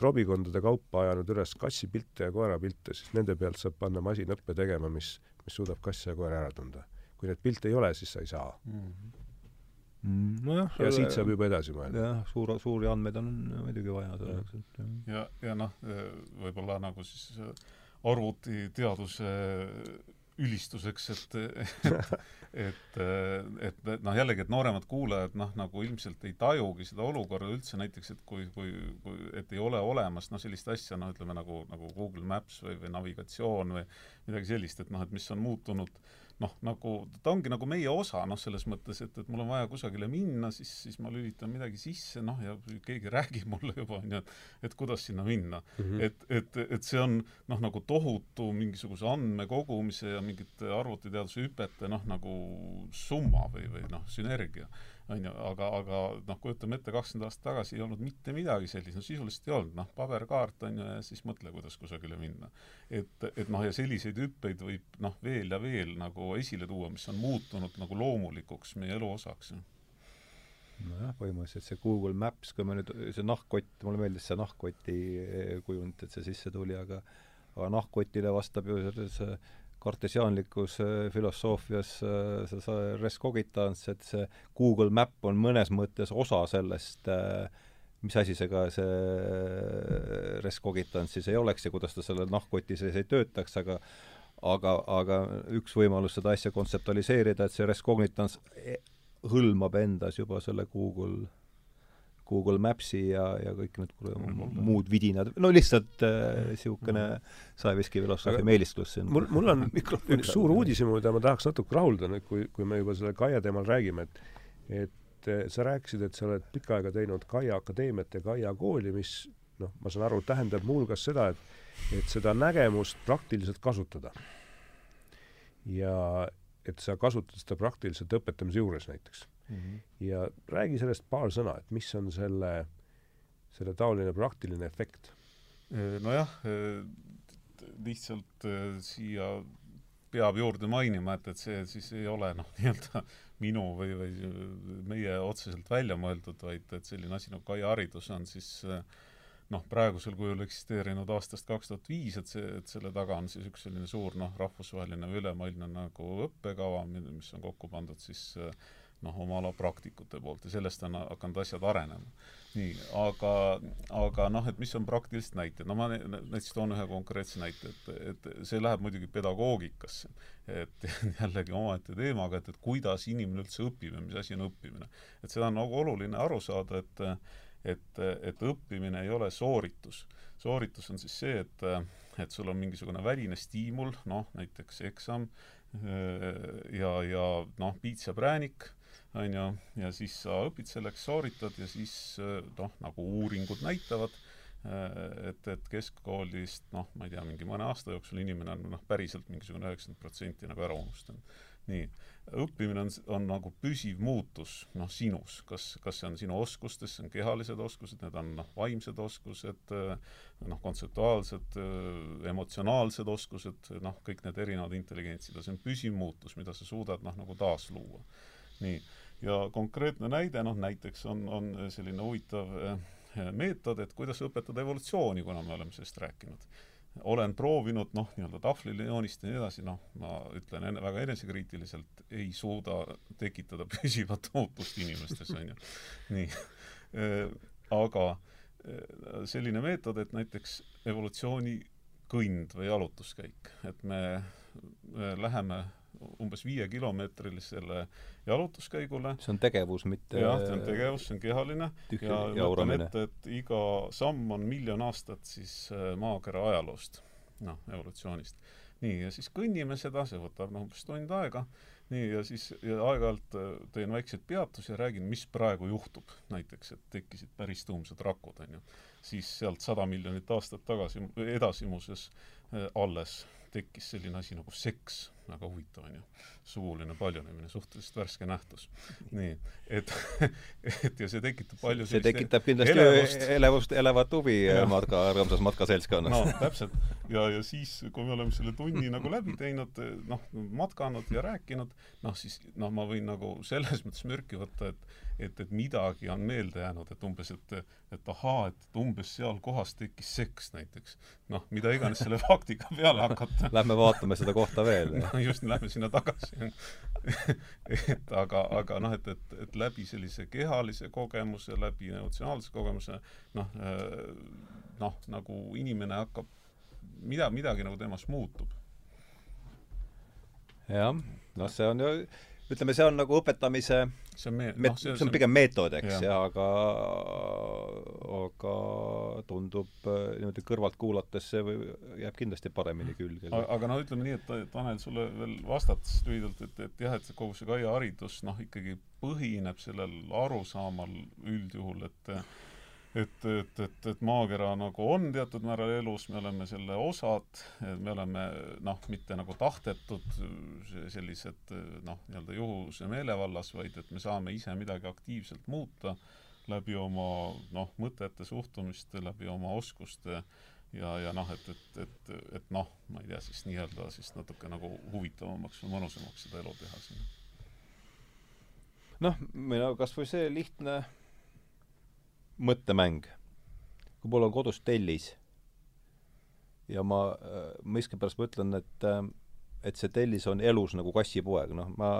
trobikondade kaupa ajanud üles kassipilte ja koerapilte, siis nende pealt saab panna masinõppe tegema, mis, mis suudab kassi ja koera ära tunda. kui neid pilte ei ole, siis sa ei saa mm. -hmm. Nojah, ja siit saab juba edasi mõelda. jah, suur, suuri andmeid on muidugi vaja selleks, et ja, ja, ja noh, võib-olla nagu siis arvutiteaduse ülistuseks, et et, [laughs] et, et, et noh, jällegi, et nooremad kuulajad noh, nagu ilmselt ei tajugi seda olukorda üldse näiteks, et kui, kui, kui, et ei ole olemas noh, sellist asja, noh, ütleme nagu, nagu Google Maps või, või navigatsioon või midagi sellist, et noh, et mis on muutunud äh, noh, nagu ta ongi nagu meie osa, noh, selles mõttes, et, et mul on vaja kusagile minna, siis, siis ma lülitan midagi sisse, noh, ja keegi räägib [laughs] mulle juba, on ju, et et kuidas sinna minna mm. -hmm. et, et, et see on noh, nagu tohutu mingisuguse andmekogumise ja mingite arvutiteaduse hüpete noh, nagu summa või, või noh, sünergia on ju, aga, aga noh, kujutame ette, kakskümmend aastat tagasi ei olnud mitte midagi sellist, no sisuliselt ei olnud, noh, paberkaart on ju, ja siis mõtle, kuidas kusagile minna. et, et noh, ja selliseid hüppeid võib noh, veel ja veel nagu esile tuua, mis on muutunud nagu loomulikuks meie elu osaks. nojah, põhimõtteliselt see Google Maps, kui me nüüd, see nahkkott, mulle meeldis see nahkkoti kujund, et see sisse tuli, aga aga nahkkotile vastab ju see kartesiaanlikus äh, filosoofias äh, see, see res cogitans, et see Google Map on mõnes mõttes osa sellest äh, mis asi see ka, see res cogitans siis ei oleks ja kuidas ta selle nahkkoti sees ei töötaks, aga aga, aga üks võimalus seda asja kontseptualiseerida, et see res cogitans e-, hõlmab endas juba selle Google Google Maps'i ja, ja kõik need muud vidinad, no lihtsalt niisugune äh, saeviski filosoofia meelistlus siin. mul, mul on [laughs] üks suur uudishimu, mida ma tahaks natuke rahuldada nüüd, kui, kui me juba selle Kaia teemal räägime, et et äh, sa rääkisid, et sa oled pikka aega teinud Kaia Akadeemiat ja Kaia kooli, mis noh, ma saan aru, tähendab muuhulgas seda, et et seda nägemust praktiliselt kasutada. ja et sa kasutad seda praktiliselt õpetamise juures näiteks mm. -hmm. ja räägi sellest paar sõna, et mis on selle, selle taoline praktiline efekt? nojah, lihtsalt siia peab juurde mainima, et, et see siis ei ole noh, [laughs] nii-öelda minu või, või meie otseselt välja mõeldud, vaid et selline asi nagu Kaia haridus on siis noh, praegusel kujul eksisteerinud aastast kaks tuhat viis, et see, et selle taga on siis üks selline suur noh, rahvusvaheline või ülemaailmne nagu õppekava, mis on kokku pandud siis noh, oma ala praktikute poolt ja sellest on hakanud asjad arenema. nii, aga, aga noh, et mis on praktilised näited, no ma näiteks toon ühe konkreetse näite, et, et see läheb muidugi pedagoogikasse. et [laughs] jällegi omaette teemaga, et, et kuidas inimene üldse õpib ja mis asi on õppimine. et seda on nagu oluline aru saada, et et, et õppimine ei ole sooritus. sooritus on siis see, et, et sul on mingisugune väline stiimul, noh, näiteks eksam, ja, ja noh, piits ja präänik on ju, ja siis sa õpid selleks, sooritad ja siis noh, nagu uuringud näitavad, et, et keskkoolist noh, ma ei tea, mingi mõne aasta jooksul inimene on noh, päriselt mingisugune üheksakümmend protsenti nagu ära unustanud. nii, õppimine on, on nagu püsiv muutus noh, sinus, kas, kas see on sinu oskustes, see on kehalised oskused, need on noh, vaimsed oskused, noh, kontseptuaalsed, emotsionaalsed oskused, noh, kõik need erinevad intelligentsid ja see on püsiv muutus, mida sa suudad noh, nagu taasluua. nii ja konkreetne näide, noh näiteks on, on selline huvitav eh, meetod, et kuidas õpetada evolutsiooni, kuna me oleme sellest rääkinud. olen proovinud noh, nii-öelda tahvlile joonistada ja nii edasi, noh, ma ütlen enne, väga enesekriitiliselt, ei suuda tekitada [laughs] püsivat muutust inimestes, on ju. nii e,. aga e, selline meetod, et näiteks evolutsioonikõnd või jalutuskäik, et me läheme umbes viiekilomeetrilisele jalutuskäigule. see on tegevus, mitte jah, see on tegevus, see on kehaline ja mõtlen ette, et iga samm on miljon aastat siis äh, maakera ajaloost, noh, evolutsioonist. nii, ja siis kõnnime seda, see võtab noh, umbes tund aega, nii, ja siis ja aeg-ajalt äh, teen väikseid peatusi ja räägin, mis praegu juhtub. näiteks, et tekkisid päris tuumsed rakud, on ju. siis sealt sada miljonit aastat tagasi, edasi muuseas äh, alles tekkis selline asi nagu seks, väga huvitav on ju, suguline paljunemine, suhteliselt värske nähtus. [laughs] nii, et, [laughs] et ja see tekitab palju see tekitab kindlasti elevust, elevust, elevat huvi matka, rõõmsas matkaseltskonnas. no täpselt. ja, ja siis, kui me oleme selle tunni nagu läbi teinud, noh, matkanud ja rääkinud, noh siis, noh, ma võin nagu selles mõttes mürki võtta, et et, et midagi on meelde jäänud, et umbes, et et ahaa, et umbes seal kohas tekkis seks näiteks. noh, mida iganes selle [laughs] faktiga peale hakata. Lähme vaatame seda kohta veel no just, lähme sinna tagasi et aga, aga noh, et, et, et läbi sellise kehalise kogemuse, läbi emotsionaalse kogemuse noh, noh, nagu inimene hakkab, mida, midagi nagu temas muutub. jah, noh, see on ju ütleme, see on nagu õpetamise see on me-, noh, see, see on pigem meetod, eks, ja aga aga tundub äh, niimoodi kõrvalt kuulates see või jääb kindlasti paremini külge. aga, aga no ütleme nii, et Tanel, sulle veel vastates lühidalt, et, et jah, et kogu see Kaia haridus noh, ikkagi põhineb sellel arusaamal üldjuhul, et et, et, et, et maakera nagu on teatud määral elus, me oleme selle osad, me oleme noh, mitte nagu tahtetud sellised noh, nii-öelda juhuse meelevallas, vaid et me saame ise midagi aktiivselt muuta läbi oma noh, mõtete, suhtumiste, läbi oma oskuste ja, ja noh, et, et, et, et noh, ma ei tea, siis nii-öelda siis natuke nagu huvitavamaks või mõnusamaks seda elu teha siin. noh, meil on kas või see lihtne mõttemäng. kui mul on kodus tellis ja ma äh, miskipärast mõtlen, et äh, et see tellis on elus nagu kassipoeg, noh, ma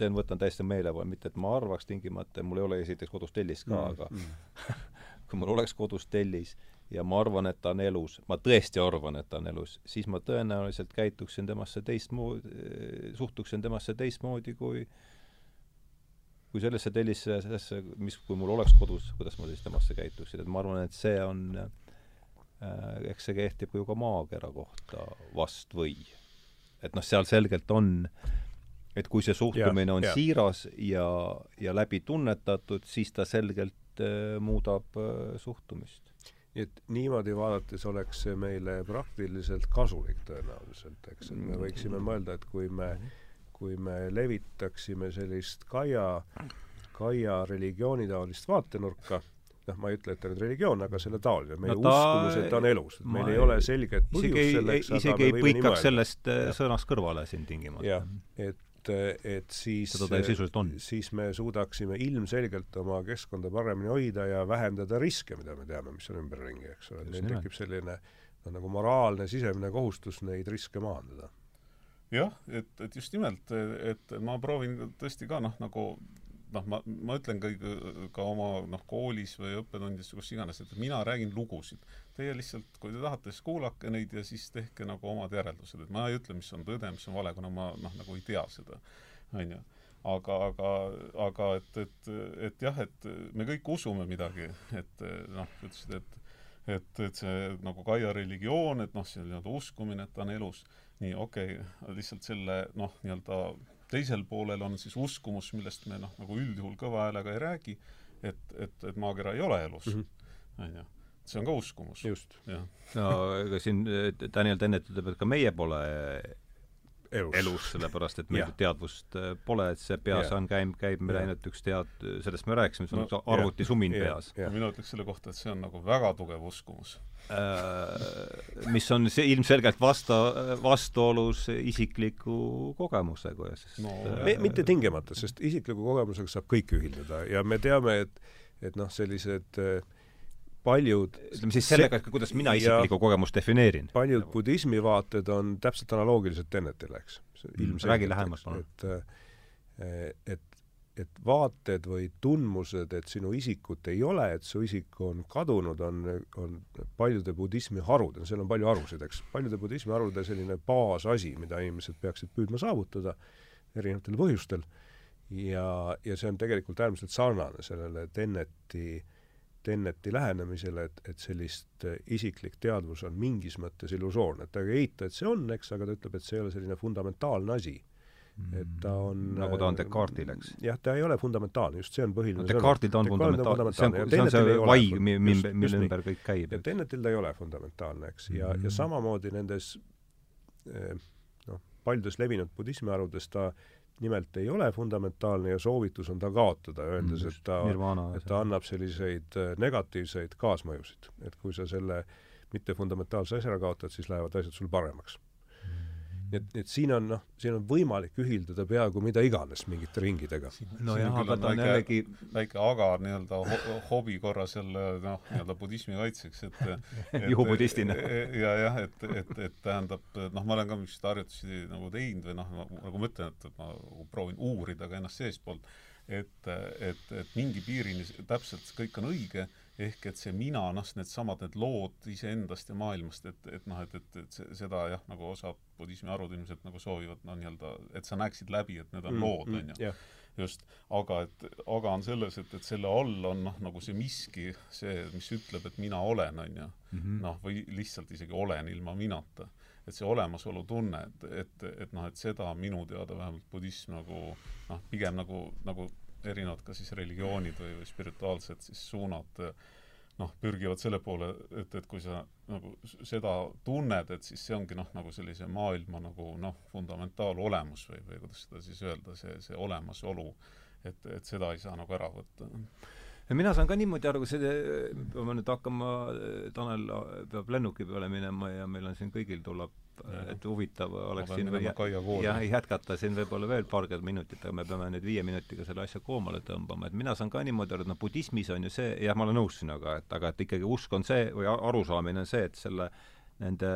teen, võtan täiesti meelevalla, mitte et ma arvaks tingimata, mul ei ole esiteks kodus tellist ka mm,, aga mm. [laughs] kui mul oleks kodus tellis ja ma arvan, et ta on elus, ma tõesti arvan, et ta on elus, siis ma tõenäoliselt käituksin temasse teistmoodi, suhtuksin temasse teistmoodi kui äh, kui sellesse tellisse, sellesse, mis, kui mul oleks kodus, kuidas ma siis temasse käituksin, et ma arvan, et see on äh,, eks see kehtib ju ka maakera kohta vast või. et noh, seal selgelt on, et kui see suhtumine ja, on ja. siiras ja, ja läbi tunnetatud, siis ta selgelt äh, muudab äh, suhtumist nii et niimoodi vaadates oleks see meile praktiliselt kasulik tõenäoliselt, eks, et me võiksime mõelda, et kui me mm -hmm kui me levitaksime sellist Kaia, Kaia religioonitaolist vaatenurka, noh, ma ei ütle, et ta on religioon, aga selle taoline, meie No ta- uskumus, et ta on elus, et meil ei ole selget põhjust ei, selleks, isegi ei põikaks sellest äh, Jah. sõnast kõrvale siin tingimata. jah, et, et siis siis me suudaksime ilmselgelt oma keskkonda paremini hoida ja vähendada riske, mida me teame, mis on ümberringi, eks ole, meil tekib selline noh, nagu moraalne sisemine kohustus neid riske maandada. Jah, et, et just nimelt, et ma proovin tõesti ka noh, nagu noh, ma, ma ütlen ka, ka oma noh, koolis või õppetundides, kus iganes, et mina räägin lugusid. Teie lihtsalt, kui te tahate, siis kuulake neid ja siis tehke nagu omad järeldused, et ma ei ütle, mis on tõde, mis on vale, kuna ma noh, nagu ei tea seda, on ju. aga, aga, aga et, et, et jah, et me kõik usume midagi, et noh, ütlesid, et et, et see nagu Kaia religioon, et noh, see nii-öelda uskumine, et ta on elus, nii okei. Okay,, lihtsalt selle noh, nii-öelda teisel poolel on siis uskumus, millest me noh, nagu üldjuhul kõva häälega ei räägi, et, et, et maakera ei ole elus, on ju. see on ka uskumus. just, no ega siin Daniel Dennett ütleb, et ka meie pole elus, elus, sellepärast et meil teadvust äh, pole, et see peas Jah. on, käib, käib meil ainult üks tead-, sellest me rääkisime, see on No, üks arvutisumin jah, peas. jah. mina ütleks selle kohta, et see on nagu väga tugev uskumus. Äh, mis on see ilmselgelt vasta, vastuolus isikliku kogemusega, sest No, äh, me, mitte tingimata, sest isikliku kogemusega saab kõike ühildada ja me teame, et et noh, sellised äh, paljud ütleme siis sellega, et kuidas mina isiklikku kogemust defineerin. paljud budismi vaated on täpselt analoogilised Tennetile, eks. Mm, räägi lähemalt, palun. et äh, et, et vaated või tundmused, et sinu isikut ei ole, et su isik on kadunud, on, on paljude budismi harude, seal on palju harusid, eks, paljude budismi harude selline baasasi, mida inimesed peaksid püüdma saavutada erinevatel põhjustel, ja, ja see on tegelikult äärmiselt sarnane sellele Tenneti Tenneti lähenemisele, et, et sellist äh, isiklik teadvus on mingis mõttes illusoorne, et ta ei eita, et see on, eks, aga ta ütleb, et see ei ole selline fundamentaalne asi. et ta on nagu ta on Descartesil, eks. jah, ta ei ole fundamentaalne, just see on põhiline no Descartesil ta on fundamentaalne, see on, see on see just- mille, mille ümber kõik käib. ja Tennetil ta ei ole fundamentaalne, eks, ja mm, -hmm. ja samamoodi nendes eh, noh, paljudes levinud budismiharudes ta nimelt ei ole fundamentaalne ja soovitus on ta kaotada, öeldes, et ta et ta annab selliseid äh, negatiivseid kaasmõjusid. et kui sa selle mittefundamentaalse asja ära kaotad, siis lähevad asjad sul paremaks. Nii et, nii et siin on noh, siin on võimalik ühildada peaaegu mida iganes mingite ringidega. nojah, aga ta on väike- jällegi väike aga nii-öelda ho hobi korras jälle noh, nii-öelda budismi kaitseks, et, [laughs] Juhubudistina. [laughs] ja jah, et, et, et tähendab, noh, ma olen ka niisuguseid harjutusi nagu teinud või noh, nagu ma ütlen, et ma nagu proovin uurida ka ennast seestpoolt, et, et, et mingi piirini täpselt kõik on õige, ehk et see mina, noh, needsamad need lood iseendast ja maailmast, et, et noh, et, et, et seda jah, nagu osa budismi harud ilmselt nagu soovivad, no nii-öelda, et sa näeksid läbi, et need on lood, on ju just, aga et, aga on selles, et, et selle all on noh, nagu see miski, see, mis ütleb, et mina olen, on ju. Mhm. noh, või lihtsalt isegi olen ilma minata. et see olemasolu tunne, et, et, et noh, et seda minu teada vähemalt budism nagu noh, pigem nagu, nagu erinevad ka siis religioonid või, või spirituaalsed siis suunad noh, pürgivad selle poole, et, et kui sa nagu seda tunned, et siis see ongi noh, nagu sellise maailma nagu noh, fundamentaalolemus või, või kuidas seda siis öelda, see, see olemasolu, et, et seda ei saa nagu ära võtta. ja mina saan ka niimoodi aru, see, peame nüüd hakkama, Tanel peab lennuki peale minema ja meil on siin kõigil tuleb, et huvitav oleks siin jah, jätkata siin võib-olla veel paarkümmend minutit, aga me peame nüüd viie minutiga selle asja koomale tõmbama, et mina saan ka niimoodi aru, et noh, budismis on ju see, jah, ma olen nõus sinuga, et aga et ikkagi usk on see või arusaamine on see, et selle, nende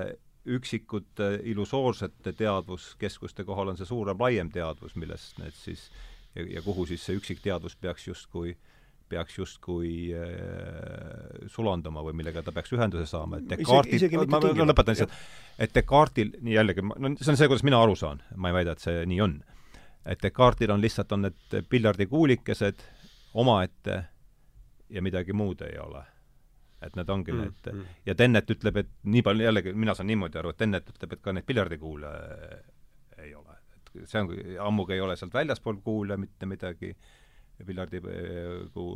üksikute illusoorsete teadvuskeskuste kohal on see suurem, laiem teadvus, millest need siis ja, ja kuhu siis see üksikteadvus peaks justkui peaks justkui äh, sulanduma või millega ta peaks ühenduse saama, et Isegi- Descartes'i isegi mitte ma, ma tingimata, lõpetan lihtsalt, et Descartes'il, nii jällegi, no see on see, kuidas mina aru saan, ma ei väida, et see nii on. et Descartes'il on lihtsalt, on need piljardikuulikesed omaette ja midagi muud ei ole. et need ongi mm, need mm. ja Tennet ütleb, et nii palju, jällegi mina saan niimoodi aru, et Tennet ütleb, et ka neid piljardikuule ei ole. et see on, ammugi ei ole sealt väljaspool kuule mitte midagi, piljardikuu,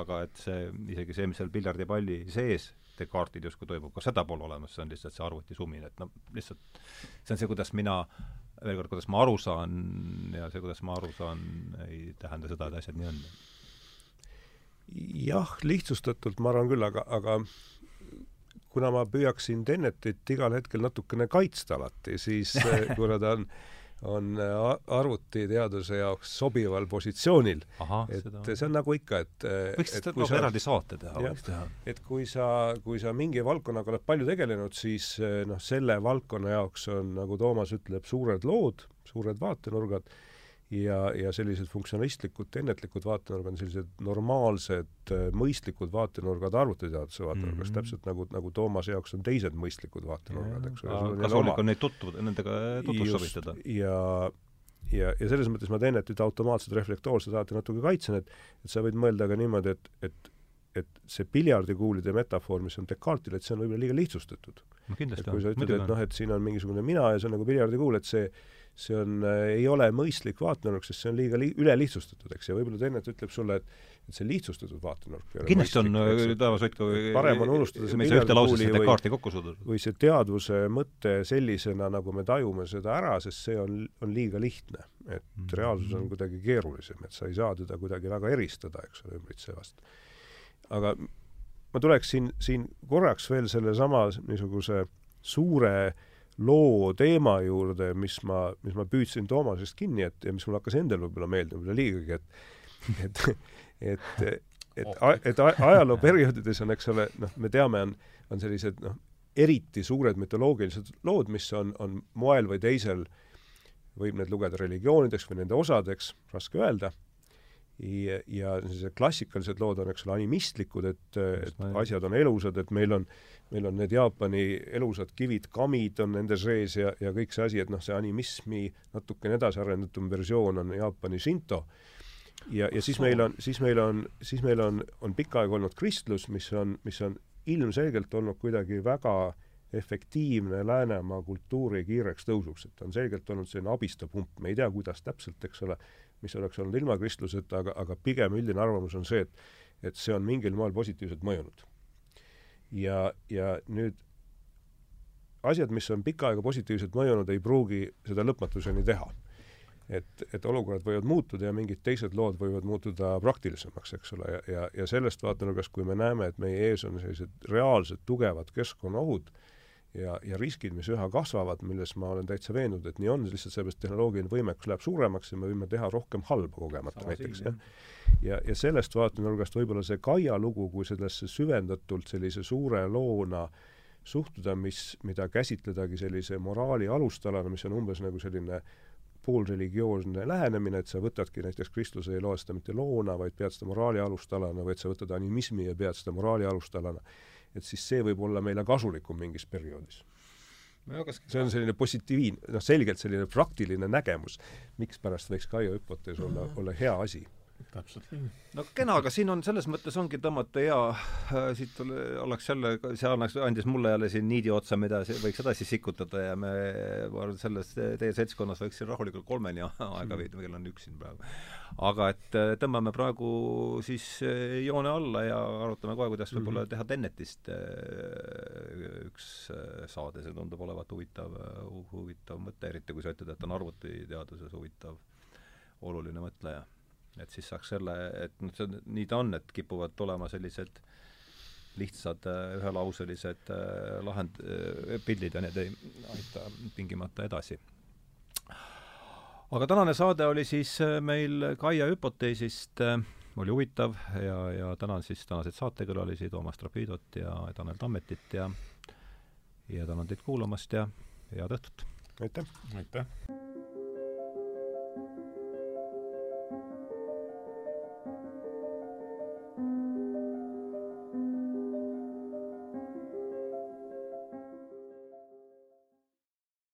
aga et see, isegi see, mis seal piljardipalli sees Descartesil justkui toimub, ka seda pole olemas, see on lihtsalt see arvutisumin, et noh, lihtsalt see on see, kuidas mina, veel kord, kuidas ma aru saan ja see, kuidas ma aru saan, ei tähenda seda, et asjad nii on. jah, lihtsustatult ma arvan küll, aga, aga kuna ma püüaksin Tennetit igal hetkel natukene kaitsta alati, siis kuna ta on on arvutiteaduse jaoks sobival positsioonil. et seda... see on nagu ikka, et võiks seda nagu eraldi saate teha, võiks teha. et kui sa, kui sa mingi valdkonnaga oled palju tegelenud, siis noh, selle valdkonna jaoks on, nagu Toomas ütleb, suured lood, suured vaatenurgad ja, ja sellised funktsionalistlikud, tennetlikud vaatenurgad on sellised normaalsed, äh, mõistlikud vaatenurgad arvutiteaduse vaatenurgast mm, -hmm. täpselt nagu, nagu Toomase jaoks on teised mõistlikud vaatenurgad, eks ole. kasulik on neid tutvuda, nendega tutvust sobitada. ja ja, ja selles mõttes ma Tennetit automaatselt reflektoorselt alati natuke kaitsen, et et sa võid mõelda ka niimoodi, et, et et see piljardikuulide metafoor, mis on Descartes'il, et see on võib-olla liiga lihtsustatud. no kindlasti on. kui sa ütled, et noh, et siin on mingisugune mina ja see on nagu piljardikuul, et see see on äh,, ei ole mõistlik vaatenurk, sest see on liiga li-, ülelihtsustatud, eks, ja võib-olla Tennet ütleb sulle, et et see lihtsustatud vaatenurk kindlasti on, Taavas Ott, kui parem on unustada see ühte lausesse Descartesi kokku suruda. või see teadvuse mõte sellisena, nagu me tajume seda ära, sest see on, on liiga lihtne. et mm -hmm. reaalsus on kuidagi keerulisem, et sa ei saa teda kuidagi väga eristada, eks ole, ümbritsevast. aga ma tuleks siin, siin korraks veel sellesama niisuguse suure äh, loo teema juurde, mis ma, mis ma püüdsin Toomasest kinni, et ja mis mulle hakkas endale võib-olla meeldima, võib-olla liigagi, et et, et, et, et ajalooperioodides on, eks ole, noh, me teame, on, on sellised noh, eriti suured mütoloogilised lood, mis on, on moel või teisel, võib need lugeda religioonideks või nende osadeks, raske öelda, ja, ja klassikalised lood on, eks ole, animistlikud, et, et asjad on elusad, et meil on meil on need Jaapani elusad kivid, kamid on nende sees ja, ja kõik see asi, et noh, see animismi natukene edasiarendatum versioon on Jaapani Shinto. ja, ja siis meil on, siis meil on, siis meil on, on pikka aega olnud kristlus, mis on, mis on ilmselgelt olnud kuidagi väga efektiivne Läänemaa kultuuri kiireks tõusuks, et on selgelt olnud selline abistav pump, me ei tea, kuidas täpselt, eks ole, mis oleks olnud ilma kristluseta, aga, aga pigem üldine arvamus on see, et et see on mingil moel positiivselt mõjunud ja, ja nüüd asjad, mis on pikka aega positiivselt mõjunud, ei pruugi seda lõpmatuseni teha. et, et olukorrad võivad muutuda ja mingid teised lood võivad muutuda praktilisemaks, eks ole, ja, ja, ja sellest vaatenurgast, kui me näeme, et meie ees on sellised reaalsed tugevad keskkonnaohud ja, ja riskid, mis üha kasvavad, milles ma olen täitsa veendunud, et nii on, lihtsalt sellepärast tehnoloogiline võimekus läheb suuremaks ja me võime teha rohkem halba kogemata Sama näiteks, jah ja, ja sellest vaatenurgast võib-olla see Kaia lugu, kui sellesse süvendatult sellise suure loona suhtuda, mis, mida käsitledagi sellise moraali alustalana, mis on umbes nagu selline poolreligioosne lähenemine, et sa võtadki näiteks Kristluse ei loe seda mitte loona, vaid pead seda moraali alustalana, vaid sa võtad animismi ja pead seda moraali alustalana. Et siis see võib olla meile kasulikum mingis perioodis. See on selline positiivne, noh selgelt selline praktiline nägemus, mikspärast võiks Kaio hüpotees olla, olla hea asi täpselt nii. no kena, aga siin on selles mõttes ongi tõmmata hea äh,, siit oleks jälle, see annaks, andis mulle jälle siin niidi otsa, mida võiks edasi sikutada ja me, ma arvan, selles teie seltskonnas võiks siin rahulikult kolmeni [laughs] aega veeta, kell on üks siin praegu. aga et äh, tõmbame praegu siis äh, joone alla ja arutame kohe, kuidas võib-olla mhm. teha Tennetist äh, üks saade, see tundub olevat huvitav, huvitav mõte, eriti kui sa ütled, et on arvutiteaduses huvitav oluline mõtleja et siis saaks selle, et noh, see on, nii ta on, et kipuvad tulema sellised lihtsad äh, ühelauselised äh, lahend-, äh, pildid ja need ei aita tingimata edasi. aga tänane saade oli siis meil Kaia hüpoteesist, oli huvitav ja, ja tänan siis tänaseid saatekülalisi, Toomas Trapidot ja Tanel Tammetit ja ja tänan teid kuulamast ja head õhtut! aitäh! aitäh!